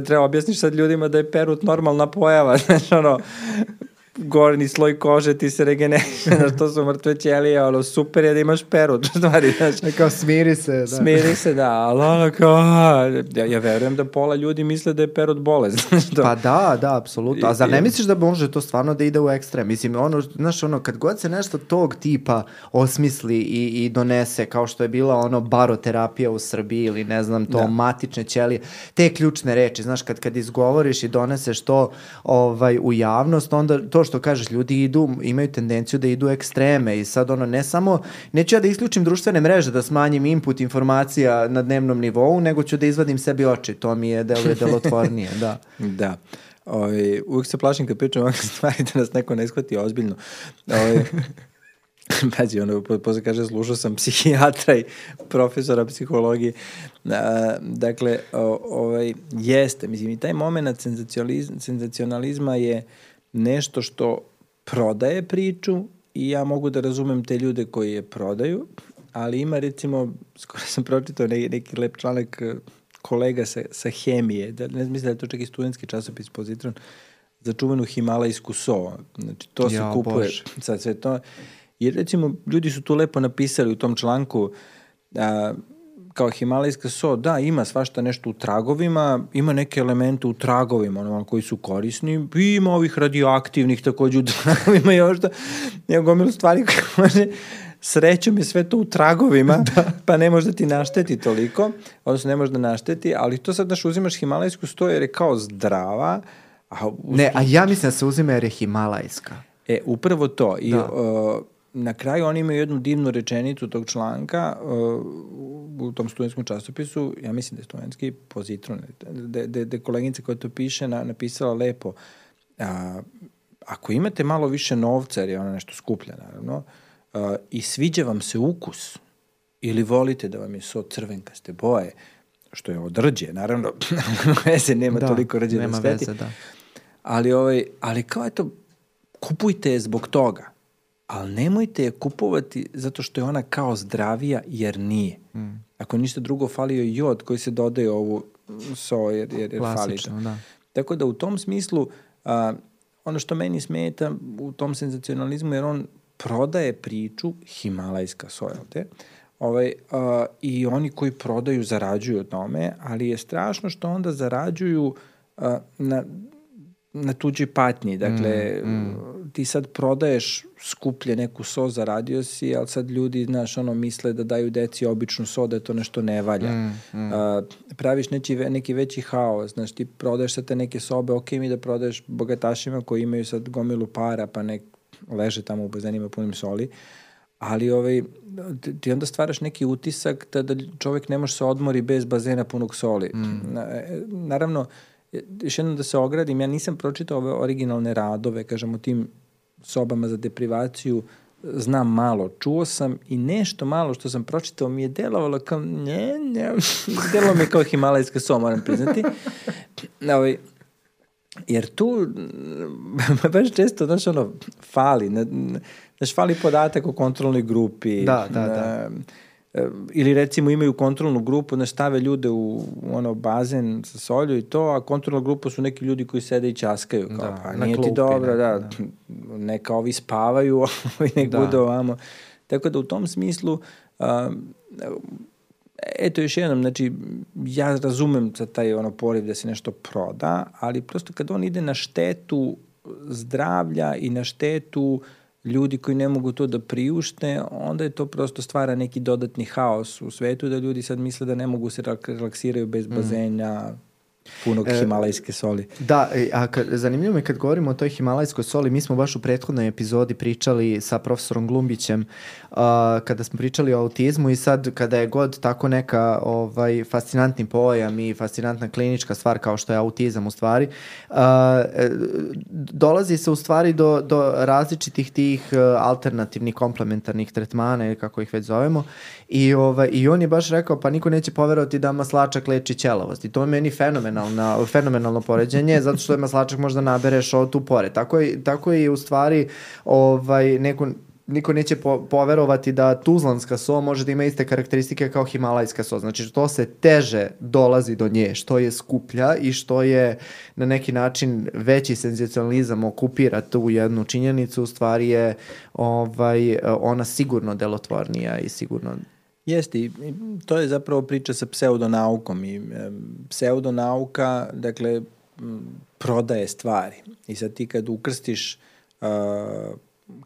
treba objasniš sad ljudima da je perut normalna pojava, znaš, ono, gornji sloj kože ti se regeneriše, znaš, to su mrtve ćelije, ono, super je da imaš peru, stvari, znaš. E, kao smiri se, da. Smiri se, da, ali ono kao, ja, ja verujem da pola ljudi misle da je perut bolest, znaš to. Pa da, da, apsolutno. A zar ne misliš da može to stvarno da ide u ekstrem? Mislim, ono, znaš, ono, kad god se nešto tog tipa osmisli i, i donese, kao što je bila ono baroterapija u Srbiji ili ne znam to, da. matične ćelije, te ključne reči, znaš, kad, kad izgovoriš i doneseš to ovaj, u javnost, onda to što kažeš, ljudi idu, imaju tendenciju da idu ekstreme i sad ono, ne samo, neću ja da isključim društvene mreže, da smanjim input informacija na dnevnom nivou, nego ću da izvadim sebi oči, to mi je deluje delotvornije, da. da. Oj, ovaj, uvijek se plašim kad pričam ovakve stvari da nas neko ne shvati ozbiljno. Oj, ovaj, Pazi, ono, posle kaže, slušao sam psihijatra i profesora psihologije. A, dakle, o, ovaj, jeste, mislim, i taj moment senzacionalizma je nešto što prodaje priču i ja mogu da razumem te ljude koji je prodaju, ali ima recimo, skoro sam pročitao neki, neki lep članak eh, kolega sa, sa hemije, da, ne mislim da je to čak i studentski časopis Pozitron, za čuvenu himalajsku so. Znači, to ja, se kupuje. Bože. Sad sve to. Jer recimo, ljudi su tu lepo napisali u tom članku a, kao himalajska so, da, ima svašta nešto u tragovima, ima neke elemente u tragovima, ono, koji su korisni, i ima ovih radioaktivnih takođe u tragovima i ovo što, ima gomilu stvari koje može, srećom je sve to u tragovima, da. pa ne može da ti našteti toliko, odnosno ne može da našteti, ali to sad, daš, uzimaš himalajsku sto jer je kao zdrava, a... Uz... Ne, a ja mislim da se uzima jer je himalajska. E, upravo to. I, da. uh, na kraju oni imaju jednu divnu rečenicu tog članka uh, u tom studentskom časopisu, ja mislim da je studentski pozitron, da, da, da koleginica koja to piše na, napisala lepo, a, ako imate malo više novca, jer je ona nešto skuplja, naravno, a, i sviđa vam se ukus, ili volite da vam je so crvenkaste boje, što je od rđe, naravno, veze nema da, toliko rđe da nema da sveti, veze, da. ali, ovaj, ali kao eto, kupujte je zbog toga, ali nemojte je kupovati zato što je ona kao zdravija, jer nije. Mm. Ako ništa drugo, falio je jod koji se dodaje ovu so, jer, jer, jer falično. Da. Tako da u tom smislu, a, ono što meni smeta u tom senzacionalizmu, jer on prodaje priču Himalajska soja ovde, ovaj, a, i oni koji prodaju zarađuju o tome, ali je strašno što onda zarađuju a, na na tuđi patnji. Dakle, mm, mm. ti sad prodaješ skuplje neku so, zaradio si, ali sad ljudi, znaš, ono, misle da daju deci običnu so, da je to nešto ne valja. Mm, mm. A, praviš neki, neki veći haos, znaš, ti prodaješ sad te neke sobe, ok mi da prodaješ bogatašima koji imaju sad gomilu para, pa nek leže tamo u bazenima punim soli, ali ovaj, ti onda stvaraš neki utisak da, da čovek ne može se odmori bez bazena punog soli. Mm. Na, e, naravno, još jednom da se ogradim, ja nisam pročitao ove originalne radove, kažem, o tim sobama za deprivaciju, znam malo. Čuo sam i nešto malo što sam pročitao mi je delovalo kao, ne, ne, delovalo mi kao himalajska so, moram priznati. Ovaj, jer tu baš često, znaš, ono, fali, znaš, fali podatak o kontrolnoj grupi. Da, da, da ili recimo imaju kontrolnu grupu, ne stave ljude u ono bazen sa solju i to, a kontrolna grupa su neki ljudi koji sede i časkaju. Kao, da, pa nije klupi, ti dobro, ne, da, da, neka ovi spavaju, ovi nek da. bude ovamo. Tako da u tom smislu, um, eto još jednom, znači, ja razumem za taj ono poriv da se nešto proda, ali prosto kad on ide na štetu zdravlja i na štetu uh, ljudi koji ne mogu to da priušte, onda je to prosto stvara neki dodatni haos u svetu da ljudi sad misle da ne mogu se relaksiraju bez mm. Punog e, himalajske soli. Da, e, a kad, zanimljivo mi kad govorimo o toj himalajskoj soli, mi smo baš u prethodnoj epizodi pričali sa profesorom Glumbićem uh, kada smo pričali o autizmu i sad kada je god tako neka ovaj, fascinantni pojam i fascinantna klinička stvar kao što je autizam u stvari, uh, dolazi se u stvari do, do različitih tih uh, alternativnih komplementarnih tretmana ili kako ih već zovemo i, ovaj, i on je baš rekao pa niko neće poverovati da maslačak leči ćelavost i to je meni fenomenalna, fenomenalno poređenje zato što je maslačak možda nabereš od tu pore. Tako je, tako je u stvari ovaj, neko, niko neće po, poverovati da tuzlanska so može da ima iste karakteristike kao himalajska so. Znači, što se teže dolazi do nje, što je skuplja i što je na neki način veći senzacionalizam okupira tu jednu činjenicu, u stvari je ovaj, ona sigurno delotvornija i sigurno Jeste, to je zapravo priča sa pseudonaukom i e, pseudonauka, dakle, prodaje stvari. I sad ti kad ukrstiš uh,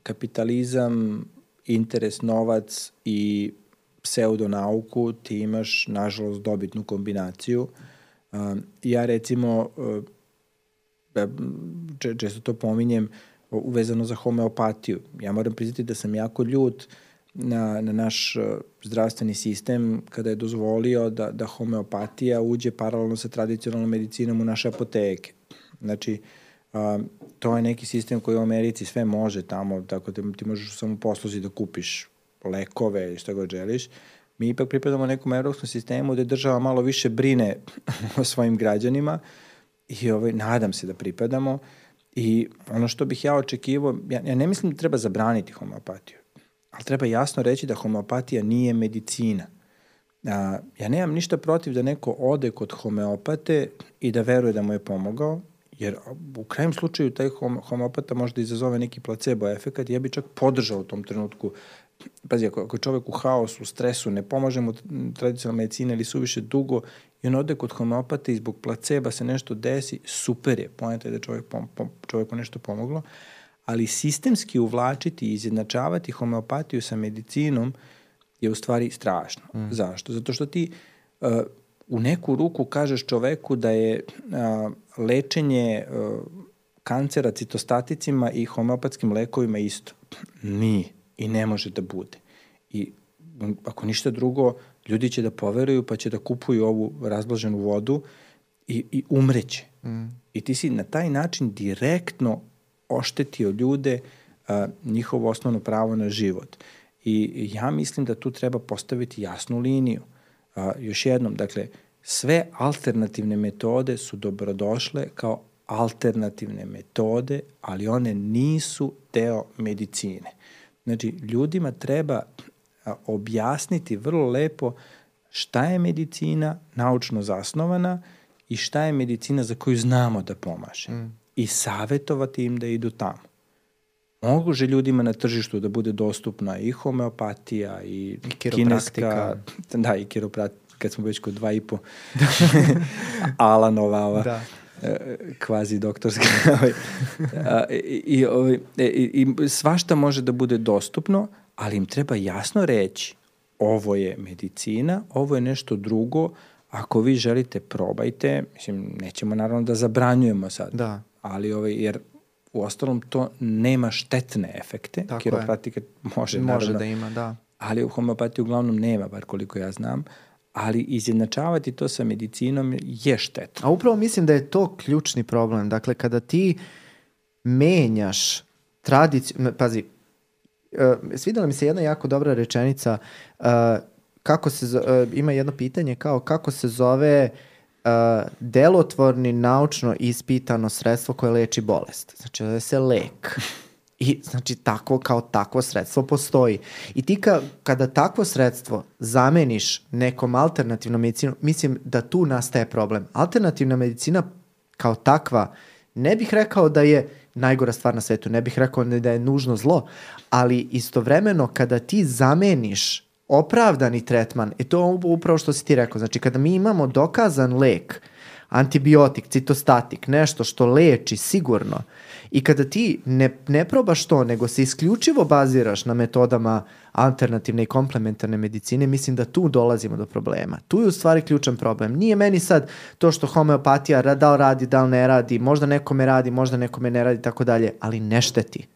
kapitalizam, interes, novac i pseudonauku, ti imaš, nažalost, dobitnu kombinaciju. Uh, ja, recimo, uh, često to pominjem, uvezano za homeopatiju. Ja moram priznati da sam jako ljut uh, na, na naš uh, zdravstveni sistem kada je dozvolio da, da homeopatija uđe paralelno sa tradicionalnom medicinom u naše apoteke. Znači, a, to je neki sistem koji u Americi sve može tamo, tako da ti možeš samo posluzi da kupiš lekove i šta god želiš. Mi ipak pripadamo nekom evropskom sistemu gde država malo više brine o svojim građanima i ovaj, nadam se da pripadamo. I ono što bih ja očekivao, ja, ja ne mislim da treba zabraniti homeopatiju ali treba jasno reći da homeopatija nije medicina. A, ja nemam ništa protiv da neko ode kod homeopate i da veruje da mu je pomogao, jer u krajem slučaju taj homeopata može da izazove neki placebo efekat ja bi čak podržao u tom trenutku pazi, ako, ako čovek u haosu, u stresu, ne pomaže mu tradicionalna medicina ili suviše dugo i on ode kod homeopata i zbog placeba se nešto desi, super je, pojenta je da čovek, pom, pom, čoveku nešto pomoglo, ali sistemski uvlačiti i izjednačavati homeopatiju sa medicinom je u stvari strašno. Mm. Zašto? Zato što ti uh, u neku ruku kažeš čoveku da je uh, lečenje uh, kancera citostaticima i homeopatskim lekovima isto. Nije. i ne može da bude. I ako ništa drugo, ljudi će da poveruju pa će da kupuju ovu razblaženu vodu i, i umreće. Mm. I ti si na taj način direktno oštetio ljude a, njihovo osnovno pravo na život. I ja mislim da tu treba postaviti jasnu liniju. A, još jednom, dakle, sve alternativne metode su dobrodošle kao alternativne metode, ali one nisu deo medicine. Znači, ljudima treba objasniti vrlo lepo šta je medicina naučno zasnovana i šta je medicina za koju znamo da pomaže. Mm. I savetovati im da idu tamo. Može ljudima na tržištu da bude dostupna i homeopatija i, I kineska, da, i kiropraktika, kad smo već kod dva i po Alanova ova. Da e, kvazi doktorska ovaj, i, i, ovaj, i, i svašta može da bude dostupno, ali im treba jasno reći ovo je medicina, ovo je nešto drugo, ako vi želite probajte, mislim, nećemo naravno da zabranjujemo sad, da. Ali ovaj, jer u ostalom to nema štetne efekte, Tako kiropraktika je. može, može naravno, da ima, da. ali u homeopatiji uglavnom nema, bar koliko ja znam, ali izjednačavati to sa medicinom je štetno. A upravo mislim da je to ključni problem. Dakle, kada ti menjaš tradiciju, pazi, uh, svidela mi se jedna jako dobra rečenica, uh, kako se, uh, ima jedno pitanje kao kako se zove uh, delotvorni naučno ispitano sredstvo koje leči bolest. Znači, zove se lek. I znači tako kao takvo sredstvo postoji. I ti ka, kada takvo sredstvo zameniš nekom alternativnom medicinom, mislim da tu nastaje problem. Alternativna medicina kao takva ne bih rekao da je najgora stvar na svetu, ne bih rekao da je nužno zlo, ali istovremeno kada ti zameniš opravdani tretman, i to je upravo što si ti rekao, znači kada mi imamo dokazan lek, antibiotik, citostatik, nešto što leči sigurno, I kada ti ne, ne probaš to, nego se isključivo baziraš na metodama alternativne i komplementarne medicine, mislim da tu dolazimo do problema. Tu je u stvari ključan problem. Nije meni sad to što homeopatija da li radi, da li ne radi, možda nekome radi, možda nekome ne radi, tako dalje, ali ne šteti.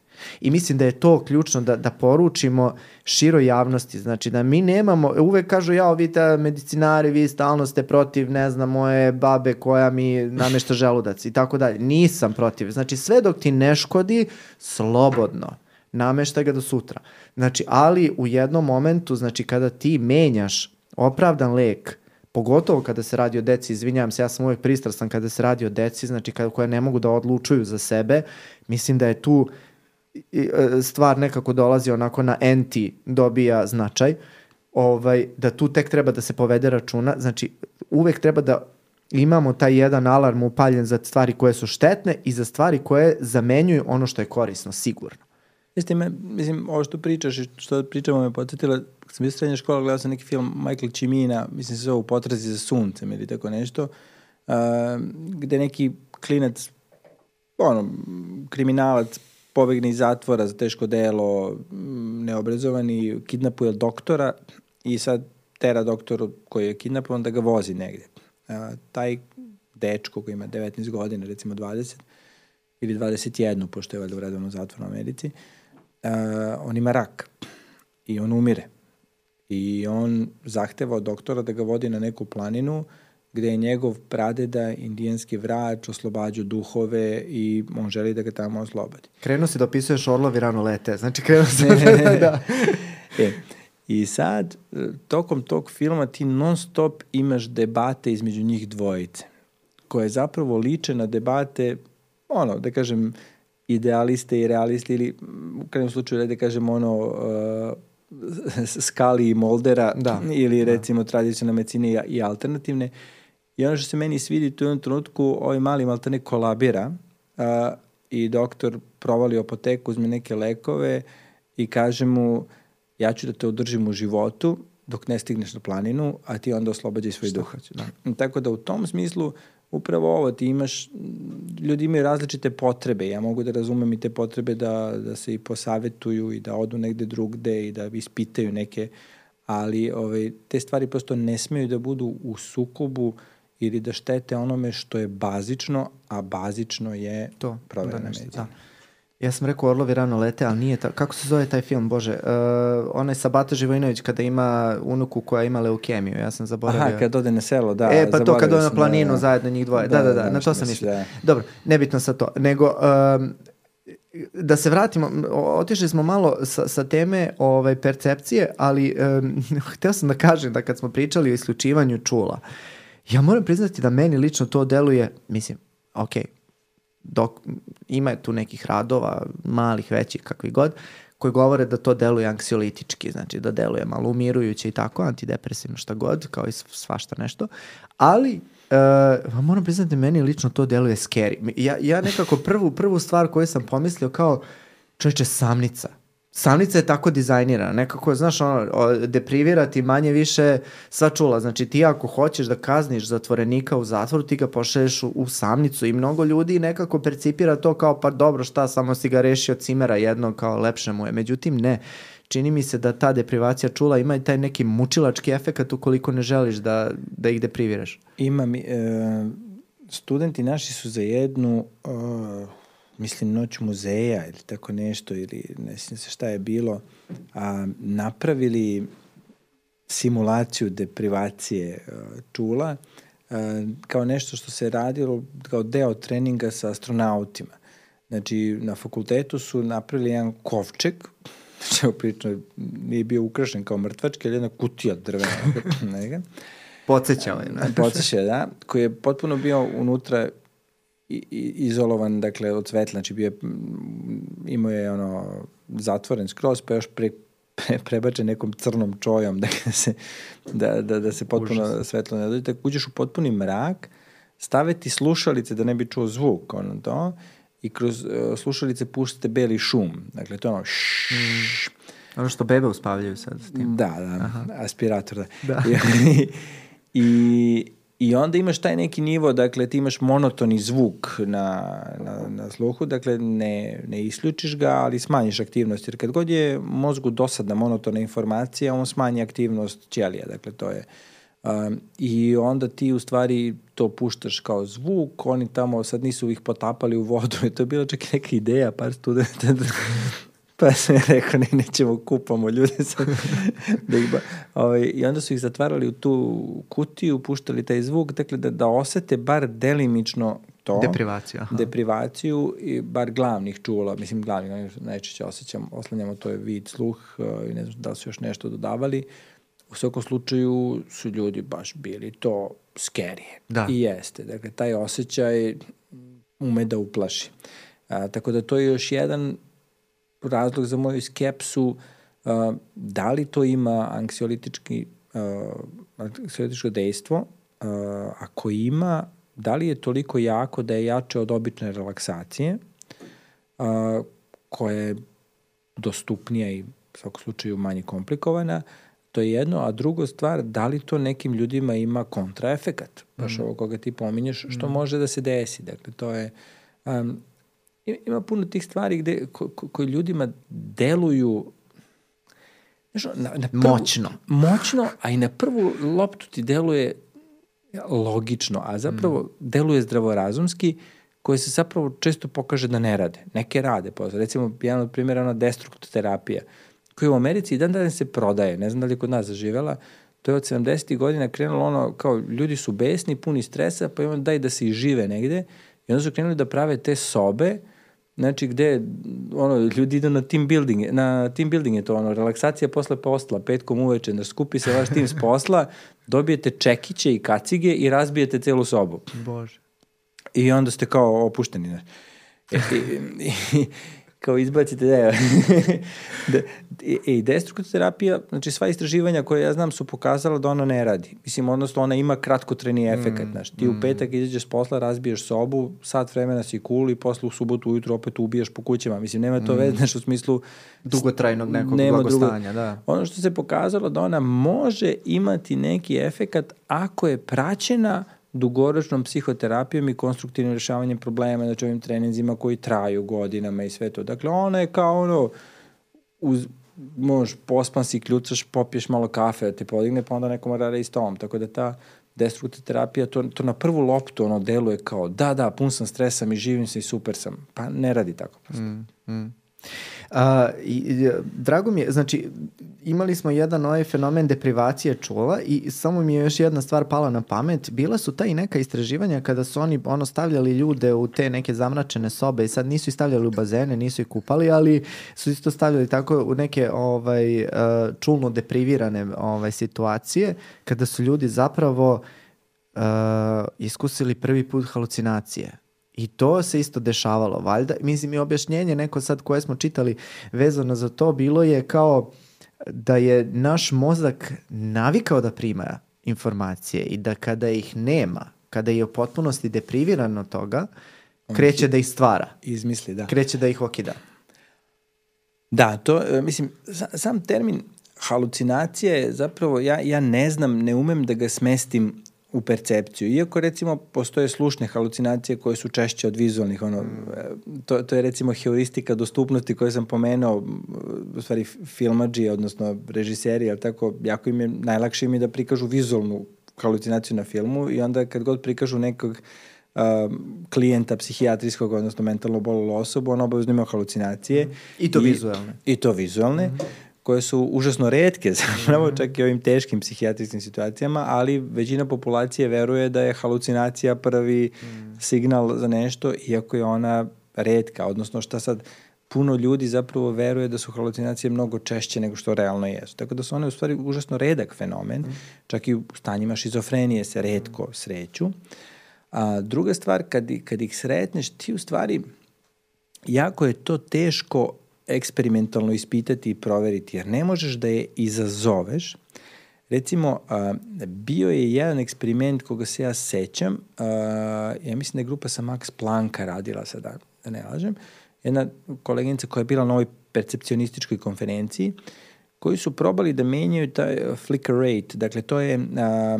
I mislim da je to ključno da, da poručimo široj javnosti. Znači da mi nemamo, uvek kažu ja, vi te medicinari, vi stalno ste protiv, ne znam, moje babe koja mi namešta želudac i tako dalje. Nisam protiv. Znači sve dok ti ne škodi, slobodno nameštaj ga do sutra. Znači, ali u jednom momentu, znači kada ti menjaš opravdan lek, pogotovo kada se radi o deci, izvinjavam se, ja sam uvek pristrasan kada se radi o deci, znači kada, koje ne mogu da odlučuju za sebe, mislim da je tu E, stvar nekako dolazi onako na enti dobija značaj, ovaj, da tu tek treba da se povede računa, znači uvek treba da imamo taj jedan alarm upaljen za stvari koje su štetne i za stvari koje zamenjuju ono što je korisno, sigurno. Jeste, me, mislim, ovo što pričaš i što pričamo me podsjetila, kad sam bio srednja škola, gledao sam neki film Michael Cimina, mislim se zove u potrazi za suncem ili tako nešto, uh, gde neki klinac, ono, kriminalac pobegne iz zatvora za teško delo, neobrazovani, kidnapuje doktora i sad tera doktor koji je kidnapovan da ga vozi negde. A, taj dečko koji ima 19 godina, recimo 20, ili 21, pošto je valjda u redovnom zatvoru u Americi, a, on ima rak i on umire. I on zahteva od doktora da ga vodi na neku planinu gde je njegov pradeda, indijanski vrač, oslobađa duhove i on želi da ga tamo oslobodi. Krenuo si da opisuješ orlovi rano lete, znači krenuo si da... da. e, I sad, tokom tog filma ti non stop imaš debate između njih dvojice, koje zapravo liče na debate, ono, da kažem, idealiste i realiste ili u krajnjem slučaju da kažem ono uh, skali i moldera da, ili da. recimo da. tradicionalne medicine i alternativne I ono što se meni svidi tu jednom trenutku, ovaj mali maltene kolabira a, i doktor provali apoteku, uzme neke lekove i kaže mu ja ću da te održim u životu dok ne stigneš na planinu, a ti onda oslobađaj svoj duh. Da. Tako da u tom smislu upravo ovo, ti imaš, ljudi imaju različite potrebe, ja mogu da razumem i te potrebe da, da se i posavetuju i da odu negde drugde i da ispitaju neke, ali ovaj, te stvari prosto ne smeju da budu u sukobu uh, ili da štete onome što je bazično, a bazično je to, proverena da medicina. Da. Ja sam rekao Orlovi rano lete, ali nije ta, kako se zove taj film, bože, uh, onaj sa Bata Živojinović kada ima unuku koja ima leukemiju, ja sam zaboravio. Aha, kad ode na selo, da. E, pa to kad ode na planinu da, da. zajedno njih dvoje, da, da, da, na to sam mislio. da. Dobro, nebitno sa to, nego um, da se vratimo, otišli smo malo sa, sa teme ovaj, percepcije, ali um, hteo sam da kažem da kad smo pričali o isključivanju čula, ja moram priznati da meni lično to deluje, mislim, ok, dok ima tu nekih radova, malih, većih, kakvi god, koji govore da to deluje anksiolitički, znači da deluje malo umirujuće i tako, antidepresivno šta god, kao i sv- svašta nešto, ali Uh, moram priznati da meni lično to deluje scary. Ja, ja nekako prvu, prvu stvar koju sam pomislio kao čovječe samnica. Samnica je tako dizajnirana, nekako, znaš, ono, o, deprivirati manje više sva čula. Znači, ti ako hoćeš da kazniš zatvorenika u zatvoru, ti ga pošalješ u, u samnicu i mnogo ljudi nekako percipira to kao, pa dobro, šta, samo si ga rešio cimera jednog, kao lepše mu je. Međutim, ne. Čini mi se da ta deprivacija čula ima i taj neki mučilački efekat ukoliko ne želiš da, da ih depriviraš. Ima mi, e, studenti naši su za jednu, e, mislim, noć muzeja ili tako nešto, ili ne sjećam se šta je bilo, a, napravili simulaciju deprivacije e, čula e, kao nešto što se radilo kao deo treninga sa astronautima. Znači, na fakultetu su napravili jedan kovčeg, znači, evo prično, nije bio ukrašen kao mrtvački, ali jedna kutija drvena, Podsećao je. Ne? Podseća, da, koji je potpuno bio unutra izolovan, dakle, od svetla, znači bio je, mm, imao je ono, zatvoren skroz, pa još pre, pre, prebačen nekom crnom čojom, da se, da, da, da se potpuno Užas. svetlo ne dođe, tako uđeš u potpuni mrak, staviti slušalice da ne bi čuo zvuk, ono to, i kroz uh, slušalice puštate beli šum, dakle, to je ono, šš, Ono što bebe uspavljaju sad s tim. Da, da, Aha. aspirator, da. Da. I, i, I onda imaš taj neki nivo, dakle ti imaš monotoni zvuk na, na, na sluhu, dakle ne, ne isključiš ga, ali smanjiš aktivnost, jer kad god je mozgu dosadna monotona informacija, on smanji aktivnost ćelija, dakle to je Um, I onda ti u stvari to puštaš kao zvuk, oni tamo sad nisu ih potapali u vodu, to je bila čak i neka ideja, par studenta Pa sam rekao, ne, nećemo kupamo ljude sad. da ih ba, ovaj, I onda su ih zatvarali u tu kutiju, puštali taj zvuk, dakle da, da osete bar delimično to. Deprivaciju. Aha. Deprivaciju, i bar glavnih čula, mislim glavnih, najčešće osjećam, oslanjamo, to je vid, sluh i ne znam da li su još nešto dodavali. U svakom slučaju su ljudi baš bili to skerije. Da. I jeste. Dakle, taj osjećaj ume da uplaši. A, tako da to je još jedan razlog za moju skepsu uh, da li to ima anksiolitički uh, anksiolitičko dejstvo uh, ako ima da li je toliko jako da je jače od obične relaksacije uh, koja je dostupnija i u svakom slučaju manje komplikovana to je jedno, a drugo stvar, da li to nekim ljudima ima kontraefekat, baš mm. ovo koga ti pominješ, što mm. može da se desi. Dakle, to je, um, ima puno tih stvari gde, ko, ko, koji ljudima deluju znaš, na, na prvu, moćno. Moćno, a i na prvu loptu ti deluje logično, a zapravo mm. deluje zdravorazumski, koje se zapravo često pokaže da ne rade. Neke rade. Posle. Recimo, jedan od primjera je ona destruktoterapija, koja u Americi i dan dan se prodaje. Ne znam da li je kod nas zaživela. To je od 70. godina krenulo ono, kao ljudi su besni, puni stresa, pa imamo daj da se i žive negde. I onda su krenuli da prave te sobe, znači gde ono, ljudi idu na team building, na team building je to ono, relaksacija posle posla, petkom uveče, da skupi se vaš tim s posla, dobijete čekiće i kacige i razbijete celu sobu. Bože. I onda ste kao opušteni. Ne? E, i, i, kao izbacite da da, i, i destruktoterapija, znači sva istraživanja koje ja znam su pokazala da ona ne radi. Mislim, odnosno ona ima kratkotreni efekat, mm, znaš. Ti mm. u petak izađeš s posla, razbiješ sobu, sat vremena si cool i posle u subotu ujutru opet ubijaš po kućama. Mislim, nema to mm. veze, znaš, u smislu... Dugotrajnog nekog nema blagostanja, drugo, da. Ono što se pokazalo da ona može imati neki efekat ako je praćena dugoročnom psihoterapijom i konstruktivnim rešavanjem problema, znači ovim treninzima koji traju godinama i sve to. Dakle, ona je kao ono, uz, možeš pospan si, kljucaš, popiješ malo kafe da te podigne, pa onda neko mora da i tom. Tako da ta destruktivna terapija, to, to na prvu loptu ono deluje kao da, da, pun sam stresa i živim se i super sam. Pa ne radi tako. Mm, mm. A, i, drago mi je, znači, imali smo jedan ovaj fenomen deprivacije čula i samo mi je još jedna stvar pala na pamet. Bila su ta i neka istraživanja kada su oni ono stavljali ljude u te neke zamračene sobe i sad nisu ih stavljali u bazene, nisu ih kupali, ali su isto stavljali tako u neke ovaj, čulno deprivirane ovaj, situacije kada su ljudi zapravo uh, iskusili prvi put halucinacije I to se isto dešavalo, valjda. Mislim, i objašnjenje neko sad koje smo čitali vezano za to bilo je kao da je naš mozak navikao da prima informacije i da kada ih nema, kada je u potpunosti depriviran od toga, kreće da ih stvara. Izmisli, da. Kreće da ih okida. Da, to, e, mislim, sam termin halucinacija je zapravo, ja, ja ne znam, ne umem da ga smestim u percepciju. Iako recimo postoje slušne halucinacije koje su češće od vizualnih, ono, to, to je recimo heuristika dostupnosti koje sam pomenuo, u stvari filmađi, odnosno režiseri, ali tako, jako im je, najlakše im je da prikažu vizualnu halucinaciju na filmu i onda kad god prikažu nekog uh, klijenta psihijatrijskog, odnosno mentalno bolilo osobu, on obavezno ima halucinacije. I to I, vizualne. I to vizualne. Mm -hmm koje su užasno redke zapravo, mhm. čak i ovim teškim psihijatrijskim situacijama, ali većina populacije veruje da je halucinacija prvi mm. signal za nešto, iako je ona redka, odnosno šta sad puno ljudi zapravo veruje da su halucinacije mnogo češće nego što realno jesu. Tako da su one u stvari užasno redak fenomen, mm. čak i u stanjima šizofrenije se redko sreću. A druga stvar, kad, kad ih sretneš, ti u stvari jako je to teško eksperimentalno ispitati i proveriti, jer ne možeš da je izazoveš. Recimo, a, bio je jedan eksperiment koga se ja sećam, a, ja mislim da je grupa sa Max Plancka radila sada, da ne lažem, jedna koleginica koja je bila na ovoj percepcionističkoj konferenciji, koji su probali da menjaju taj flicker rate. Dakle, to je a,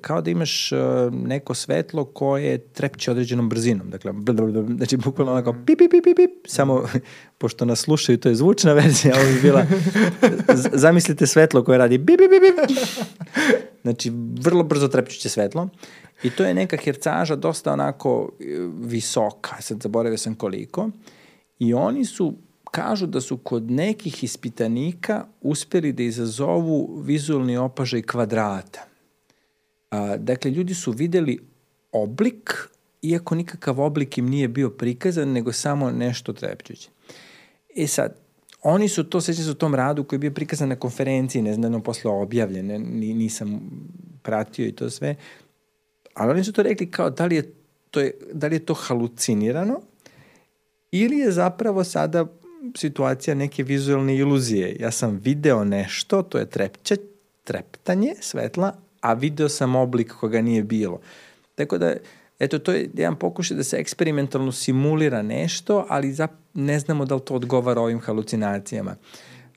kao da imaš a, neko svetlo koje trepće određenom brzinom. Dakle, blablabla, znači bukvalno onako pip, pip, pip, pip, samo pošto nas slušaju, to je zvučna verzija, ovo bi bila, zamislite svetlo koje radi bip, bip, bip. Znači, vrlo brzo trepćuće svetlo. I to je neka hercaža dosta onako visoka, sad zaboravio sam koliko. I oni su kažu da su kod nekih ispitanika uspeli da izazovu vizualni opažaj kvadrata. A, dakle, ljudi su videli oblik, iako nikakav oblik im nije bio prikazan, nego samo nešto trepćuće. E sad, oni su to, sećam se u tom radu koji je bio prikazan na konferenciji, ne znam, posle objavljen, nisam pratio i to sve, ali oni su to rekli kao da li je to, je, da li je to halucinirano ili je zapravo sada situacija neke vizualne iluzije. Ja sam video nešto, to je trepće, treptanje svetla, a video sam oblik koga nije bilo. Tako da, eto, to je jedan pokušaj da se eksperimentalno simulira nešto, ali za, ne znamo da li to odgovara ovim halucinacijama.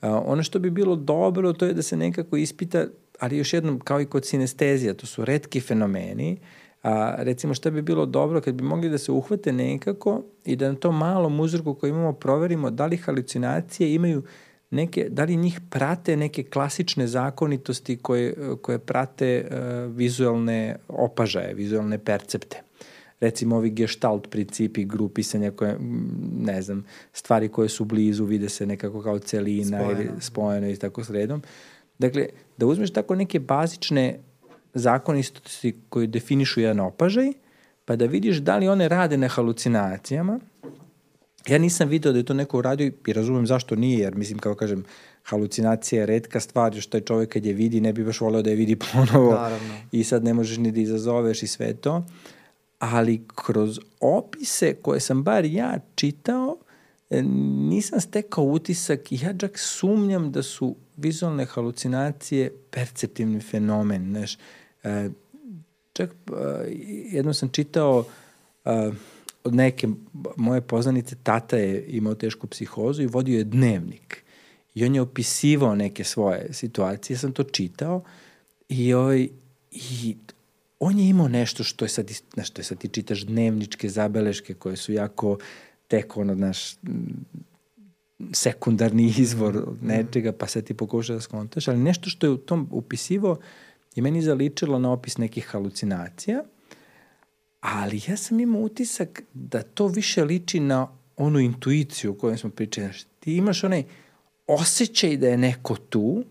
Uh, ono što bi bilo dobro, to je da se nekako ispita, ali još jednom, kao i kod sinestezija, to su redki fenomeni, uh, A, recimo šta bi bilo dobro kad bi mogli da se uhvate nekako i da na tom malom uzorku koji imamo proverimo da li halucinacije imaju neke, da li njih prate neke klasične zakonitosti koje, koje prate uh, vizualne opažaje, vizualne percepte. Recimo ovi gestalt principi grupisanja koje, ne znam, stvari koje su blizu vide se nekako kao celina spojeno. ili spojeno i tako sredom. Dakle, da uzmeš tako neke bazične zakonistosti koji definišu jedan opažaj, pa da vidiš da li one rade na halucinacijama. Ja nisam video da je to neko uradio i razumem zašto nije, jer mislim, kao kažem, halucinacija je redka stvar, još taj čovek kad je vidi ne bi baš voleo da je vidi ponovo Naravno. i sad ne možeš ni da izazoveš i sve to. Ali kroz opise koje sam bar ja čitao, e, nisam stekao utisak i ja čak sumnjam da su vizualne halucinacije perceptivni fenomen, znaš. E, čak uh, jedno sam čitao uh, od neke moje poznanice, tata je imao tešku psihozu i vodio je dnevnik. I on je opisivao neke svoje situacije, ja sam to čitao i, ovaj, i on je imao nešto što je sad, znaš, što je sad ti čitaš dnevničke zabeleške koje su jako tek ono, znaš, sekundarni izvor nečega, pa sad ti pokuša da skontaš, ali nešto što je u tom upisivo i meni zaličilo na opis nekih halucinacija, ali ja sam imao utisak da to više liči na onu intuiciju o kojoj smo pričali. Ti imaš onaj osjećaj da je neko tu,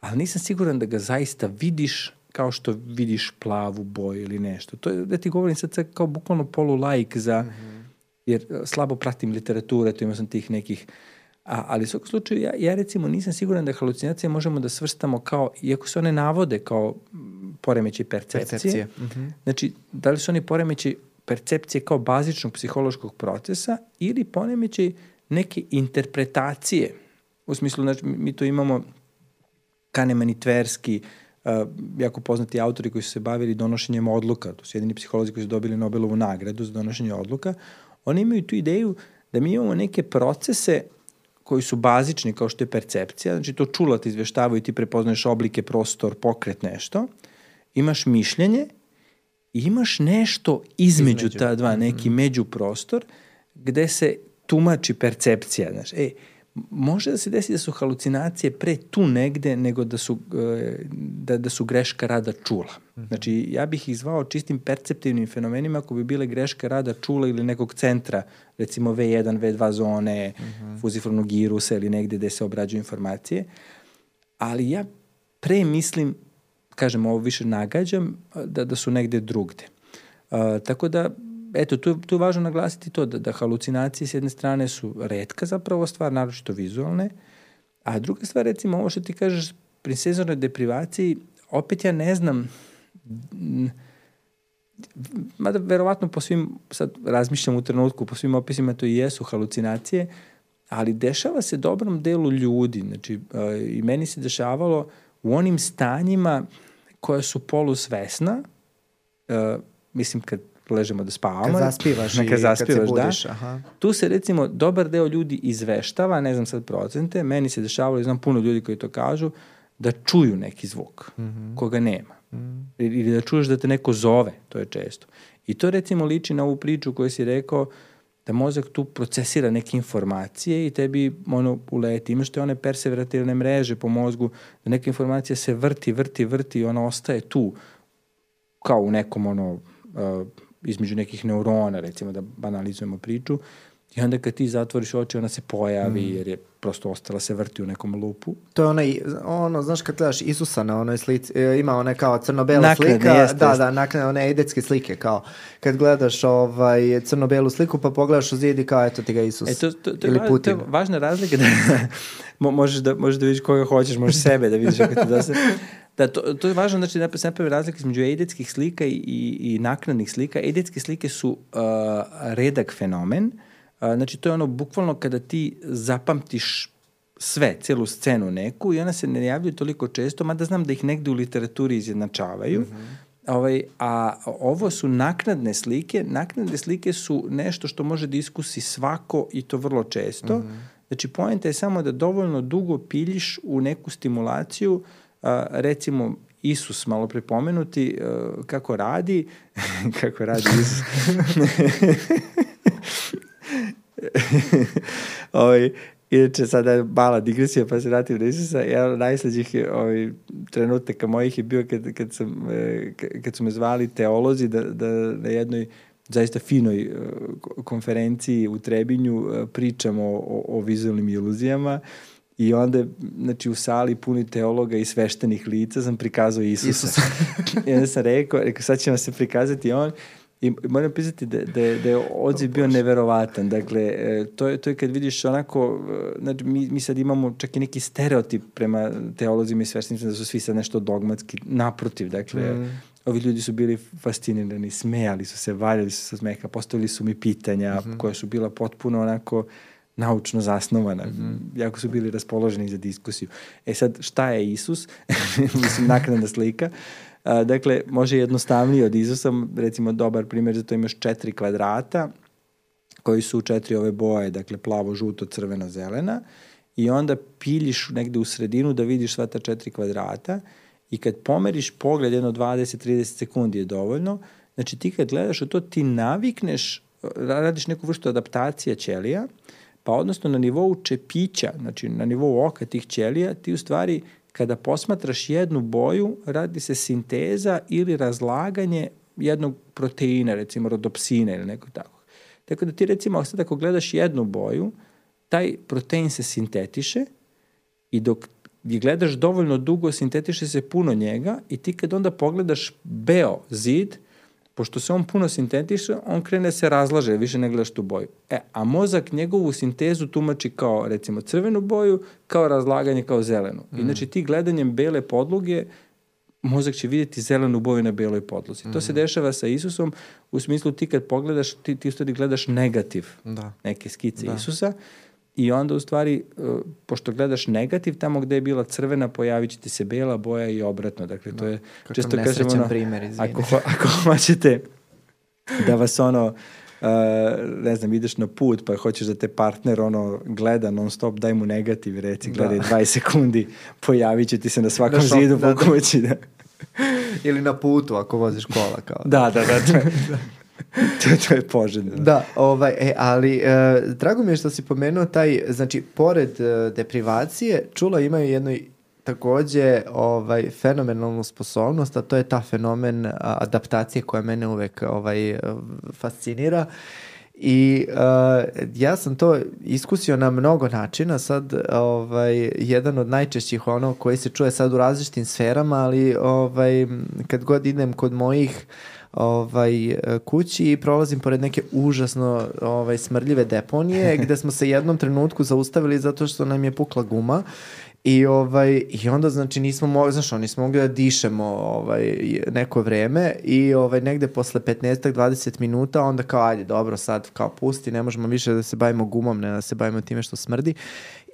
ali nisam siguran da ga zaista vidiš kao što vidiš plavu boju ili nešto. To je, da ti govorim sad kao bukvalno polu laik za, mm -hmm. jer e, slabo pratim literature, to imao sam tih nekih A, ali u svakom slučaju, ja, ja recimo nisam siguran da halucinacije možemo da svrstamo kao, iako se one navode kao poremeći percepcije, percepcije. Mm -hmm. znači, da li su oni poremeći percepcije kao bazičnog psihološkog procesa ili poremeći neke interpretacije. U smislu, znači, mi to imamo Kahneman i Tverski, uh, jako poznati autori koji su se bavili donošenjem odluka, to su jedini psiholozi koji su dobili Nobelovu nagradu za donošenje odluka, oni imaju tu ideju da mi imamo neke procese koji su bazični kao što je percepcija, znači to čula ti izveštavaju i ti prepoznaješ oblike, prostor, pokret, nešto, imaš mišljenje i imaš nešto između, između. ta dva, neki mm -hmm. međuprostor gde se tumači percepcija. Znaš, e, može da se desi da su halucinacije pre tu negde nego da su, e, da, da su greška rada čula. Mhm. Znači, ja bih ih zvao čistim perceptivnim fenomenima ako bi bile greška rada čula ili nekog centra, recimo V1, V2 zone, uh. -huh. girusa ili negde gde se obrađuju informacije. Ali ja pre mislim, kažem, ovo više nagađam, da, da su negde drugde. Uh, tako da eto, tu, tu je važno naglasiti to da, da halucinacije s jedne strane su redka zapravo stvar, naročito vizualne, a druga stvar, recimo, ovo što ti kažeš, pri sezornoj deprivaciji, opet ja ne znam, mada verovatno po svim, sad razmišljam u trenutku, po svim opisima to i jesu halucinacije, ali dešava se dobrom delu ljudi, znači i meni se dešavalo u onim stanjima koja su polusvesna, mislim kad ležemo da spavamo. Kad zaspivaš i kad, zaspivaš, kad se budiš. Da. Aha. Tu se recimo dobar deo ljudi izveštava, ne znam sad procente, meni se dešavalo, znam puno ljudi koji to kažu, da čuju neki zvuk mm -hmm. koga nema. Mm -hmm. Ili da čuješ da te neko zove, to je često. I to recimo liči na ovu priču koju si rekao da mozak tu procesira neke informacije i tebi ono uleti. Imaš te one perseverativne mreže po mozgu, da neka informacija se vrti, vrti, vrti i ona ostaje tu kao u nekom ono uh, između nekih neurona, recimo da banalizujemo priču, i onda kad ti zatvoriš oči, ona se pojavi, mm. jer je prosto ostala se vrti u nekom lupu. To je onaj, ono, znaš kad gledaš Isusa na onoj slici, e, ima one kao crno-bela slika, jeste, da, jeste. da, nakne one edetske slike, kao kad gledaš ovaj, crno-belu sliku pa pogledaš u zidi kao eto ti ga Isus e, to, to, to, ili Putin. To je važna razlika da možeš da, možeš da vidiš koga hoćeš, možeš sebe da vidiš ako ti da se... Da, to, to je važno, znači da se napravi razlika između eidetskih slika i, i, naknadnih slika. Eidetske slike su uh, redak fenomen, uh, znači to je ono bukvalno kada ti zapamtiš sve, celu scenu neku i ona se ne javljaju toliko često, mada znam da ih negde u literaturi izjednačavaju. Mm -hmm. Ovaj, a ovo su naknadne slike. Naknadne slike su nešto što može da iskusi svako i to vrlo često. Mm -hmm. Znači, pojenta je samo da dovoljno dugo piljiš u neku stimulaciju uh, recimo Isus malo prepomenuti uh, kako radi kako radi Isus ovaj, Inače, sada je mala digresija, pa se vratim na Isusa. Jedan od najslađih ovaj, trenutaka mojih je bio kad, kad, sam, e, kad su me zvali teolozi da, da na jednoj zaista finoj e, konferenciji u Trebinju e, pričamo o, o vizualnim iluzijama. Uh, I onda, znači, u sali puni teologa i sveštenih lica sam prikazao Isusa. Isusa. I onda sam rekao, rekao, sad će vam se prikazati on. I moram pisati da, da, da je odziv bio neverovatan. Dakle, e, to je, to je kad vidiš onako, e, znači, mi, mi sad imamo čak i neki stereotip prema teolozima i sveštenicima da su svi sad nešto dogmatski. Naprotiv, dakle, mm. ovi ljudi su bili fascinirani, smejali su se, valjali su se smeha, postavili su mi pitanja mm -hmm. koja su bila potpuno onako... Uh, naučno zasnovana. Mm -hmm. Jako su bili raspoloženi za diskusiju. E sad, šta je Isus? Mislim, naknadna slika. A, dakle, može jednostavnije od Isusa. Recimo, dobar primjer za to imaš četiri kvadrata koji su četiri ove boje, dakle plavo, žuto, crveno, zelena i onda piljiš negde u sredinu da vidiš sva ta četiri kvadrata i kad pomeriš pogled jedno 20-30 sekundi je dovoljno, znači ti kad gledaš u to ti navikneš, radiš neku vrstu adaptacija ćelija, Pa odnosno na nivou čepića, znači na nivou oka tih ćelija, ti u stvari kada posmatraš jednu boju, radi se sinteza ili razlaganje jednog proteina, recimo rodopsine ili nekog takvog. Tako da ti recimo sad ako gledaš jednu boju, taj protein se sintetiše i dok je gledaš dovoljno dugo, sintetiše se puno njega i ti kad onda pogledaš beo zid, pošto se on puno sintetiše, on krene se razlaže, više ne gledaš tu boju. E, a mozak njegovu sintezu tumači kao, recimo, crvenu boju, kao razlaganje kao zelenu. Mm. Inači, ti gledanjem bele podloge, mozak će vidjeti zelenu boju na beloj podlozi. Mm. To se mm. dešava sa Isusom, u smislu ti kad pogledaš, ti, ti u stvari gledaš negativ da. neke skice da. Isusa, I onda u stvari, e, pošto gledaš negativ, tamo gde je bila crvena, pojavit će ti se bela boja i obratno. Dakle, to je, Kakav često kažemo, ono, primer, ako, ako hoćete da vas ono, Uh, ne znam, ideš na put pa hoćeš da te partner ono gleda non stop, daj mu negativ, reci, da. gledaj da. 20 sekundi, pojavit će ti se na svakom da, zidu da, po kući. Da. Ili na putu ako voziš kola. Kao. Da, da, da. Je, to, to je poželjno. Da, ovaj, e, ali e, drago mi je što si pomenuo taj, znači, pored e, deprivacije, čula imaju jedno takođe ovaj, fenomenalnu sposobnost, a to je ta fenomen adaptacije koja mene uvek ovaj, fascinira. I uh, ja sam to iskusio na mnogo načina, sad ovaj, jedan od najčešćih ono koji se čuje sad u različitim sferama, ali ovaj, kad god idem kod mojih ovaj, kući i prolazim pored neke užasno ovaj, smrdljive deponije gde smo se jednom trenutku zaustavili zato što nam je pukla guma I, ovaj, I onda, znači, nismo mogli, znaš, nismo mogli da dišemo ovaj, neko vreme i ovaj, negde posle 15-20 minuta onda kao, ajde, dobro, sad kao pusti, ne možemo više da se bavimo gumom, ne da se bavimo time što smrdi.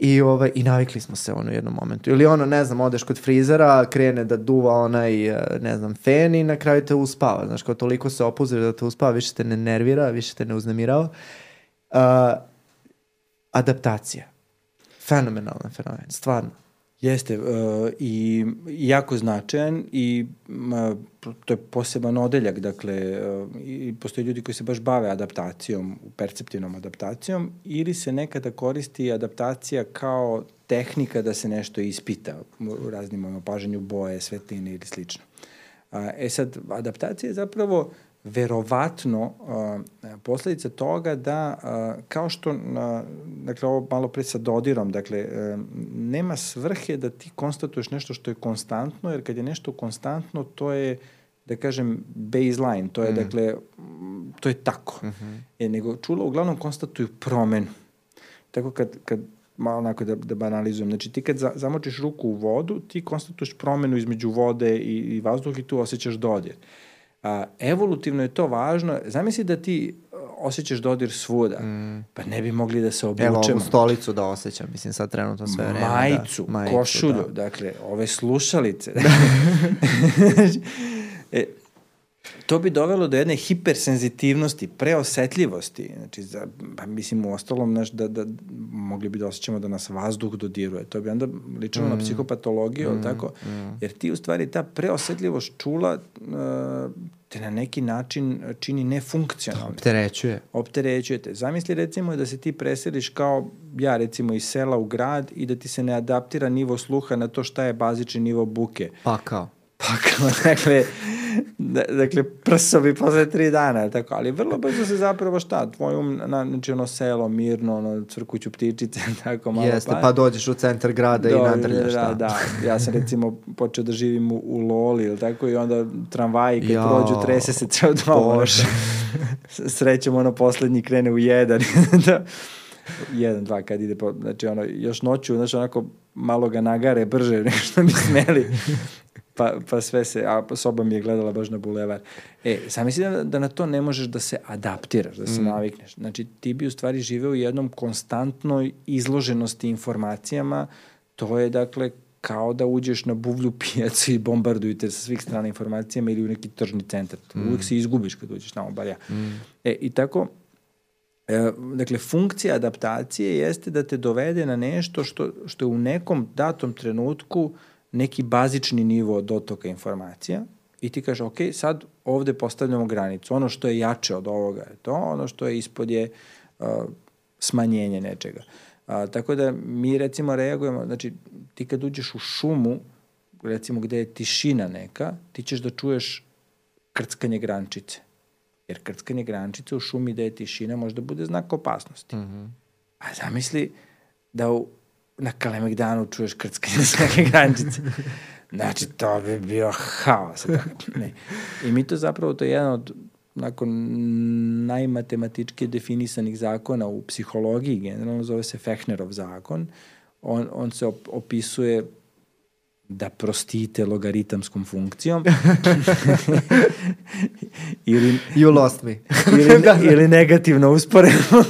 I, ovaj, I navikli smo se ono u jednom momentu. Ili ono, ne znam, odeš kod frizera, krene da duva onaj, ne znam, fen i na kraju te uspava. Znaš, kao toliko se opuzira da te uspava, više te ne nervira, više te ne uznemirava. Uh, adaptacija. Fenomenalan fenomen, stvarno. Jeste, uh, i jako značajan i uh, to je poseban odeljak, dakle, uh, i postoje ljudi koji se baš bave adaptacijom, perceptivnom adaptacijom, ili se nekada koristi adaptacija kao tehnika da se nešto ispita u raznim opažanju boje, svetline ili slično. Uh, e sad, adaptacija je zapravo verovatno uh, posledica toga da, uh, kao što, uh, dakle, ovo malo pre sa dodirom, dakle, uh, nema svrhe da ti konstatuješ nešto što je konstantno, jer kad je nešto konstantno, to je, da kažem, baseline, to je, mm. dakle, to je tako. Mm -hmm. e, nego čula uglavnom konstatuju promenu. Tako kad, kad malo onako da, da banalizujem. Znači ti kad za, zamočiš ruku u vodu, ti konstatuješ promenu između vode i, i vazduha i tu osjećaš dodir. Uh, A, evolutivno je to važno. Zamisli da ti uh, osjećaš dodir svuda. Mm. Pa ne bi mogli da se obučemo. Evo ovu stolicu da osjećam, mislim sad trenutno sve vreme. Majicu, da. Majicu košulju, da. dakle, ove slušalice. e, to bi dovelo do jedne hipersenzitivnosti, preosetljivosti. Znači, za, pa mislim, u ostalom, naš, da, da, mogli bi da osjećamo da nas vazduh dodiruje. To bi onda ličilo mm. na psihopatologiju, mm. tako? Mm. Jer ti, u stvari, ta preosetljivost čula uh, te na neki način čini nefunkcionalno. Opterećuje. Opterećuje te. Zamisli, recimo, da se ti preseliš kao ja, recimo, iz sela u grad i da ti se ne adaptira nivo sluha na to šta je bazični nivo buke. Pa kao. Pa kao, dakle, Da, dakle, prsovi posle tri dana, tako, ali vrlo brzo se zapravo šta, tvoj um, na, znači ono selo, mirno, ono, crkuću ptičice, tako malo Jeste, pa, pa dođeš u centar grada do, i nadrljaš, da, da. Da, ja sam recimo počeo da živim u, u Loli, ili tako, i onda tramvaji kad jo, prođu, trese se ceo dom, Bože. srećemo ono poslednji krene u jedan, da, jedan, dva kad ide, po, znači ono, još noću, znači onako malo ga nagare brže nego što mi smeli pa, pa sve se, a soba mi je gledala baš na bulevar. E, sam misli da, da na to ne možeš da se adaptiraš, da se mm. navikneš. Znači, ti bi u stvari živeo u jednom konstantnoj izloženosti informacijama, to je, dakle, kao da uđeš na buvlju pijacu i bombardujete sa svih strana informacijama ili u neki tržni centar. Mm. Uvijek se izgubiš kad uđeš tamo, bar ja. Mm. E, i tako, e, dakle, funkcija adaptacije jeste da te dovede na nešto što, što je u nekom datom trenutku uh, neki bazični nivo dotoka informacija i ti kaže, ok, sad ovde postavljamo granicu. Ono što je jače od ovoga je to, ono što je ispod je uh, smanjenje nečega. Uh, tako da mi recimo reagujemo, znači ti kad uđeš u šumu, recimo gde je tišina neka, ti ćeš da čuješ krckanje grančice. Jer krckanje grančice u šumi gde je tišina može da bude znak opasnosti. Mm -hmm. A zamisli da u, na Kalemegdanu čuješ krckanje svake grančice. Znači, to bi bio haos. Ne. I mi to zapravo, to je jedan od nakon najmatematički definisanih zakona u psihologiji, generalno zove se Fechnerov zakon, on, on se op opisuje da prostite logaritamskom funkcijom. ili, you lost me. ili, da, da. ili negativno usporeno.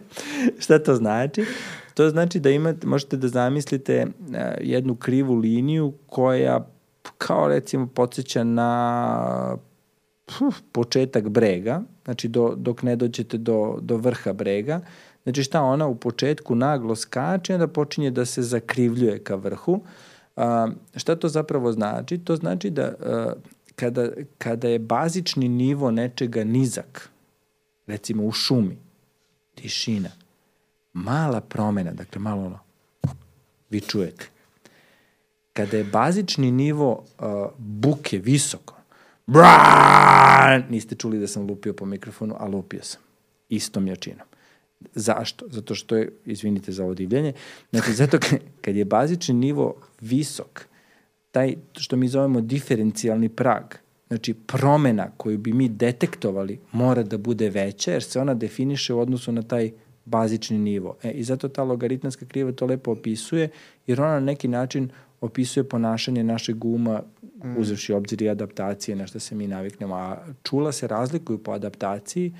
Šta to znači? To znači da imate, možete da zamislite uh, jednu krivu liniju koja kao recimo podsjeća na puf, početak brega, znači do, dok ne dođete do, do vrha brega, znači šta ona u početku naglo skače, onda počinje da se zakrivljuje ka vrhu. A, šta to zapravo znači? To znači da a, kada, kada je bazični nivo nečega nizak, recimo u šumi, tišina, mala promena, dakle malo ono, vi čujete. Kada je bazični nivo uh, buke visoko, Bran! Niste čuli da sam lupio po mikrofonu, a lupio sam. Istom jačinom. Zašto? Zato što je, izvinite za ovo divljenje, znači zato kad je bazični nivo visok, taj što mi zovemo diferencijalni prag, znači promena koju bi mi detektovali mora da bude veća, jer se ona definiše u odnosu na taj bazični nivo. E, I zato ta logaritmanska kriva to lepo opisuje, jer ona na neki način opisuje ponašanje našeg guma mm. uzevši obzir i adaptacije na što se mi naviknemo. A čula se razlikuju po adaptaciji,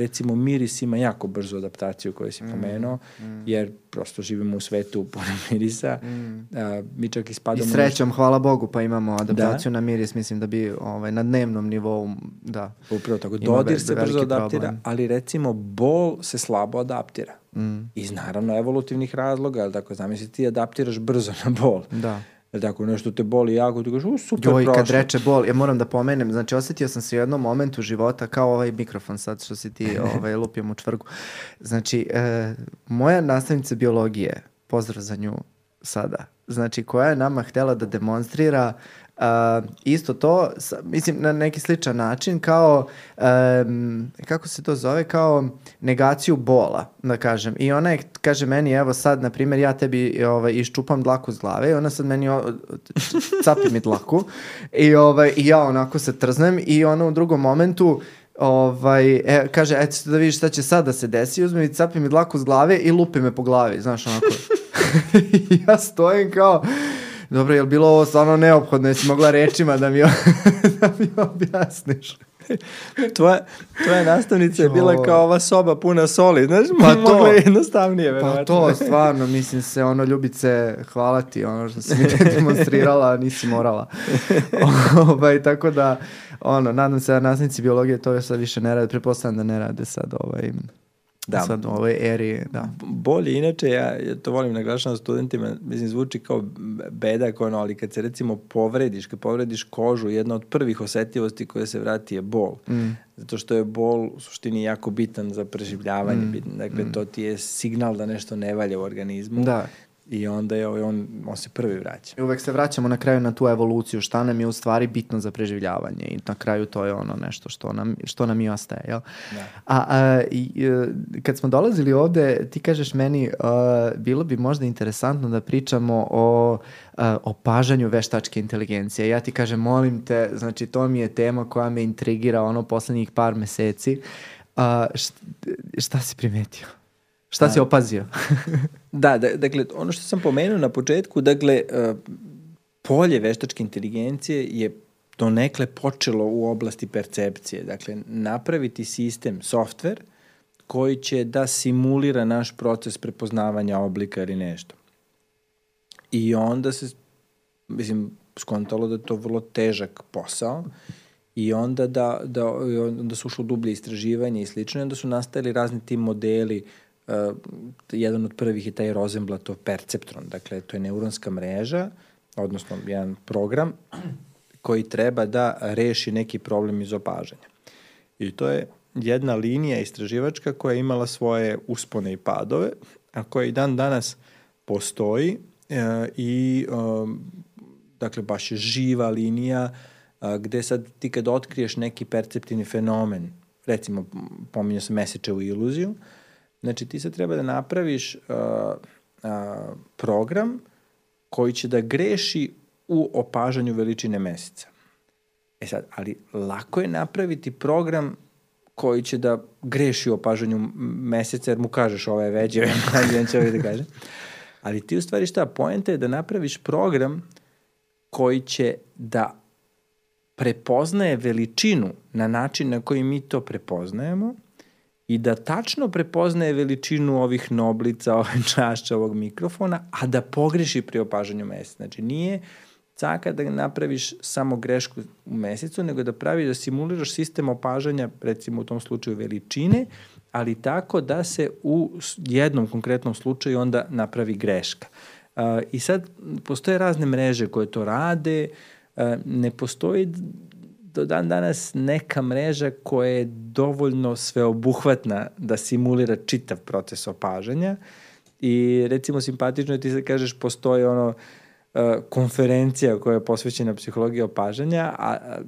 recimo miris ima jako brzu adaptaciju koju si mm. pomenuo, mm. jer prosto živimo u svetu puno mirisa. Mm. A, mi čak ispadamo... I srećom, nešto... hvala Bogu, pa imamo adaptaciju da? na miris, mislim da bi ovaj, na dnevnom nivou, da. Upravo tako, dodir se brzo adaptira, problem. ali recimo bol se slabo adaptira. Mm. Iz naravno evolutivnih razloga, ali tako zamisli ti adaptiraš brzo na bol. Da. Jel tako, nešto te boli jako, ti kažeš, u, super, Joj, prošlo. kad reče bol, ja moram da pomenem, znači osetio sam se u jednom momentu života kao ovaj mikrofon sad što si ti ovaj, lupio mu čvrgu. Znači, e, moja nastavnica biologije, pozdrav za nju sada, znači koja je nama htela da demonstrira Uh, isto to, mislim, na neki sličan način, kao, um, kako se to zove, kao negaciju bola, da kažem. I ona je, kaže meni, evo sad, na primjer, ja tebi ovaj, iščupam dlaku z glave i ona sad meni o, capi mi dlaku i, ovaj, i ja onako se trznem i ona u drugom momentu ovaj, e, kaže, eto da vidiš šta će sad da se desi, uzme mi capi mi dlaku z glave i lupi me po glavi, znaš, onako. ja stojim kao, Dobro, je li bilo ovo stvarno neophodno? Jesi mogla rečima da mi, da mi objasniš? tvoja, tvoja nastavnica je bila kao ova soba puna soli, znaš, pa to, mogla je jednostavnije. Verovatno. Pa to, stvarno, mislim se, ono, ljubice, hvala ti, ono što si mi demonstrirala, nisi morala. ovaj, tako da, ono, nadam se da nastavnici biologije to sad više ne rade, prepostavljam da ne rade sad ovaj, da. sad u ovoj eri, da. Bolje, inače, ja, ja to volim naglašavam studentima, mislim, zvuči kao bedak, ono, ali kad se recimo povrediš, kad povrediš kožu, jedna od prvih osetljivosti koja se vrati je bol. Mm. Zato što je bol u suštini jako bitan za preživljavanje. Mm. Dakle, mm. to ti je signal da nešto ne valja u organizmu. Da. I onda je on, on se prvi vraća. I uvek se vraćamo na kraju na tu evoluciju, šta nam je u stvari bitno za preživljavanje i na kraju to je ono nešto što nam, što nam i ostaje. Jel? Da. A, a i, e, kad smo dolazili ovde, ti kažeš meni, a, bilo bi možda interesantno da pričamo o a, opažanju veštačke inteligencije. Ja ti kažem, molim te, znači to mi je tema koja me intrigira ono poslednjih par meseci. A, šta, šta si primetio? Šta si opazio? da, da, dakle, ono što sam pomenuo na početku, dakle, uh, polje veštačke inteligencije je donekle počelo u oblasti percepcije. Dakle, napraviti sistem, softver, koji će da simulira naš proces prepoznavanja oblika ili nešto. I onda se, mislim, skontalo da je to vrlo težak posao i onda da, da onda su ušlo dublje istraživanje i slično i onda su nastali razni ti modeli uh, jedan od prvih je taj Rosenblattov perceptron, dakle to je neuronska mreža, odnosno jedan program koji treba da reši neki problem iz opažanja. I to je jedna linija istraživačka koja je imala svoje uspone i padove, a koja i dan danas postoji e, i e, dakle baš je živa linija a, gde sad ti kad otkriješ neki perceptivni fenomen, recimo pominjao sam mesečevu iluziju, znači ti sad treba da napraviš a, a, program koji će da greši u opažanju veličine meseca. E sad, ali lako je napraviti program koji će da greši u opažanju meseca, jer mu kažeš ove je veđe, on će ovaj da kaže. Ali ti u stvari šta, poenta je da napraviš program koji će da prepoznaje veličinu na način na koji mi to prepoznajemo i da tačno prepoznaje veličinu ovih noblica, ove čašća, ovog mikrofona, a da pogreši pri opažanju meseca. Znači, nije caka da napraviš samo grešku u mesecu, nego da praviš da simuliraš sistem opažanja, recimo u tom slučaju veličine, ali tako da se u jednom konkretnom slučaju onda napravi greška. I sad postoje razne mreže koje to rade, ne postoji do dan danas neka mreža koja je dovoljno sveobuhvatna da simulira čitav proces opažanja i recimo simpatično je ti se kažeš postoji ono uh, konferencija koja je posvećena psihologiji opažanja, a, a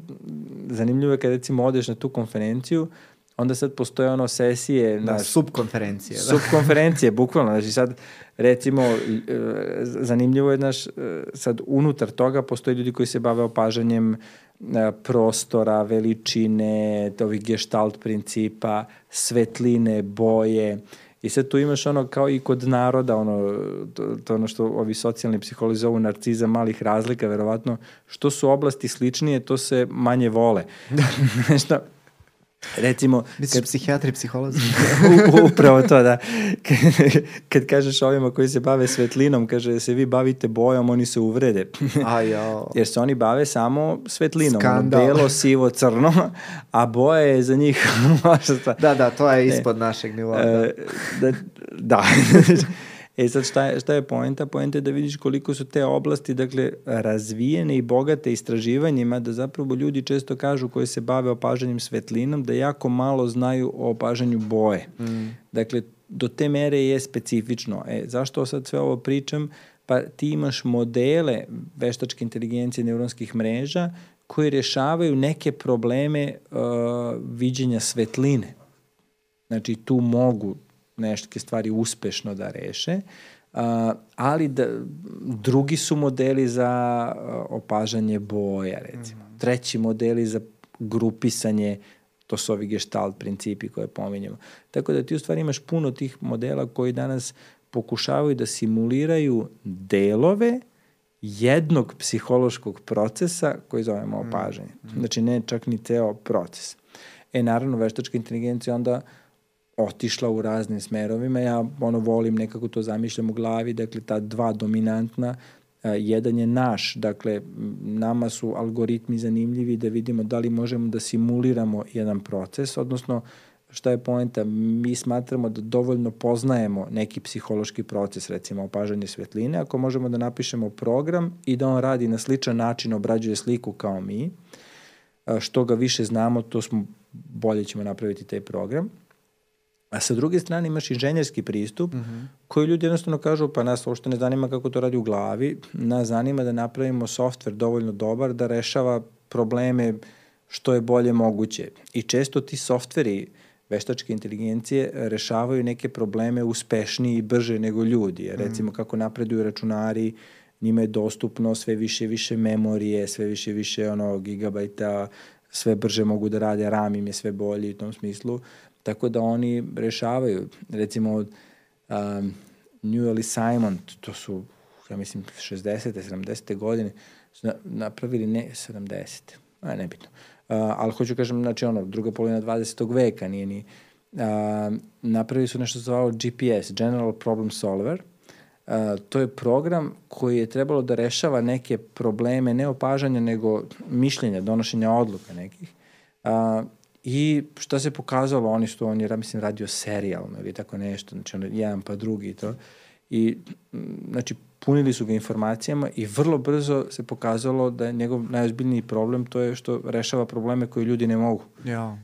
zanimljivo je kad recimo odeš na tu konferenciju, onda sad postoje ono sesije... Da, naš, subkonferencije. Da. Subkonferencije, bukvalno. Znači sad, recimo, e, zanimljivo je, znaš, e, sad unutar toga postoje ljudi koji se bave opažanjem E, prostora, veličine, ovih gestalt principa, svetline, boje. I sad tu imaš ono kao i kod naroda, ono, to, to ono što ovi socijalni psiholozi zovu narciza malih razlika, verovatno, što su oblasti sličnije, to se manje vole. Nešto, Recimo... Misliš kad, psihijatri, psiholozi? upravo to, da. Kad, kažeš ovima koji se bave svetlinom, kaže da se vi bavite bojom, oni se uvrede. A jo. Jer se oni bave samo svetlinom. Skandal. Belo, sivo, crno, a boje je za njih možda... Da, da, to je ispod e, našeg nivoa. E, da. da, da. E sad šta je, šta je poenta? Poenta je da vidiš koliko su te oblasti dakle, razvijene i bogate istraživanjima, da zapravo ljudi često kažu koji se bave opažanjem svetlinom, da jako malo znaju o opažanju boje. Mm. Dakle, do te mere je specifično. E, zašto sad sve ovo pričam? Pa ti imaš modele veštačke inteligencije neuronskih mreža koji rešavaju neke probleme uh, viđenja svetline. Znači, tu mogu neške stvari uspešno da reše, a, ali da, drugi su modeli za opažanje boja, recimo. Mm. Treći modeli za grupisanje, to su ovi gestalt principi koje pominjamo. Tako da ti u stvari imaš puno tih modela koji danas pokušavaju da simuliraju delove jednog psihološkog procesa koji zovemo mm. opažanje. Mm. Znači ne čak ni ceo proces. E naravno veštačka inteligencija onda uh, otišla u raznim smerovima. Ja ono volim nekako to zamišljam u glavi, dakle ta dva dominantna jedan je naš, dakle nama su algoritmi zanimljivi da vidimo da li možemo da simuliramo jedan proces, odnosno šta je poenta, mi smatramo da dovoljno poznajemo neki psihološki proces, recimo opažanje svetline, ako možemo da napišemo program i da on radi na sličan način, obrađuje sliku kao mi, što ga više znamo, to smo bolje ćemo napraviti taj program. A sa druge strane imaš inženjerski pristup mm -hmm. koji ljudi jednostavno kažu pa nas uopšte ne zanima kako to radi u glavi, nas zanima da napravimo softver dovoljno dobar da rešava probleme što je bolje moguće. I često ti softveri veštačke inteligencije rešavaju neke probleme uspešniji i brže nego ljudi. Jer, recimo mm. kako napreduju računari, njima je dostupno sve više i više memorije, sve više i više ono, gigabajta, sve brže mogu da rade, RAM im je sve bolji u tom smislu. Tako da oni rešavaju, recimo, um, Newell i Simon, to su, ja mislim, 60. 70. godine, su napravili ne 70. A, nebitno. Uh, ali hoću kažem, znači, ono, druga polovina 20. veka, nije ni... Uh, napravili su nešto zvao GPS, General Problem Solver, Uh, to je program koji je trebalo da rešava neke probleme, ne opažanja, nego mišljenja, donošenja odluka nekih. Uh, I šta se pokazalo, oni su, on je, mislim, radio serijalno ili tako nešto, znači ono, jedan pa drugi i to. I, znači, punili su ga informacijama i vrlo brzo se pokazalo da je njegov najozbiljniji problem to je što rešava probleme koje ljudi ne mogu. Ja.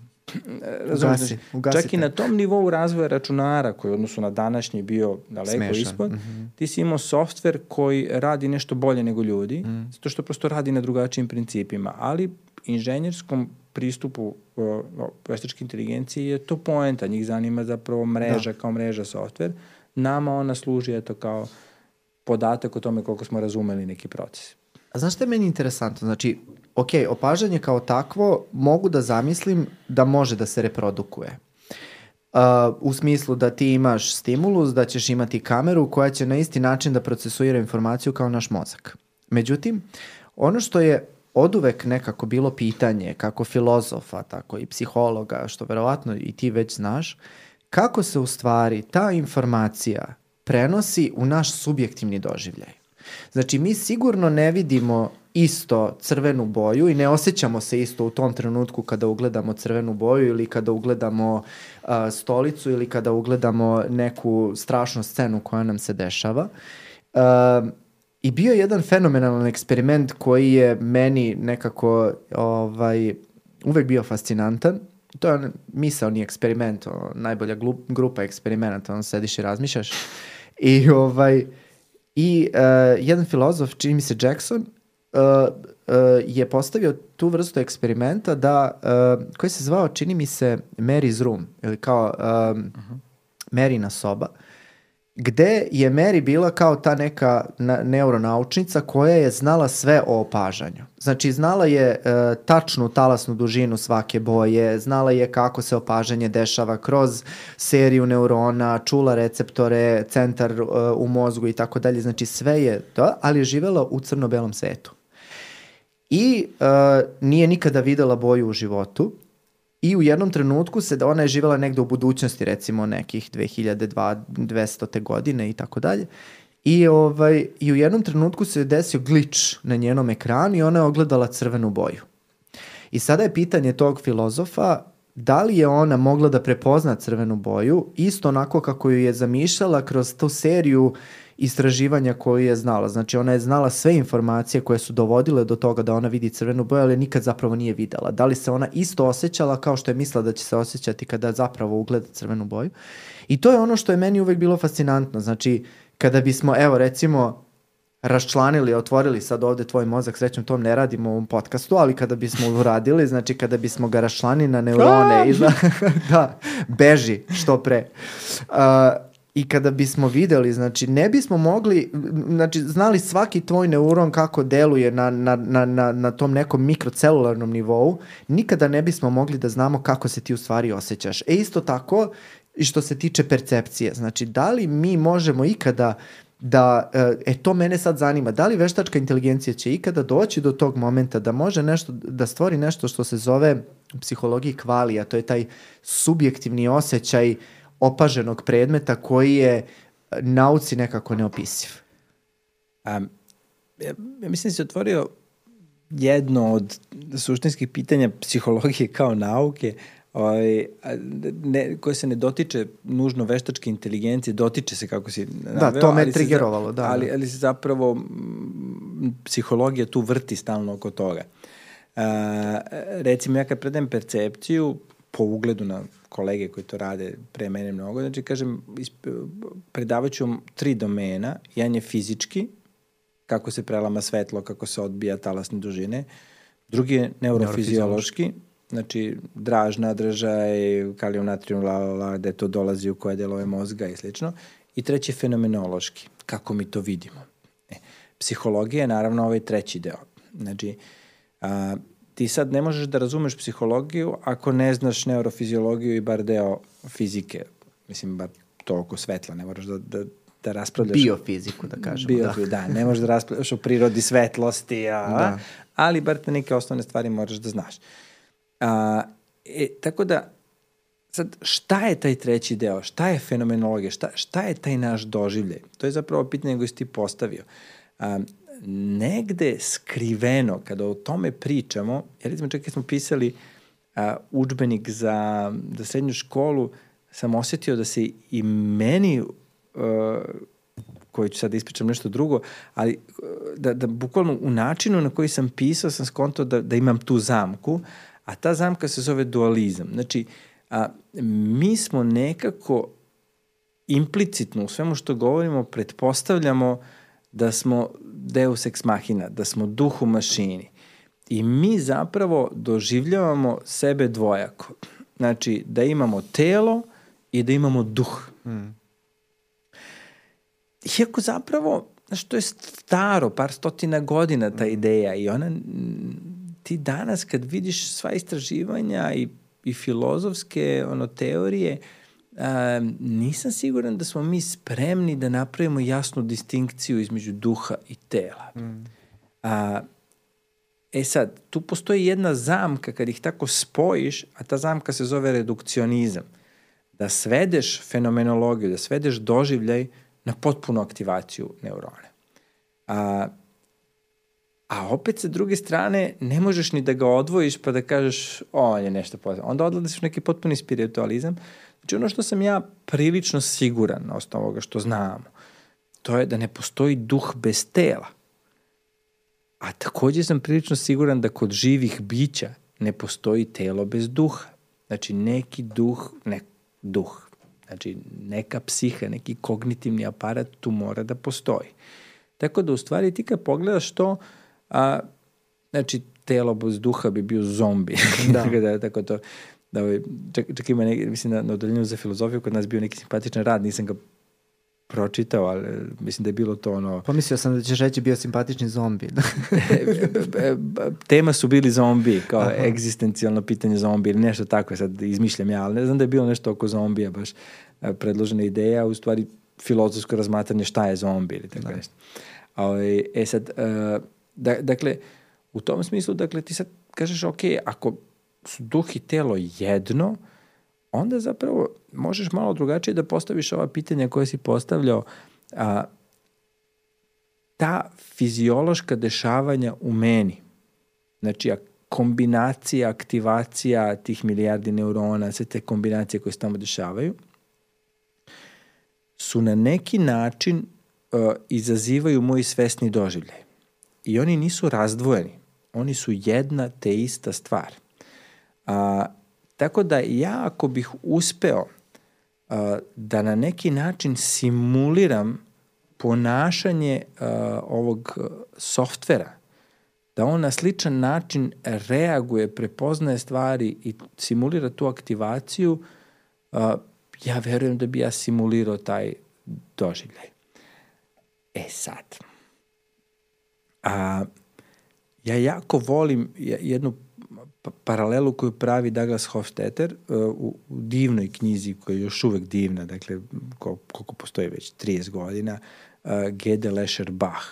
razumiješ, Ugasi, ugasite. čak i na tom nivou razvoja računara, koji odnosu na današnji bio daleko Smešan. ispod, mm -hmm. ti si imao softver koji radi nešto bolje nego ljudi, mm. zato što prosto radi na drugačijim principima, ali inženjerskom pristupu uh, veštačke inteligencije je to poenta, njih zanima zapravo mreža da. kao mreža softver, nama ona služi eto kao podatak o tome koliko smo razumeli neki proces. A znaš što je meni interesantno? Znači, ok, opažanje kao takvo mogu da zamislim da može da se reprodukuje. Uh, u smislu da ti imaš stimulus, da ćeš imati kameru koja će na isti način da procesuira informaciju kao naš mozak. Međutim, ono što je oduvek nekako bilo pitanje, kako filozofa, tako i psihologa, što verovatno i ti već znaš, kako se u stvari ta informacija prenosi u naš subjektivni doživljaj. Znači, mi sigurno ne vidimo isto crvenu boju i ne osjećamo se isto u tom trenutku kada ugledamo crvenu boju ili kada ugledamo uh, stolicu ili kada ugledamo neku strašnu scenu koja nam se dešava. Uh, I bio je jedan fenomenalan eksperiment koji je meni nekako ovaj, uvek bio fascinantan. To je misaoni eksperiment, o, najbolja glup, grupa eksperimenata, on sediš i razmišljaš. I, ovaj, i uh, jedan filozof, čini mi se Jackson, uh, uh, je postavio tu vrstu eksperimenta da, uh, koji se zvao, čini mi se, Mary's Room, ili kao um, uh -huh. Maryna soba, gde je Mary bila kao ta neka na, neuronaučnica koja je znala sve o opažanju. Znači, znala je e, tačnu talasnu dužinu svake boje, znala je kako se opažanje dešava kroz seriju neurona, čula receptore, centar e, u mozgu i tako dalje. Znači, sve je to, ali je živela u crno-belom svetu. I e, nije nikada videla boju u životu I u jednom trenutku se da ona je živela negde u budućnosti, recimo nekih 2200. godine i tako dalje. I, ovaj, I u jednom trenutku se desio glitch na njenom ekranu i ona je ogledala crvenu boju. I sada je pitanje tog filozofa da li je ona mogla da prepozna crvenu boju isto onako kako ju je zamišljala kroz tu seriju uh, istraživanja koju je znala. Znači ona je znala sve informacije koje su dovodile do toga da ona vidi crvenu boju, ali nikad zapravo nije videla. Da li se ona isto osjećala kao što je mislila da će se osjećati kada zapravo ugleda crvenu boju. I to je ono što je meni uvek bilo fascinantno. Znači, kada bismo, evo recimo, raščlanili, otvorili sad ovde tvoj mozak, srećom tom ne radimo u ovom podcastu, ali kada bismo uradili, znači kada bismo ga raščlanili na neurone i da, da, beži što pre. Uh, i kada bismo videli, znači ne bismo mogli, znači znali svaki tvoj neuron kako deluje na, na, na, na, na tom nekom mikrocelularnom nivou, nikada ne bismo mogli da znamo kako se ti u stvari osjećaš. E isto tako i što se tiče percepcije, znači da li mi možemo ikada da, e to mene sad zanima, da li veštačka inteligencija će ikada doći do tog momenta da može nešto, da stvori nešto što se zove psihologiji kvali, a to je taj subjektivni osjećaj uh, opaženog predmeta koji je nauci nekako neopisiv? Um, ja, ja mislim da si otvorio jedno od suštinskih pitanja psihologije kao nauke, ovaj, ne, koje se ne dotiče nužno veštačke inteligencije, dotiče se kako si naveo. Da, to me trigerovalo, da. Ali, ali se zapravo psihologija tu vrti stalno oko toga. Uh, recimo, ja kad predajem percepciju, po ugledu na kolege koji to rade pre mene mnogo, znači kažem, predavat ću vam tri domena, jedan je fizički, kako se prelama svetlo, kako se odbija talasne dužine, drugi je neurofiziološki, znači draž, nadržaj, kalijum, natrium, la, la, la, gde to dolazi u koje delove mozga i slično, i treći je fenomenološki, kako mi to vidimo. E, psihologija je naravno ovaj treći deo. Znači, a, ti sad ne možeš da razumeš psihologiju ako ne znaš neurofiziologiju i bar deo fizike. Mislim, bar to oko svetla, ne moraš da, da, da raspravljaš... Biofiziku, da kažemo. Bio, da. da, ne možeš da raspravljaš o prirodi svetlosti, a, da. ali bar te neke osnovne stvari moraš da znaš. A, e, tako da, sad, šta je taj treći deo? Šta je fenomenologija? Šta, šta je taj naš doživljaj? To je zapravo pitanje koje si ti postavio. A, negde skriveno, kada o tome pričamo, ja recimo čak kad smo pisali a, učbenik za, za srednju školu, sam osetio da se i meni, a, koji ću sad da ispričam nešto drugo, ali da, da bukvalno u načinu na koji sam pisao sam skontao da, da imam tu zamku, a ta zamka se zove dualizam. Znači, a, mi smo nekako implicitno u svemu što govorimo pretpostavljamo da smo deus ex machina, da smo duh u mašini. I mi zapravo doživljavamo sebe dvojako. Znači, da imamo telo i da imamo duh. Mm. Iako zapravo, znaš, to je staro, par stotina godina ta ideja i ona, ti danas kad vidiš sva istraživanja i, i filozofske ono, teorije, a, nisam siguran da smo mi spremni da napravimo jasnu distinkciju između duha i tela. Mm. A, E sad, tu postoji jedna zamka kad ih tako spojiš, a ta zamka se zove redukcionizam. Da svedeš fenomenologiju, da svedeš doživljaj na potpunu aktivaciju neurone. A, a opet sa druge strane ne možeš ni da ga odvojiš pa da kažeš o, on je nešto pozivno. Onda odladiš u neki potpuni spiritualizam. Znači ono što sam ja prilično siguran na osnovu ovoga što znamo, to je da ne postoji duh bez tela. A takođe sam prilično siguran da kod živih bića ne postoji telo bez duha. Znači neki duh, ne duh, znači neka psiha, neki kognitivni aparat tu mora da postoji. Tako da u stvari ti kad pogledaš to, a, znači telo bez duha bi bio zombi. Da. tako da, tako to, da ovaj, čak, čak ima neki, mislim na, na odeljenju za filozofiju kod nas bio neki simpatičan rad, nisam ga pročitao, ali mislim da je bilo to ono... Pomislio sam da ćeš reći bio simpatični zombi. Tema su bili zombi, kao Aha. egzistencijalno pitanje zombi ili nešto tako, sad izmišljam ja, ali ne znam da je bilo nešto oko zombija baš e, predložena ideja, u stvari filozofsko razmatranje šta je zombi ili tako da. nešto. A, ovaj, e sad, uh, da, dakle, u tom smislu, dakle, ti sad kažeš, ok, ako su duh i telo jedno, onda zapravo možeš malo drugačije da postaviš ova pitanja koje si postavljao. A, ta fiziološka dešavanja u meni, znači kombinacija, aktivacija tih milijardi neurona, sve te kombinacije koje se tamo dešavaju, su na neki način uh, izazivaju moj svesni doživljaj. I oni nisu razdvojeni. Oni su jedna te ista stvar. A, Tako da ja ako bih uspeo uh, da na neki način simuliram ponašanje uh, ovog softvera, da on na sličan način reaguje, prepoznaje stvari i simulira tu aktivaciju, uh, ja verujem da bi ja simulirao taj doživljaj. E sad, a, ja jako volim jednu paralelu koju pravi Douglas Hofstetter uh, u, u divnoj knjizi koja je još uvek divna, dakle koliko postoji već 30 godina, uh, Gede Lesher Bach,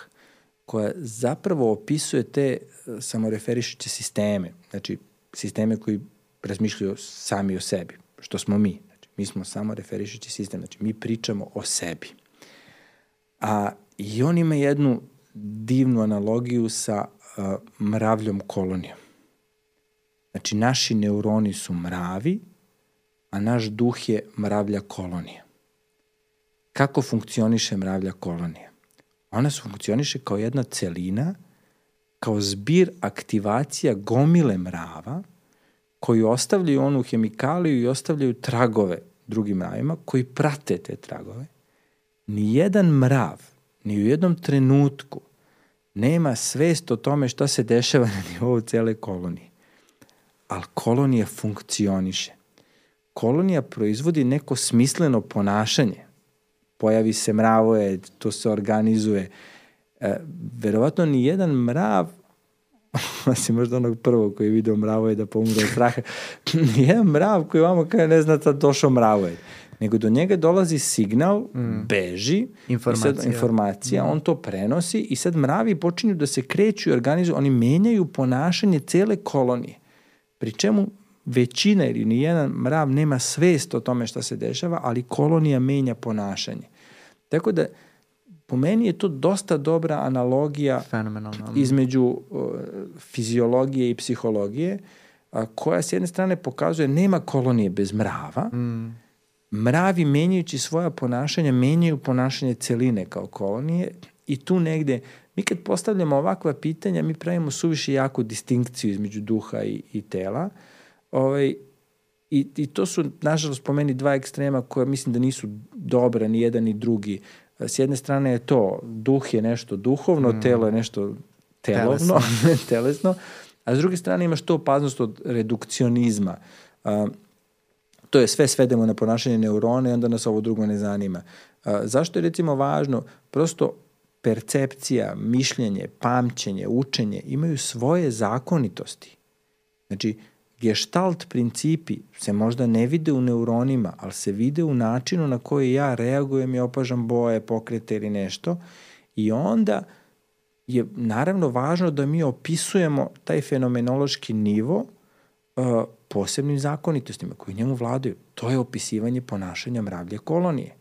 koja zapravo opisuje te uh, samoreferišuće sisteme, znači sisteme koji razmišljaju sami o sebi, što smo mi. Znači, mi smo samo referišući sistem, znači mi pričamo o sebi. A, I on ima jednu divnu analogiju sa uh, mravljom kolonijom. Znači, naši neuroni su mravi, a naš duh je mravlja kolonija. Kako funkcioniše mravlja kolonija? Ona funkcioniše kao jedna celina, kao zbir aktivacija gomile mrava, koji ostavljaju onu hemikaliju i ostavljaju tragove drugim mravima, koji prate te tragove. Nijedan mrav, ni u jednom trenutku, nema svest o tome šta se dešava na nivou cele kolonije ali kolonija funkcioniše. Kolonija proizvodi neko smisleno ponašanje. Pojavi se mravojed, to se organizuje. E, verovatno ni jedan mrav osim možda onog prvog koji je video mravo je da pomura od straha. Nijedan mrav koji vamo kada ne zna sad došao mravo je. Nego do njega dolazi signal, mm. beži, informacija, sad, informacija mm. on to prenosi i sad mravi počinju da se kreću i organizuju, oni menjaju ponašanje cele kolonije. Pri čemu većina ili nijedan mrav nema svest o tome šta se dešava, ali kolonija menja ponašanje. Tako da, po meni je to dosta dobra analogija između uh, fiziologije i psihologije, a, koja s jedne strane pokazuje nema kolonije bez mrava, mm. mravi menjajući svoja ponašanja menjaju ponašanje celine kao kolonije i tu negde Mi kad postavljamo ovakva pitanja, mi pravimo suviše jaku distinkciju između duha i, i tela. Ovaj, i, I to su, nažalost, po meni dva ekstrema koje mislim da nisu dobra ni jedan ni drugi. S jedne strane je to, duh je nešto duhovno, mm. telo je nešto telovno, telesno, a s druge strane imaš to opaznost od redukcionizma. Uh, to je sve svedemo na ponašanje neurona i onda nas ovo drugo ne zanima. Uh, zašto je recimo važno? Prosto percepcija, mišljenje, pamćenje, učenje imaju svoje zakonitosti. Znači, Gestalt principi se možda ne vide u neuronima, ali se vide u načinu na koji ja reagujem i opažam boje, pokrete ili nešto. I onda je naravno važno da mi opisujemo taj fenomenološki nivo uh, posebnim zakonitostima koji njemu vladaju. To je opisivanje ponašanja mravlje kolonije.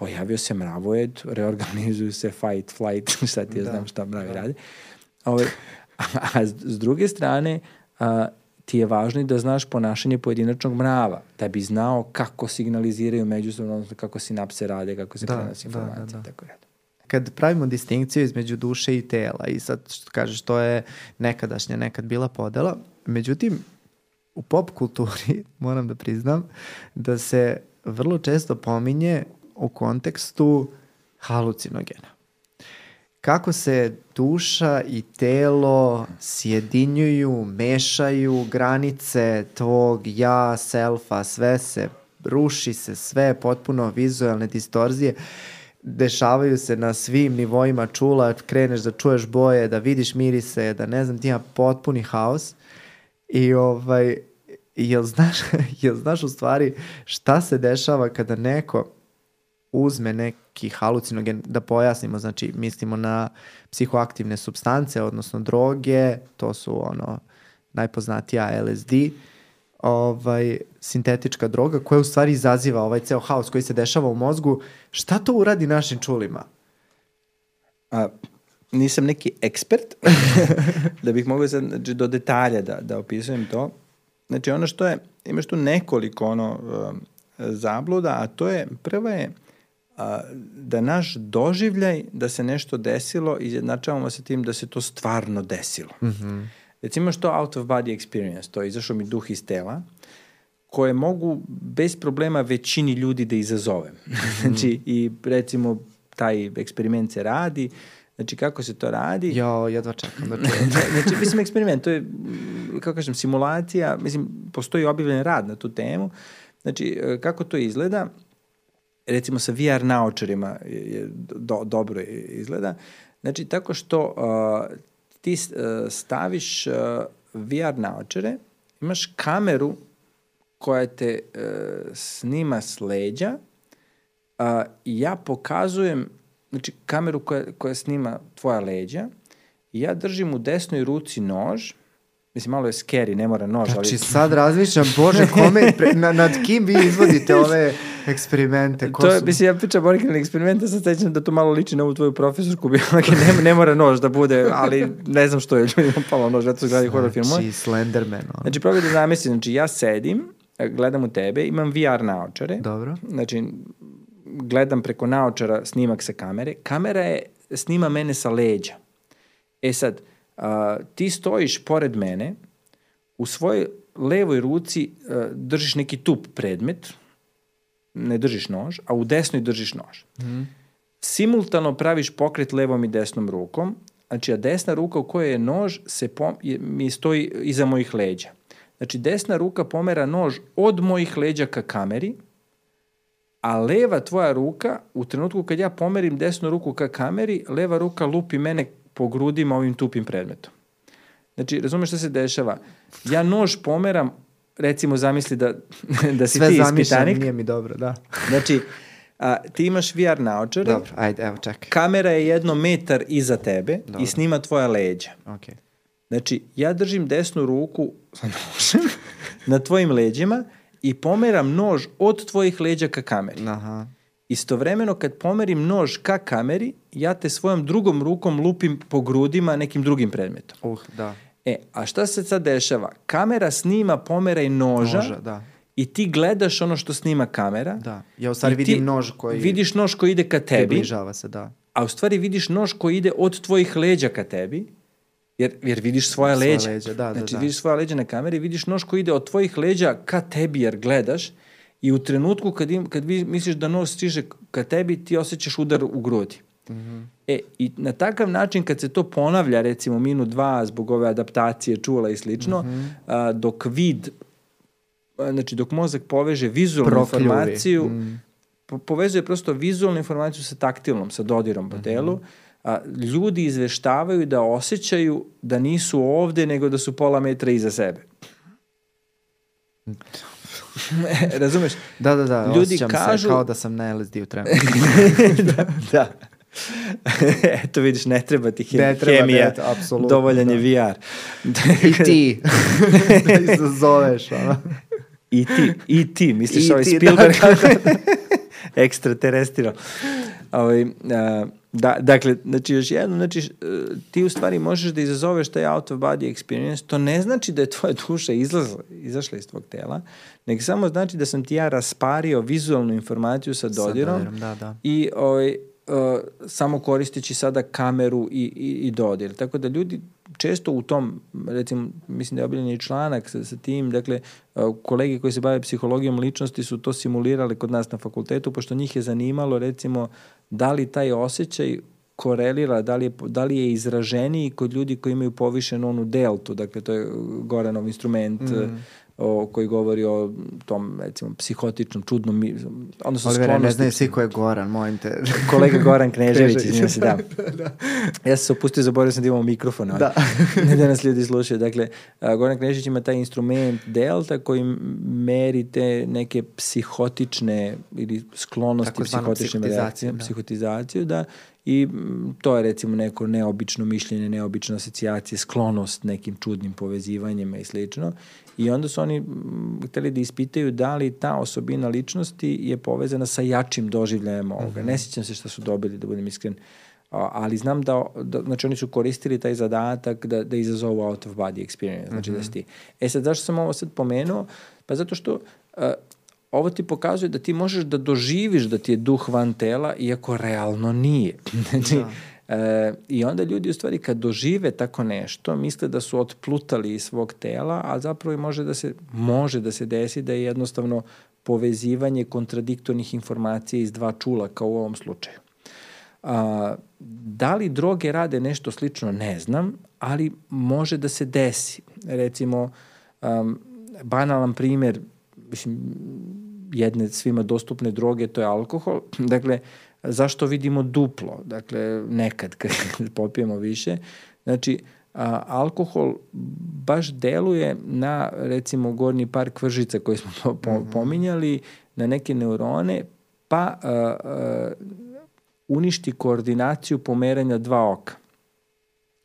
Pojavio se mravojed, reorganizuju se fight, flight, šta ti ja da, znam šta mravi da. radi. Ove, a, a s druge strane, a, ti je važno i da znaš ponašanje pojedinačnog mrava, da bi znao kako signaliziraju međusobno, odnosno kako sinapse rade, kako se da, prenosi informacija, da, da, da. tako redom kad pravimo distinkciju između duše i tela i sad što kažeš to je nekadašnja nekad bila podela, međutim u pop kulturi moram da priznam da se vrlo često pominje u kontekstu halucinogena. Kako se duša i telo sjedinjuju, mešaju, granice tvog ja, selfa, sve se ruši se, sve potpuno vizualne distorzije dešavaju se na svim nivoima čula, kreneš da čuješ boje, da vidiš mirise, da ne znam, ti ima potpuni haos. I ovaj, jel znaš, jel znaš u stvari šta se dešava kada neko uzme neki halucinogen, da pojasnimo, znači mislimo na psihoaktivne substance, odnosno droge, to su ono najpoznatija LSD, ovaj, sintetička droga koja u stvari izaziva ovaj ceo haos koji se dešava u mozgu. Šta to uradi našim čulima? A, nisam neki ekspert da bih mogao sad, znači, do detalja da, da opisujem to. Znači ono što je, imaš tu nekoliko ono um, zabluda, a to je, prva je a, da naš doživljaj da se nešto desilo izjednačavamo sa tim da se to stvarno desilo. Mm -hmm. Recimo što out of body experience, to je izašao mi duh iz tela, koje mogu bez problema većini ljudi da izazovem. Mm -hmm. znači, i recimo taj eksperiment se radi, Znači, kako se to radi? Jo, jedva čekam da čujem. znači, mislim, eksperiment, to je, kako kažem, simulacija, mislim, postoji objavljen rad na tu temu. Znači, kako to izgleda? Recimo sa VR naočarima je do, dobro izgleda. Znači, tako što uh, ti staviš uh, VR naočare, imaš kameru koja te uh, snima s leđa uh, i ja pokazujem, znači kameru koja, koja snima tvoja leđa i ja držim u desnoj ruci nož Mislim, malo je scary, ne mora nož, znači, ali... Znači, sad razmišljam, bože, kome, pre, na, nad kim vi izvodite ove eksperimente? Ko to je, mislim, ja pričam originalne eksperimente, sad sećam da to malo liči na ovu tvoju profesorku, biologije, ne, ne mora nož da bude, ali ne znam što je ljudima palo nož, ja to gledaju horror film. Znači, Slenderman. Ono. Znači, probaj da zamislim, znači, ja sedim, gledam u tebe, imam VR naočare. Dobro. Znači, gledam preko naočara snimak sa kamere. Kamera je, snima mene sa leđa. E sad, a, ti stojiš pored mene, u svojoj levoj ruci a, držiš neki tup predmet, ne držiš nož, a u desnoj držiš nož. Mm. Simultano praviš pokret levom i desnom rukom, znači a desna ruka u kojoj je nož se pom, je, mi stoji iza mojih leđa. Znači desna ruka pomera nož od mojih leđa ka kameri, a leva tvoja ruka, u trenutku kad ja pomerim desnu ruku ka kameri, leva ruka lupi mene po grudima ovim tupim predmetom. Znači, razumeš šta se dešava? Ja nož pomeram, recimo zamisli da, da si Sve ti ispitanik. Sve nije mi dobro, da. Znači, a, ti imaš VR naočare. Dobro, ajde, evo čekaj. Kamera je jedno metar iza tebe dobro. i snima tvoja leđa. Okay. Znači, ja držim desnu ruku sa nožem na tvojim leđima i pomeram nož od tvojih leđa ka kameri. Aha. Istovremeno kad pomerim nož ka kameri, ja te svojom drugom rukom lupim po grudima nekim drugim predmetom. Uh, da. E, a šta se sad dešava? Kamera snima pomeraj noža, Noža da. i ti gledaš ono što snima kamera. Da. Ja u stvari vidim nož koji... Vidiš nož koji ide ka tebi. Približava se, da. a u stvari vidiš nož koji ide od tvojih leđa ka tebi, jer, jer vidiš svoja Svoja leđa. leđa, da, da, znači, da. vidiš svoja leđa na kameri, vidiš nož koji ide od tvojih leđa ka tebi jer gledaš i u trenutku kad, im, kad vi misliš da nož stiže ka tebi, ti osjećaš udar u grudi. Mhm. E, i na takav način kad se to ponavlja, recimo minut dva zbog ove adaptacije čula i slično, Mhm. a, dok vid, a, znači dok mozak poveže vizualnu Prokljuvi. informaciju, Mm. po, povezuje prosto vizualnu informaciju sa taktilnom, sa dodirom po telu, a, ljudi izveštavaju da osjećaju da nisu ovde, nego da su pola metra iza sebe. Razumeš? Da, da, da, Ljudi osjećam kažu- se kao da sam na LSD-u trenutno. da, da. Eto vidiš, ne treba ti hem, Ne treba, hemija, ne, apsolutno, dovoljan da. je VR. I ti. da izazoveš, ono. I ti, i ti, misliš I ovaj ti, da, Spielberg? da, Ekstraterrestrial. Ovaj, a, da, dakle, znači još jedno, znači e, ti u stvari možeš da izazoveš taj out of body experience, to ne znači da je tvoja duša izlazla, izašla iz tvog tela, nego samo znači da sam ti ja raspario vizualnu informaciju sa Sa dodirom, dodirom, da, da. i ovaj, uh, samo koristeći sada kameru i, i, i dodir. Tako da ljudi često u tom, recimo, mislim da je obiljen i članak sa, sa tim, dakle, uh, kolege koji se bave psihologijom ličnosti su to simulirali kod nas na fakultetu, pošto njih je zanimalo, recimo, da li taj osjećaj korelira, da li, je, da li je izraženiji kod ljudi koji imaju povišenu onu deltu, dakle to je Goranov instrument mm. O, koji govori o tom, recimo, psihotičnom, čudnom, odnosno Olivera, ne sklonosti znaju svi ko je Goran, molim te. kolega Goran Knežević, izvinjam se, da. Ja sam se opustio, zaboravio sam da imamo mikrofon. Da. ne da nas ljudi slušaju. Dakle, a, Goran Knežević ima taj instrument delta koji meri te neke psihotične ili sklonosti Takozvanu psihotičnim reakcijama, da. psihotizaciju, da. I to je recimo neko neobično mišljenje, neobična asocijacija, sklonost nekim čudnim povezivanjima i slično. I onda su oni mm, hteli da ispitaju da li ta osobina ličnosti je povezana sa jačim doživljajem ovoga. Ne sjećam se šta su dobili, da budem iskren, ali znam da, da, znači oni su koristili taj zadatak da, da izazovu out of body experience, znači da si ti. E sad, zašto sam ovo sad pomenuo? Pa zato što uh, ovo ti pokazuje da ti možeš da doživiš da ti je duh van tela, iako realno nije. znači, E, I onda ljudi u stvari kad dožive tako nešto, misle da su otplutali iz svog tela, a zapravo i može da se, može da se desi da je jednostavno povezivanje kontradiktornih informacija iz dva čula, kao u ovom slučaju. A, da li droge rade nešto slično, ne znam, ali može da se desi. Recimo, um, banalan primjer, mislim, jedne svima dostupne droge, to je alkohol. Dakle, zašto vidimo duplo? Dakle, nekad kad popijemo više. Znači, a, alkohol baš deluje na, recimo, gornji par kvržica koji smo po, po, pominjali, na neke neurone, pa a, a, uništi koordinaciju pomeranja dva oka.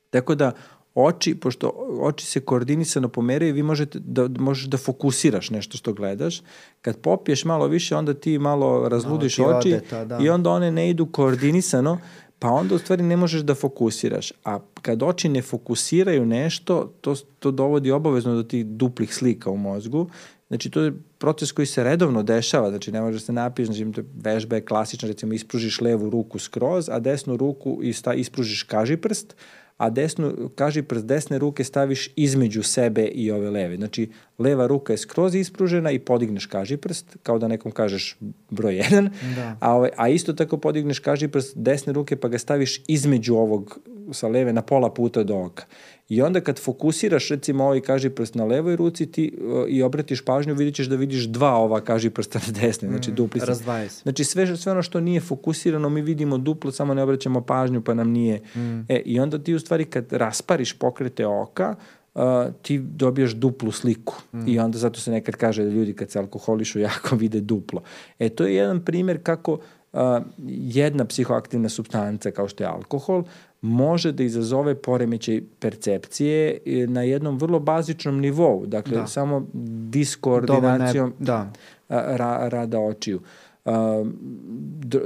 Tako da oči, pošto oči se koordinisano pomeraju, vi možete da, možeš da fokusiraš nešto što gledaš. Kad popiješ malo više, onda ti malo razludiš Malo ti oči ode to, da. i onda one ne idu koordinisano, pa onda u stvari ne možeš da fokusiraš. A kad oči ne fokusiraju nešto, to, to dovodi obavezno do tih duplih slika u mozgu. Znači, to je proces koji se redovno dešava, znači ne možeš da se napiješ, znači to vežba je klasična, recimo ispružiš levu ruku skroz, a desnu ruku ispružiš kažiprst, a desnu, kažiprst desne ruke staviš između sebe i ove leve. Znači, leva ruka je skroz ispružena i podigneš kažiprst, kao da nekom kažeš broj 1, Da. a, a isto tako podigneš kažiprst desne ruke pa ga staviš između ovog sa leve na pola puta do oka. I onda kad fokusiraš recimo ovaj kažiprst na levoj ruci ti uh, i obratiš pažnju vidit ćeš da vidiš dva ova kažiprsta na desne, znači dupli se. razdvajaju se. Znači sve, sve ono što nije fokusirano mi vidimo duplo, samo ne obraćamo pažnju pa nam nije. E, I onda ti u stvari kad raspariš pokrete oka, uh, ti dobijaš duplu sliku. I onda zato se nekad kaže da ljudi kad se alkoholišu jako vide duplo. E, to je jedan primjer kako uh, jedna psihoaktivna substanca kao što je alkohol može da izazove poremećaj percepcije e, na jednom vrlo bazičnom nivou. Dakle, Da. samo diskoordinacijom je, da. ra, rada očiju.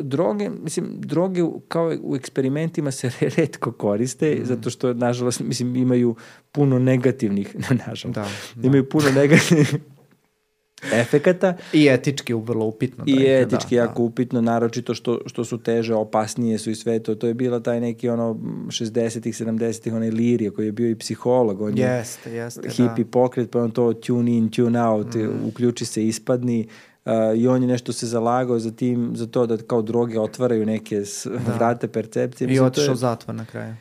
Droge, mislim, droge kao u eksperimentima se redko koriste, Mhm. zato što, nažalost, mislim, imaju puno negativnih, nažalost, Da, da. imaju puno negativnih efekata. I etički vrlo upitno. I da, etički da, jako da. upitno, naročito što, što su teže, opasnije su i sve to. To je bila taj neki ono 60-ih, 70-ih, onaj Lirija koji je bio i psiholog. On jeste, jeste, da. hippie da. pokret, pa on to tune in, tune out, mm. uključi se, ispadni. Uh, i on je nešto se zalagao za tim, za to da kao droge otvaraju neke da. vrate percepcije. I otišao je... zatvor na kraju.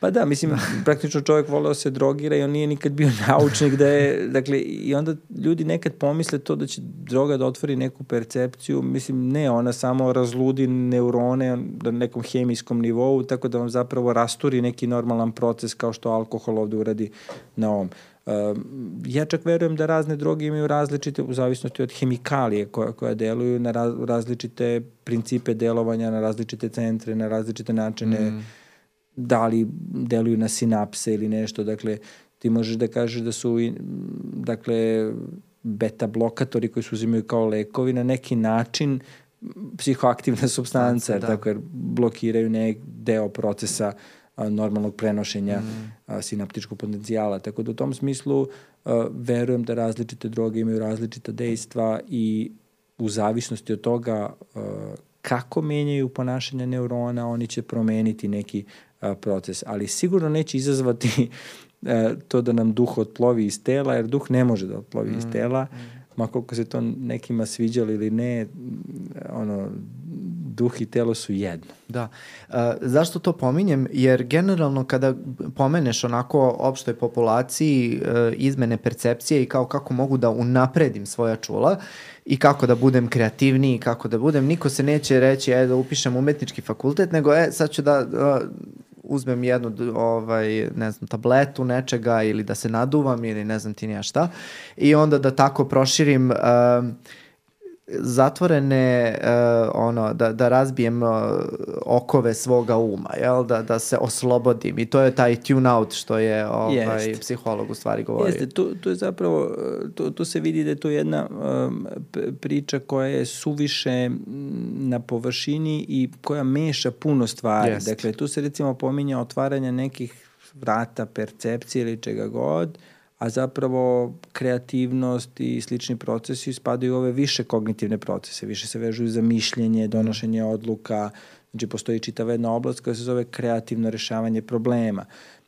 Pa da, mislim, da. praktično čovjek voleo se drogira i on nije nikad bio naučnik da je, dakle, i onda ljudi nekad pomisle to da će droga da otvori neku percepciju, mislim, ne, ona samo razludi neurone na nekom hemijskom nivou, tako da vam zapravo rasturi neki normalan proces kao što alkohol ovde uradi na ovom. Uh, ja čak verujem da razne droge imaju različite, u zavisnosti od hemikalije koja, koja deluju na raz, različite principe delovanja, na različite centre, na različite načine mm da li deluju na sinapse ili nešto, dakle, ti možeš da kažeš da su, dakle, beta blokatori koji se uzimaju kao lekovi na neki način psihoaktivna substanca, da. tako jer blokiraju nek deo procesa a, normalnog prenošenja mm. a, sinaptičkog potencijala. Tako da u tom smislu a, verujem da različite droge imaju različita dejstva i u zavisnosti od toga a, kako menjaju ponašanje neurona, oni će promeniti neki a, proces, ali sigurno neće izazvati a, to da nam duh otplovi iz tela, jer duh ne može da otplovi mm, iz tela, mm. ma koliko se to nekima sviđalo ili ne, ono, duh i telo su jedno. Da. A, zašto to pominjem? Jer generalno kada pomeneš onako opštoj populaciji e, izmene percepcije i kao kako mogu da unapredim svoja čula i kako da budem kreativniji, kako da budem, niko se neće reći e, da upišem umetnički fakultet, nego e, sad ću da uzmem jednu ovaj, ne znam, tabletu nečega ili da se naduvam ili ne znam ti nija šta i onda da tako proširim uh, zatvorene uh, ono da da razbijem uh, okove svoga uma jel da da se oslobodim i to je taj tune out što je ovaj Jest. psiholog u stvari govori Jeste tu tu je zapravo tu, tu se vidi da je to jedna um, priča koja je suviše na površini i koja meša puno stvari Jest. dakle tu se recimo pominje otvaranje nekih vrata percepcije ili čega god a zapravo kreativnost i slični procesi spadaju u ove više kognitivne procese, više se vežuju za mišljenje, donošenje odluka, znači postoji čitava jedna oblast koja se zove kreativno rešavanje problema.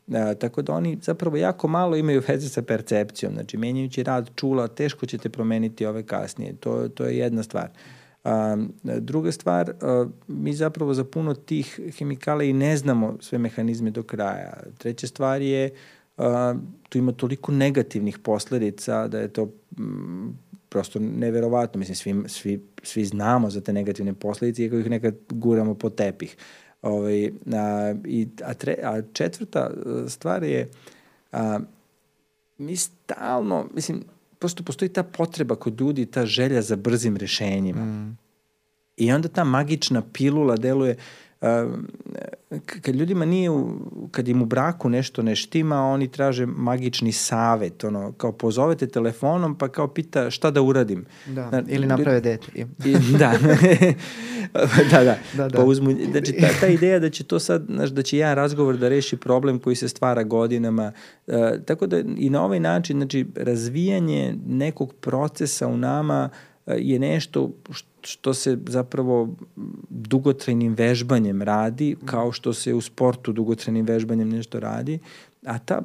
E, tako da oni zapravo jako malo imaju veze sa percepcijom, znači menjajući rad čula, teško ćete promeniti ove kasnije, to, to je jedna stvar. A, druga stvar, a, mi zapravo za puno tih hemikala i ne znamo sve mehanizme do kraja. Treća stvar je tu ima toliko negativnih posledica da je to mm, prosto neverovatno. Mislim, svi, svi, svi znamo za te negativne posledice, iako ih nekad guramo po tepih. Ovaj, a, i, a, tre, a četvrta e, stvar je a, mi stalno, mislim, prosto postoji ta potreba kod ljudi, ta želja za brzim rešenjima. Mm. I onda ta magična pilula deluje, kad ljudima nije, u, kad im u braku nešto ne štima, oni traže magični savet, ono, kao pozovete telefonom pa kao pita šta da uradim. Da, da ili naprave dete. I, da. da, da, da, da. Pa uzmu, znači, ta, ta ideja da će to sad, znaš, da će jedan razgovor da reši problem koji se stvara godinama, uh, tako da i na ovaj način, znači, razvijanje nekog procesa u nama uh, je nešto što što se zapravo dugotrajnim vežbanjem radi, kao što se u sportu dugotrajnim vežbanjem nešto radi, a ta,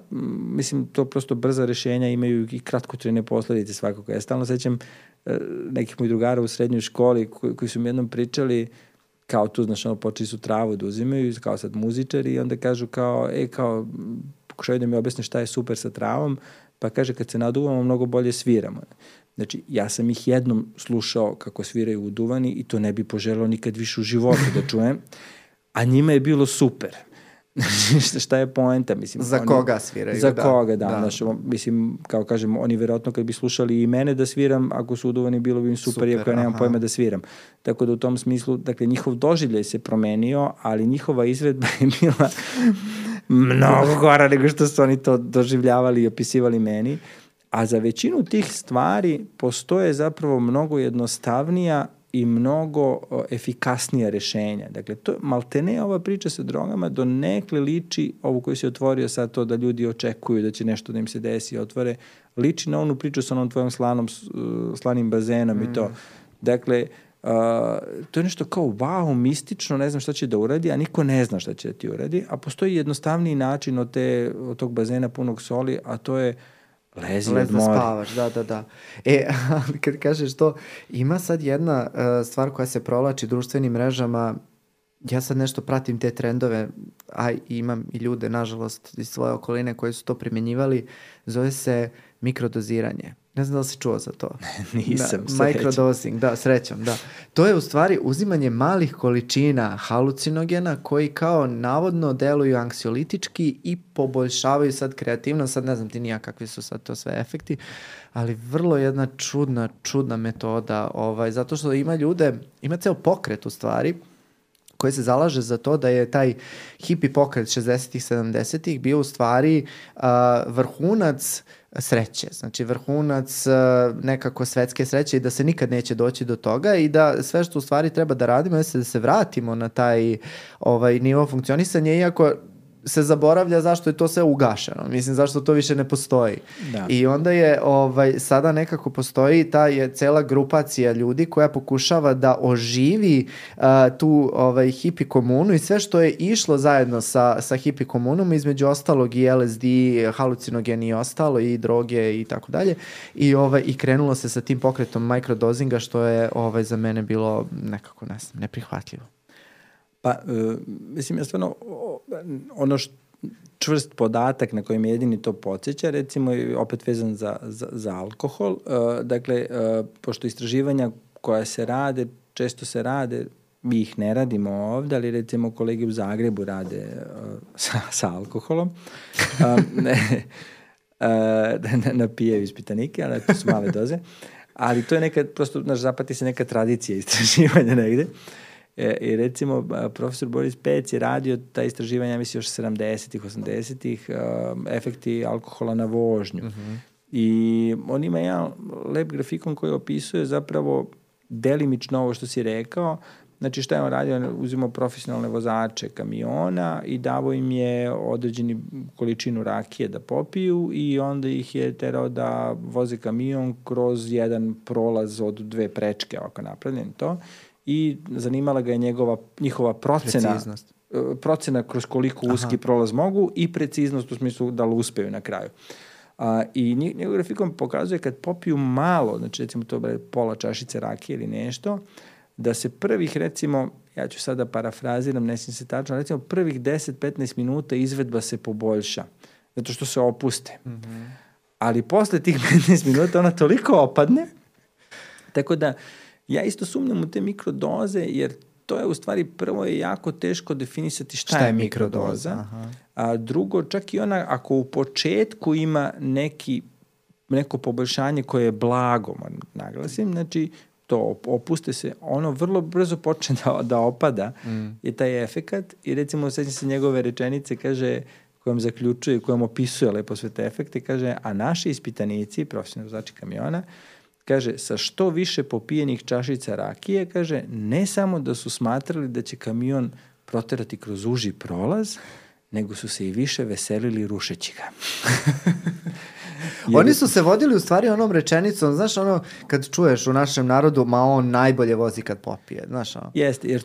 mislim, to prosto brza rešenja imaju i kratkotrajne posledice svakako. Ja stalno sećam e, nekih mojih drugara u srednjoj školi koji, koji su mi jednom pričali kao tu, znaš, ono, počeli su travu da uzimaju, kao sad muzičari i onda kažu kao, e, kao, pokušaju da mi objasne šta je super sa travom, pa kaže, kad se naduvamo, mnogo bolje sviramo. Znači, ja sam ih jednom slušao kako sviraju u duvani i to ne bi poželao nikad više u životu da čujem, a njima je bilo super. Znači, šta je poenta? Mislim, za oni, koga sviraju? Za da. koga, da. da. Znači, mislim, kao kažem, oni verovatno kad bi slušali i mene da sviram, ako su uduvani, bilo bi im super, super iako ja nemam aha. pojma da sviram. Tako da u tom smislu, dakle, njihov doživljaj se promenio, ali njihova izvedba je bila mnogo gora nego što su oni to doživljavali i opisivali meni. Uh, A za većinu tih stvari postoje zapravo mnogo jednostavnija i mnogo efikasnija rešenja. Dakle, to, maltene ova priča sa drogama do nekle liči, ovu koju si otvorio sad to da ljudi očekuju da će nešto da im se desi i otvore, liči na onu priču sa onom tvojom slanom, slanim bazenom mm. i to. Mm. Dakle, Uh, to je nešto kao wow, mistično, ne znam šta će da uradi, a niko ne zna šta će da ti uradi, a postoji jednostavniji način od, te, od tog bazena punog soli, a to je Lezi Lez da spavaš, da, da, da. E, ali kad kažeš to, ima sad jedna uh, stvar koja se provlači društvenim mrežama, ja sad nešto pratim te trendove, a imam i ljude, nažalost, iz svoje okoline koji su to primjenjivali, zove se mikrodoziranje. Ne znam da li si čuo za to. Nisam, da, Microdosing, da, srećom, da. To je u stvari uzimanje malih količina halucinogena koji kao navodno deluju anksiolitički i poboljšavaju sad kreativno, sad ne znam ti nija kakvi su sad to sve efekti, ali vrlo jedna čudna, čudna metoda, ovaj, zato što ima ljude, ima ceo pokret u stvari, koji se zalaže za to da je taj hipi pokret 60-ih, 70-ih bio u stvari uh, vrhunac uh, sreće, znači vrhunac e, nekako svetske sreće i da se nikad neće doći do toga i da sve što u stvari treba da radimo je da se vratimo na taj ovaj nivo funkcionisanja iako se zaboravlja zašto je to sve ugašeno. Mislim, zašto to više ne postoji. Da. I onda je, ovaj, sada nekako postoji ta je cela grupacija ljudi koja pokušava da oživi uh, tu ovaj, hipi komunu i sve što je išlo zajedno sa, sa hipi komunom, između ostalog i LSD, halucinogeni i ostalo, i droge i tako dalje. I, ovaj, I krenulo se sa tim pokretom mikrodozinga, što je ovaj, za mene bilo nekako, ne znam, neprihvatljivo. Pa, uh, mislim, ja stvarno, ono što čvrst podatak na kojem jedini to podsjeća, recimo opet vezan za, za, za alkohol. Uh, dakle, uh, pošto istraživanja koja se rade, često se rade, mi ih ne radimo ovde, ali recimo kolege u Zagrebu rade uh, sa, sa alkoholom. Um, ne, uh, napijaju ispitanike, ali to su male doze. Ali to je neka, prosto, naš zapati se neka tradicija istraživanja negde. Uh, E, I recimo, profesor Boris Pec je radio ta istraživanja, mislim, još 70-ih, 80-ih, um, efekti alkohola na vožnju. Uh mhm. -huh. I on ima jedan lep grafikon koji opisuje zapravo delimično ovo što si rekao, Znači šta je on radio? On uzimao profesionalne vozače kamiona i davo im je određeni količinu rakije da popiju i onda ih je terao da voze kamion kroz jedan prolaz od dve prečke, ovako napravljen to i zanimala ga je njegova, njihova procena. Preciznost. E, procena kroz koliko uski Aha. prolaz mogu i preciznost u smislu da li uspeju na kraju. A, I njegov grafikon pokazuje kad popiju malo, znači recimo to je pola čašice rakije ili nešto, da se prvih recimo, ja ću sada parafraziram, ne se tačno, recimo prvih 10-15 minuta izvedba se poboljša, zato što se opuste. Mm -hmm. Ali posle tih 15 minuta ona toliko opadne, tako da Ja isto sumnjam u te mikrodoze, jer to je u stvari prvo je jako teško definisati šta, šta je, je mikrodoza. Aha. A drugo, čak i ona ako u početku ima neki neko poboljšanje koje je blago, naglasim, znači to opuste se, ono vrlo brzo počne da, da opada mm. je taj efekat i recimo sećam se njegove rečenice, kaže kojom zaključuje, kojom opisuje lepo sve te efekte, kaže, a naši ispitanici, profesionalni vozači kamiona, uh, kaže, sa što više popijenih čašica rakije, kaže, ne samo da su smatrali da će kamion proterati kroz uži prolaz, nego su se i više veselili rušeći ga. Oni su se vodili u stvari onom rečenicom, znaš ono, kad čuješ u našem narodu, ma on najbolje vozi kad popije, znaš ono. Jeste, jer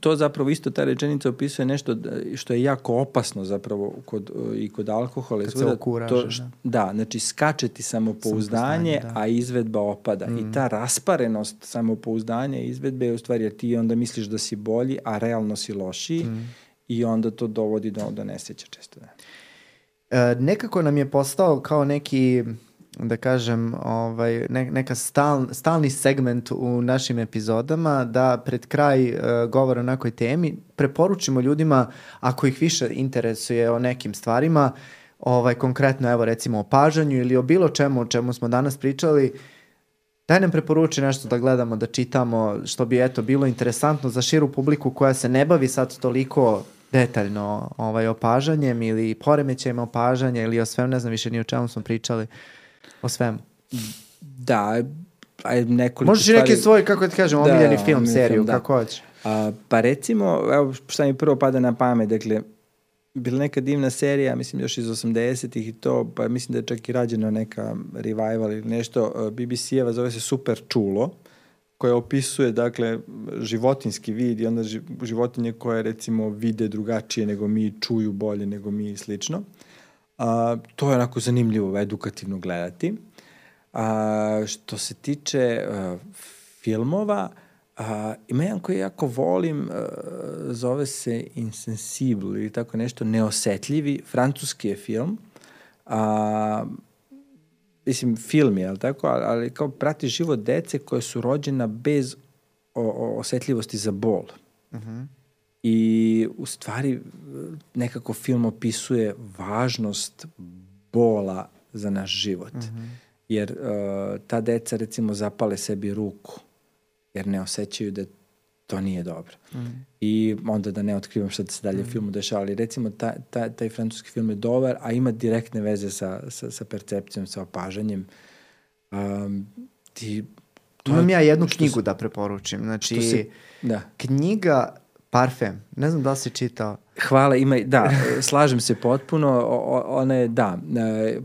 to zapravo isto ta rečenica opisuje nešto što je jako opasno zapravo kod, i kod alkohola. Kad se okuraže, to, da. Da, znači skače ti samopouzdanje, da. a izvedba opada. Mm. I ta rasparenost samopouzdanja i izvedbe je u stvari, jer ti onda misliš da si bolji, a realno si lošiji mm. i onda to dovodi do, do nesreća često. Da. E, nekako nam je postao kao neki da kažem, ovaj, ne, neka stal, stalni segment u našim epizodama da pred kraj uh, govora o nekoj temi. Preporučimo ljudima ako ih više interesuje o nekim stvarima, ovaj, konkretno evo recimo o pažanju ili o bilo čemu o čemu smo danas pričali, daj nam preporuči nešto da gledamo, da čitamo, što bi eto bilo interesantno za širu publiku koja se ne bavi sad toliko detaljno ovaj, opažanjem ili poremećajima opažanja ili o svemu, ne znam više ni o čemu smo pričali, o svemu. Da, aj nekoliko Možeš i neki svoj, kako ti kažem, Da, omiljeni film, seriju, film, da. kako hoćeš. A, pa recimo, evo šta mi prvo pada na pamet, dakle, bila neka divna serija, mislim još iz 80-ih i to, pa mislim da je čak i rađeno neka revival ili nešto, BBC-eva zove se Super Čulo, koja opisuje, dakle, životinski vid i onda ži- životinje koje, recimo, vide drugačije nego mi, čuju bolje nego mi i slično. A, to je onako zanimljivo, edukativno gledati. A, što se tiče a, filmova, a, ima jedan koji jako volim, a, zove se Insensible ili tako nešto, neosetljivi, francuski je film. A, mislim, film je, ali tako, ali, kao prati život dece koje su rođena bez o, o, osetljivosti za bol. Uh -huh. I u stvari nekako film opisuje važnost bola za naš život. Mm -hmm. Jer uh, ta deca recimo zapale sebi ruku jer ne osjećaju da to nije dobro. Mm. I onda da ne otkrivam šta se dalje mm filmu dešava, ali recimo ta, ta, taj francuski film je dobar, a ima direktne veze sa, sa, sa percepcijom, sa opažanjem. Um, ti, to Imam ja jednu knjigu se, da preporučim. Znači, si, da. knjiga Parfem. Ne znam da li si čitao. Hvala, ima, da, slažem se potpuno, o, ona je, da,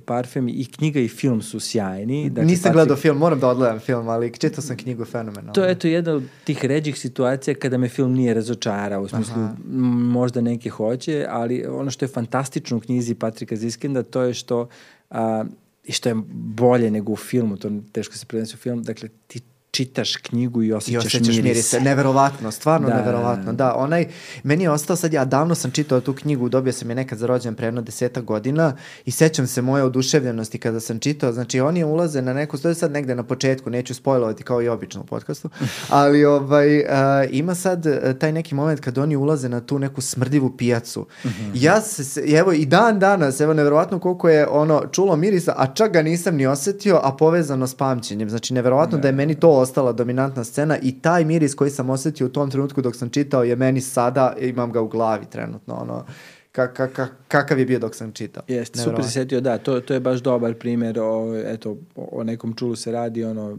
Parfem i knjiga i film su sjajni. Dakle, Nisam Patrik... gledao film, moram da odgledam film, ali čitao sam knjigu fenomenalno. To je eto jedna od tih ređih situacija kada me film nije razočarao, u smislu Aha. možda neke hoće, ali ono što je fantastično u knjizi Patrika Ziskenda, to je što a, i što je bolje nego u filmu, to teško se prenese u film, dakle ti čitaš knjigu i osjećaš, I osjećaš miris. miris. Neverovatno, stvarno da, neverovatno. Da, onaj, meni je ostao sad, ja davno sam čitao tu knjigu, dobio sam je nekad za rođen pre jedno deseta godina i sećam se moje oduševljenosti kada sam čitao. Znači, oni ulaze na neku, to je sad negde na početku, neću spojlovati kao i obično u podcastu, ali ovaj, uh, ima sad uh, taj neki moment kad oni ulaze na tu neku smrdivu pijacu. Mm -hmm. Ja se, evo i dan danas, evo neverovatno koliko je ono čulo mirisa, a čak ga nisam ni osetio, a povezano s pamćenjem. Znači, neverovatno ne. da je meni to ostala dominantna scena i taj miris koji sam osetio u tom trenutku dok sam čitao je meni sada, imam ga u glavi trenutno, ono, ka, ka, ka, kakav je bio dok sam čitao. Jeste, super se setio, da, to, to je baš dobar primer, o, eto, o nekom čulu se radi, ono,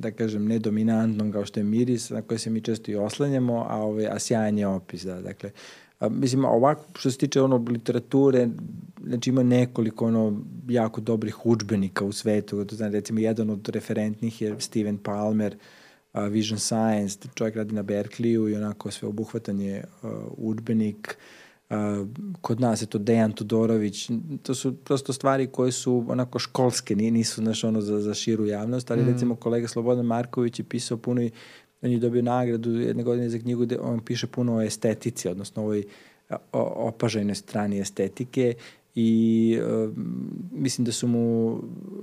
da kažem, nedominantnom kao što je miris, na koje se mi često i oslanjamo, a, ove, a sjajan je opis, da, dakle, a, mislim, ovako, što se tiče ono literature, znači ima nekoliko ono jako dobrih učbenika u svetu, to znači recimo jedan od referentnih je Steven Palmer, uh, Vision Science, čovjek radi na Berkeleyu i onako sve obuhvatan je uh, učbenik, kod nas je to Dejan Todorović, to su prosto stvari koje su onako školske, nisu znaš ono za, za širu javnost, ali mm. recimo kolega Slobodan Marković je pisao puno i on je dobio nagradu jedne godine za knjigu gde on piše puno o estetici, odnosno ovoj opažajnoj strani estetike i uh, mislim da su mu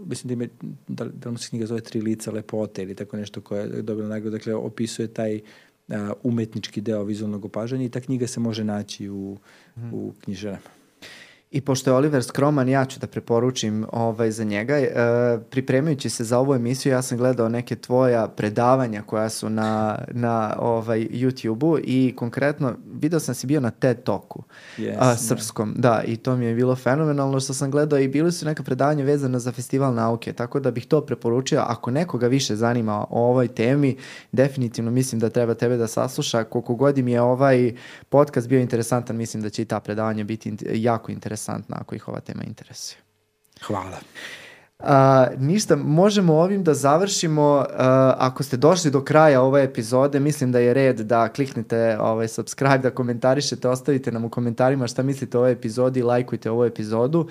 mislim da ima da, da mu se knjiga zove Tri lica lepote ili tako nešto koje je dobila nagradu, dakle opisuje taj uh, umetnički deo vizualnog opažanja i ta knjiga se može naći u, mm. u knjižarama. I pošto je Oliver skroman, ja ću da preporučim ovaj, za njega. E, pripremajući se za ovu emisiju, ja sam gledao neke tvoja predavanja koja su na, na ovaj, YouTube-u i konkretno video sam si bio na TED Talku yes, a, srpskom. Da. da, i to mi je bilo fenomenalno što sam gledao i bili su neka predavanja vezana za festival nauke, tako da bih to preporučio. Ako nekoga više zanima o ovoj temi, definitivno mislim da treba tebe da sasluša. Koliko god mi je ovaj podcast bio interesantan, mislim da će i ta predavanja biti jako interesantna ako ih ova tema interesuje. Hvala. Uh, ništa, možemo ovim da završimo. Uh, ako ste došli do kraja ove epizode, mislim da je red da kliknete ovaj, subscribe, da komentarišete, ostavite nam u komentarima šta mislite o ovoj epizodi i lajkujte ovu epizodu.